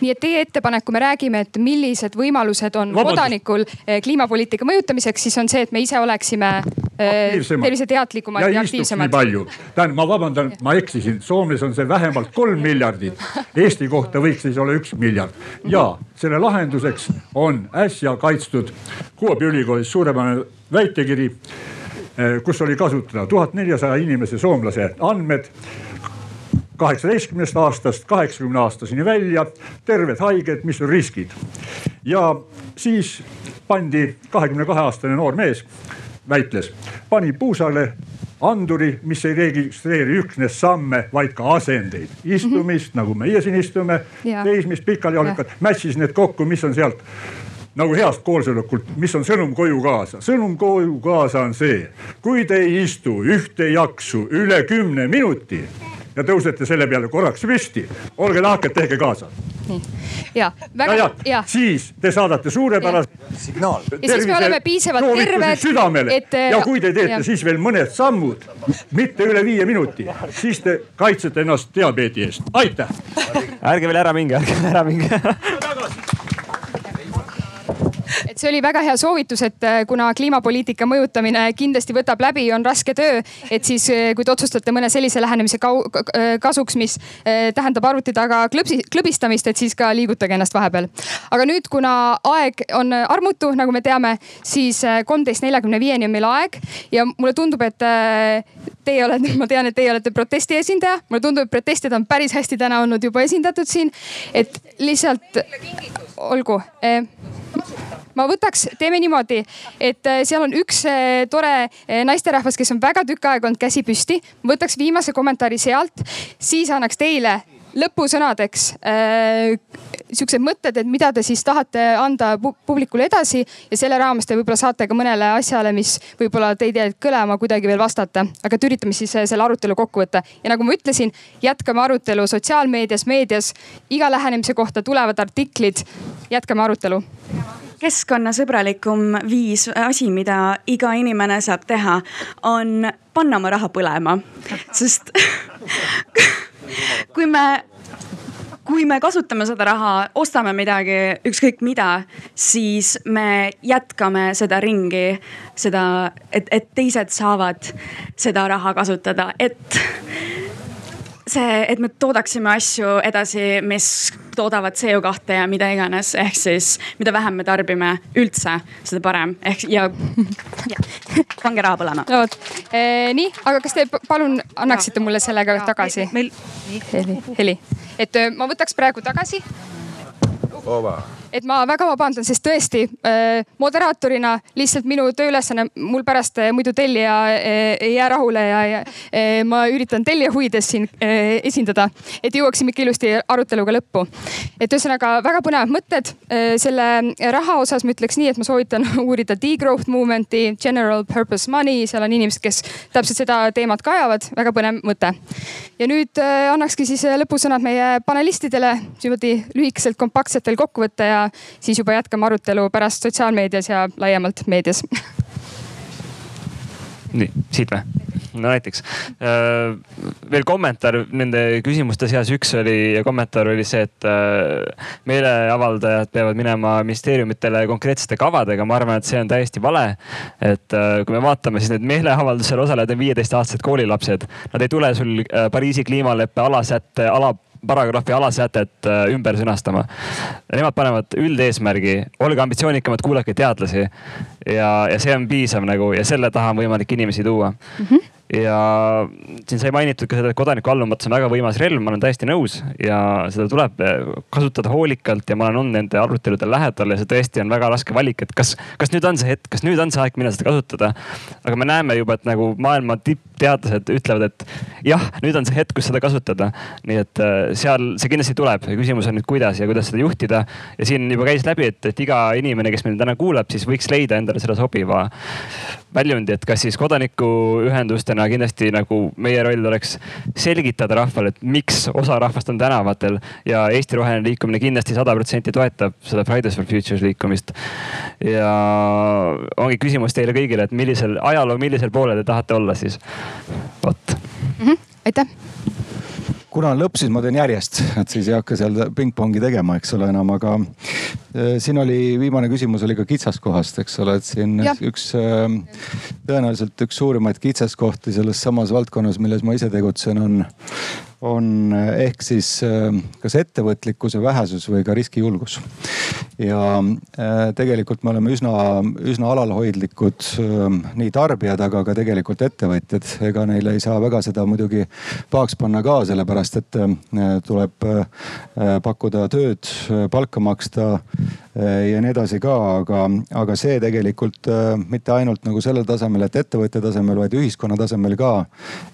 nii et teie ettepanek, kui me räägime, et millised võimalused on Vabandust. kodanikul eh, kliimapoliitika mõjutamiseks, siis on see, et me ise oleksime eh, terviseteadlikumad ja, ja aktiivsemad. nii palju, tähendab, ma vabandan, ma eksisin, Soomes on see vähemalt kolm miljardit. Eesti kohta võiks siis olla üks miljard ja selle lahenduseks on äsja kaitstud Kuopi ülikoolis suurepärane väitekiri, eh, kus oli kasutada tuhat neljasaja inimese soomlase andmed kaheksateistkümnest aastast kaheksakümne aastaseni välja, terved haiged, mis on riskid. ja siis pandi kahekümne kahe aastane noor mees, väitles, pani puusale anduri, mis ei registreeri üksnes samme, vaid ka asendeid, istumist mm -hmm. nagu meie siin istume, seismist, pikalijoonikat, mässis need kokku, mis on sealt nagu heast koosolekult, mis on sõnum koju kaasa. sõnum koju kaasa on see, kui te ei istu ühte jaksu üle kümne minuti ja tõusete selle peale korraks püsti, olge lahked, tehke kaasa. nii ja väga ja, ja. siis te saadate suurepärase signaal. ja siis me oleme piisavalt terved. südamele et... ja kui te teete ja. siis veel mõned sammud, mitte üle viie minuti, siis te kaitsete ennast diabeedi eest, aitäh. ärge veel ära minge, ärge ära minge et see oli väga hea soovitus, et äh, kuna kliimapoliitika mõjutamine kindlasti võtab läbi, on raske töö, et siis kui te otsustate mõne sellise lähenemise kasuks, mis tähendab arvuti taga klõpsi, klõbistamist, et siis ka liigutage ennast vahepeal. aga nüüd, kuna aeg on armutu, nagu me teame, siis kolmteist neljakümne viieni on meil aeg ja mulle tundub, et teie olete, ma tean, et teie olete protesti esindaja, mulle tundub, et protestijad on päris hästi täna olnud juba esindatud siin, et lihtsalt olgu eh, ma võtaks, teeme niimoodi, et eh, seal on üks eh, tore naisterahvas, kes on väga tükk aega olnud käsi püsti. võtaks viimase kommentaari sealt, siis annaks teile lõpusõnadeks äh, siuksed mõtted, et mida te siis tahate anda publikule edasi ja selle raames te võib-olla saate ka mõnele asjale, mis võib-olla teid jäid kõlama, kuidagi veel vastata. aga et üritame siis äh, selle arutelu kokku võtta ja nagu ma ütlesin, jätkame arutelu sotsiaalmeedias, meedias, iga lähenemise kohta tulevad artiklid. jätkame arutelu keskkonnasõbralikum viis, asi, mida iga inimene saab teha, on panna oma raha põlema, sest kui me, kui me kasutame seda raha, ostame midagi, ükskõik mida, siis me jätkame seda ringi, seda, et, et teised saavad seda raha kasutada, et see, et me toodaksime asju edasi, mis toodavad CO2 ja mida iganes, ehk siis mida vähem me tarbime üldse, seda parem ehk ja, ja pange raha põlema. no vot e,, nii, aga kas te palun annaksite mulle selle ka tagasi? meil, heli, heli, et eh, ma võtaks praegu tagasi. Ova et ma väga vabandan, sest tõesti äh, moderaatorina lihtsalt minu tööülesanne, mul pärast äh, muidu tellija äh, ei jää rahule ja, ja ma üritan tellija huvides siin esindada, et jõuaksime ikka ilusti aruteluga lõppu. et ühesõnaga väga põnevad mõtted selle raha osas ma ütleks nii, et ma soovitan uurida degrowth movement'i, general purpose money, seal on inimesed, kes täpselt seda teemat ka ajavad, väga põnev mõte. ja nüüd annakski siis lõpusõnad meie panelistidele niimoodi lühikeselt, kompaktselt veel kokku võtta ja siis juba jätkame arutelu pärast sotsiaalmeedias ja laiemalt meedias nii, siit või? no näiteks äh, veel kommentaar nende küsimuste seas, üks oli kommentaar oli see, et äh, meeleavaldajad peavad minema ministeeriumitele konkreetsete kavadega. ma arvan, et see on täiesti vale. et äh, kui me vaatame, siis need meeleavaldusel osalejad on viieteistaastased koolilapsed. Nad ei tule sul Pariisi kliimaleppe alasätte, ala paragrahvi alasätet äh, ümber sõnastama. Nemad panevad üldeesmärgi, olge ambitsioonikamad, kuulake teadlasi ja, ja see on piisav nagu ja selle taha on võimalik inimesi tuua mm. -hmm ja siin sai mainitud ka seda, et kodanikuallumatus on väga võimas relv, ma olen täiesti nõus ja seda tuleb kasutada hoolikalt ja ma olen olnud nende arutelude lähedal ja see tõesti on väga raske valik, et kas, kas nüüd on see hetk, kas nüüd on see aeg, millal seda kasutada. aga me näeme juba, et nagu maailma tippteadlased ütlevad, et jah, nüüd on see hetk, kus seda kasutada. nii et äh, seal see kindlasti tuleb ja küsimus on nüüd, kuidas ja kuidas seda juhtida. ja siin juba käis läbi, et, et iga inimene, kes meil täna kuulab, siis võiks leida endale selle sobiva väljundi, et kas siis kodanikuühendustena kindlasti nagu meie roll oleks selgitada rahvale, et miks osa rahvast on tänavatel ja Eesti Roheline Liikumine kindlasti sada protsenti toetab seda Fridays for Futures liikumist. ja ongi küsimus teile kõigile, et millisel ajaloo, millisel poolel te tahate olla siis, vot mm. -hmm. aitäh kuna on lõpp, siis ma teen järjest, et siis ei hakka seal pingpongi tegema, eks ole enam, aga äh, siin oli viimane küsimus oli ka kitsaskohast, eks ole, et siin ja. üks äh, tõenäoliselt üks suurimaid kitsaskohti selles samas valdkonnas, milles ma ise tegutsen, on on eh, ehk siis eh, kas ettevõtlikkuse vähesus või ka riskijulgus. ja eh, tegelikult me oleme üsna, üsna alalhoidlikud nii tarbijad, aga ka tegelikult ettevõtjad. ega neile ei saa väga seda muidugi pahaks panna ka, sellepärast et tuleb pakkuda tööd, palka maksta ja nii edasi ka, aga, aga see tegelikult mitte ainult nagu sellel tasemel, et ettevõtte tasemel, vaid ühiskonna tasemel ka.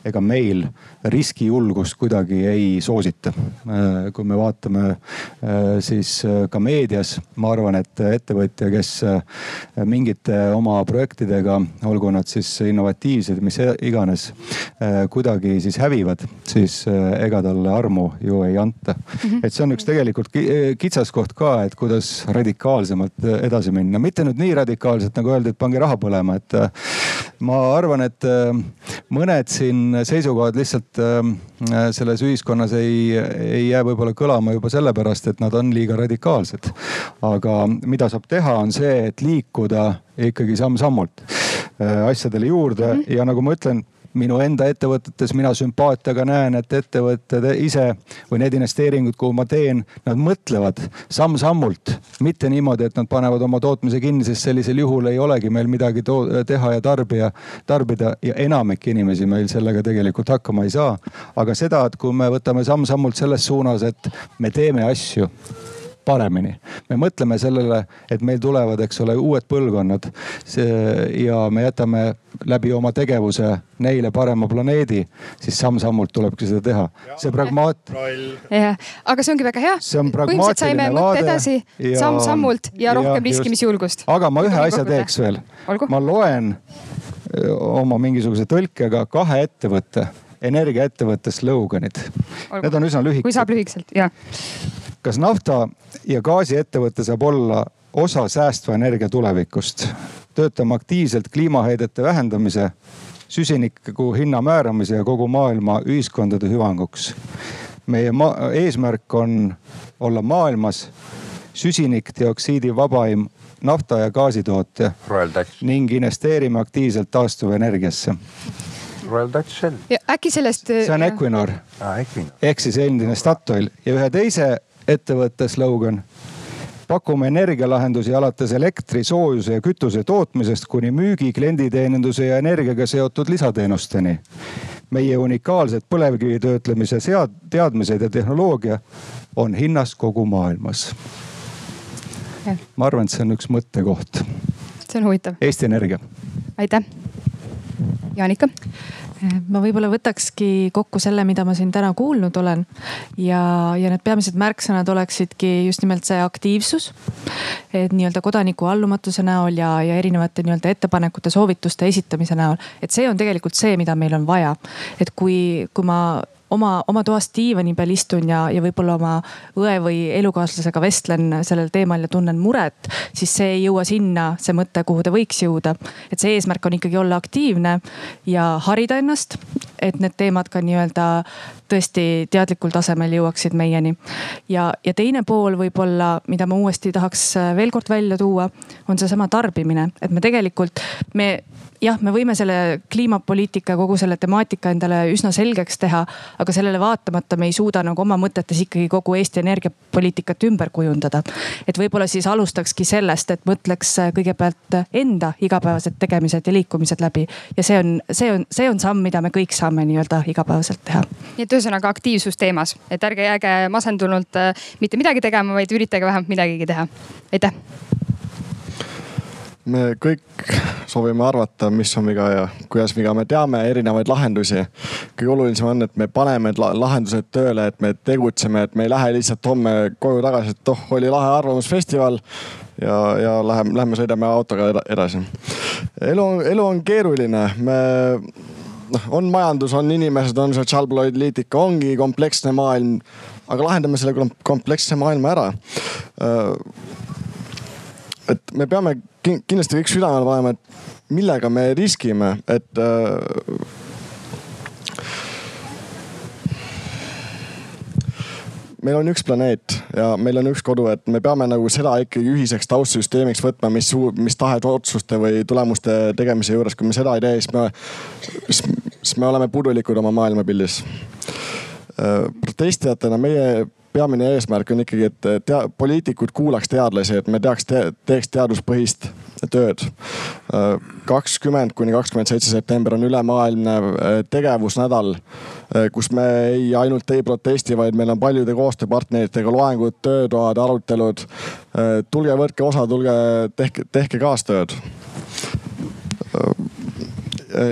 ega meil riskijulgust kuidagi ei soosita. Äh, kui me vaatame äh, siis äh, ka meedias, ma arvan, et ettevõtja, kes mingite oma projektidega, olgu nad siis innovatiivsed, mis iganes, kuidagi siis hävivad, siis ega talle armu ju ei anta. -hmm. et see on üks tegelikult kitsaskoht ka, et kuidas radikaalsemalt edasi minna, mitte nüüd nii radikaalselt nagu öeldi, et pange raha põlema, et ma arvan, et mõned siin seisukohad lihtsalt äh, selles ühiskonnas ei, ei jää võib-olla kõlama juba sellepärast, et nad on liiga radikaalsed. aga mida saab teha, on see, et liikuda ikkagi samm-sammult äh, asjadele juurde mm -hmm. ja nagu ma ütlen minu enda ettevõtetes mina sümpaatiaga näen, et ettevõtted ise või need investeeringud, kuhu ma teen, nad mõtlevad samm-sammult, mitte niimoodi, et nad panevad oma tootmise kinni, sest sellisel juhul ei olegi meil midagi teha ja tarbija, tarbida ja enamik inimesi meil sellega tegelikult hakkama ei saa. aga seda, et kui me võtame samm-sammult selles suunas, et me teeme asju paremini. me mõtleme sellele, et meil tulevad, eks ole, uued põlvkonnad ja me jätame läbi oma tegevuse neile parema planeedi, siis samm-sammult tulebki seda teha. see pragmaat-. jah, aga see ongi väga hea. see on pragmaatiline vaade. edasi ja... samm-sammult ja rohkem ja, riskimisjulgust. aga ma ühe asja teeks veel. ma loen oma mingisuguse tõlkega kahe ettevõtte energiaettevõtte sloganid. Need on üsna lühikesed. kui saab lühikeselt, jah kas nafta ja gaasiettevõte saab olla osa säästva energia tulevikust? töötame aktiivselt kliimaheidete vähendamise, süsiniku hinna määramise ja kogu maailma ühiskondade hüvanguks. meie eesmärk on olla maailmas süsinikdioksiidi vabaim nafta ja gaasitootja ning investeerime aktiivselt taastuvenergiasse Royal Dutch Shell. ja äkki sellest. see on Equinor ah,. Ehk siis endine Statoil ja ühe teise ettevõtte slogan. pakume energialahendusi alates elektri, soojuse ja kütuse tootmisest kuni müügi, klienditeeninduse ja energiaga seotud lisateenusteni. meie unikaalsed põlevkivi töötlemise sead-, teadmised ja tehnoloogia on hinnas kogu maailmas. ma arvan, et see on üks mõttekoht. see on huvitav. Eesti Energia. aitäh. Jaanika ma võib-olla võtakski kokku selle, mida ma siin täna kuulnud olen. ja, ja need peamised märksõnad oleksidki just nimelt see aktiivsus. et nii-öelda kodaniku allumatuse näol ja, ja erinevate nii-öelda ettepanekute, soovituste esitamise näol. et see on tegelikult see, mida meil on vaja. et kui, kui ma oma, oma toas diivani peal istun ja, ja võib-olla oma õe või elukaaslasega vestlen sellel teemal ja tunnen muret, siis see ei jõua sinna, see mõte, kuhu ta võiks jõuda. et see eesmärk on ikkagi olla aktiivne ja harida ennast, et need teemad ka nii-öelda tõesti teadlikul tasemel jõuaksid meieni. ja, ja teine pool võib-olla, mida ma uuesti tahaks veel kord välja tuua, on seesama tarbimine, et me tegelikult, me jah, me võime selle kliimapoliitika, kogu selle temaatika endale üsna selgeks teha, aga sellele vaatamata me ei suuda nagu oma mõtetes ikkagi kogu Eesti energiapoliitikat ümber kujundada. et võib-olla siis alustakski sellest, et mõtleks kõigepealt enda igapäevased tegemised ja liikumised läbi ja see on, see on, see on samm, mida me kõik saame nii-öelda igapäevaselt teha. nii et ühesõnaga aktiivsus teemas, et ärge jääge masendunult äh, mitte midagi tegema, vaid üritage vähemalt midagigi teha. aitäh me kõik soovime arvata, mis on viga ja kuidas viga, me teame erinevaid lahendusi. kõige olulisem on, et me paneme lahendused tööle, et me tegutseme, et me ei lähe lihtsalt homme koju tagasi, et oh, oli lahe arvamusfestival ja, ja läheme, lähme sõidame autoga edasi. elu, elu on keeruline, me noh, on majandus, on inimesed, on sotsiaalpoliitika, ongi kompleksne maailm. aga lahendame selle kompleksse maailma ära et me peame kindlasti kõik südamele panema, et millega me riskime, et meil on üks planeet ja meil on üks kodu, et me peame nagu seda ikkagi ühiseks taustsüsteemiks võtma, mis, mis tahes otsuste või tulemuste tegemise juures, kui me seda ei tee, siis me, siis me oleme puudulikud oma maailmapildis. Äh, protestijatena meie peamine eesmärk on ikkagi, et tea, poliitikud kuulaks teadlasi, et me teaks te,, teeks teaduspõhist tööd. kakskümmend kuni kakskümmend seitse september on ülemaailmne äh, tegevusnädal, äh, kus me ei ainult ei protesti, vaid meil on paljude koostööpartneritega loengud, töötoad, arutelud. Äh, tulge, võtke osa, tulge, tehke, tehke kaastööd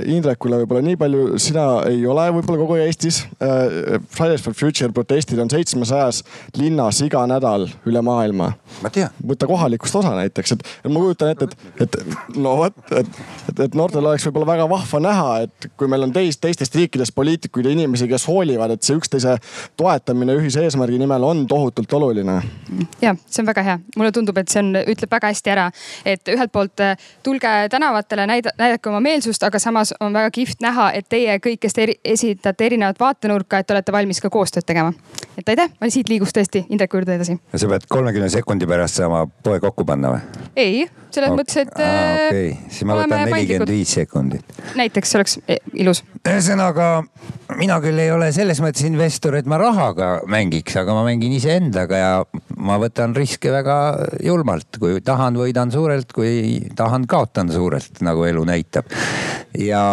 Indrekule võib-olla nii palju, sina ei ole võib-olla kogu Eestis. Äh, Fridays for Future protestid on seitsmesajas linnas iga nädal üle maailma. ma tean. võta kohalikust osa näiteks, et ma kujutan ette, et, et no vot, et, et, et noortel oleks võib-olla väga vahva näha, et kui meil on teist, teistest riikidest poliitikuid ja inimesi, kes hoolivad, et see üksteise toetamine ühise eesmärgi nimel on tohutult oluline. ja see on väga hea, mulle tundub, et see on, ütleb väga hästi ära, et ühelt poolt äh, tulge tänavatele, näida, näidake oma meelsust, aga samas samas on väga kihvt näha, et teie kõik, kes te esitate erinevat vaatenurka, et olete valmis ka koostööd tegema. et aitäh, ma siit liiguks tõesti Indreku juurde edasi. sa pead kolmekümne sekundi pärast saama poe kokku panna või? ei, selles okay. mõttes, et. okei okay., siis ma võtan nelikümmend viis sekundit. näiteks oleks e, ilus. ühesõnaga mina küll ei ole selles mõttes investor, et ma rahaga mängiks, aga ma mängin iseendaga ja ma võtan riske väga julmalt, kui tahan, võidan suurelt, kui tahan, kaotan suurelt, nagu elu näitab. ja,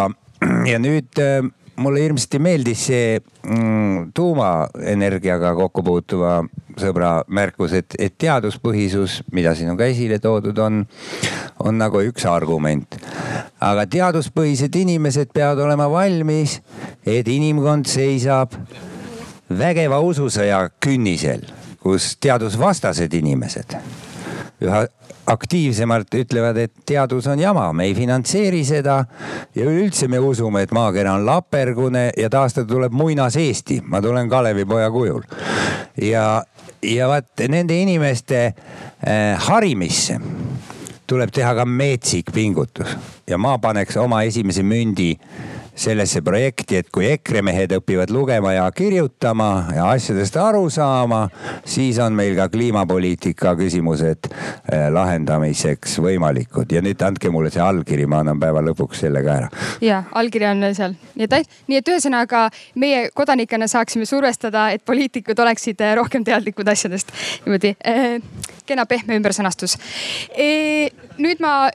ja nüüd äh, mulle hirmsasti meeldis see mm, tuumaenergiaga kokku puutuva sõbra märkus, et, et teaduspõhisus, mida siin on ka esile toodud, on, on nagu üks argument. aga teaduspõhised inimesed peavad olema valmis, et inimkond seisab vägeva ususõja künnisel kus teadusvastased inimesed üha aktiivsemalt ütlevad, et teadus on jama, me ei finantseeri seda. ja üleüldse me usume, et maakera on lapergune ja taastada tuleb muinas Eesti, ma tulen Kalevipoja kujul. ja, ja vaat nende inimeste äh, harimisse tuleb teha ka metsik pingutus ja ma paneks oma esimese mündi sellesse projekti, et kui EKRE mehed õpivad lugema ja kirjutama ja asjadest aru saama, siis on meil ka kliimapoliitika küsimused äh, lahendamiseks võimalikud ja nüüd andke mulle see allkiri, ma annan päeva lõpuks selle ka ära. ja allkiri on seal, nii et, nii et ühesõnaga meie kodanikena saaksime survestada, et poliitikud oleksid äh, rohkem teadlikud asjadest. niimoodi eh, kena pehme ümbersõnastus e,. nüüd ma,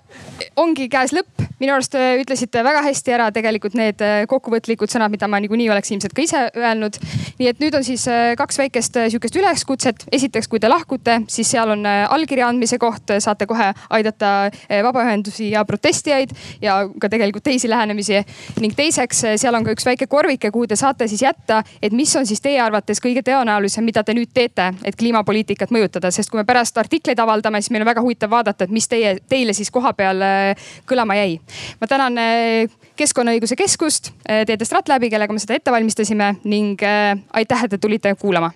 ongi käes lõpp, minu arust ütlesite väga hästi ära tegelikult need äh, kokkuvõtlikud sõnad, mida ma niikuinii oleks ilmselt ka ise öelnud. nii et nüüd on siis äh, kaks väikest äh, sihukest üleskutset. esiteks, kui te lahkute, siis seal on allkirja andmise koht, saate kohe aidata vabaühendusi ja protestijaid ja ka tegelikult teisi lähenemisi. ning teiseks, seal on ka üks väike korvike, kuhu te saate siis jätta, et mis on siis teie arvates kõige tõenäolisem, mida te nüüd teete, et kliimapoliitikat mõjutada, sest kui me pärast artikleid avaldame, siis meil on väga huvitav vaadata, et mis teie, teile siis koha peal kõlama jäi. ma tänan Keskkonnaõiguse Keskust, eh, Teede Stratlabi, kellega me seda ette valmistasime ning aitäh, et te tulite kuulama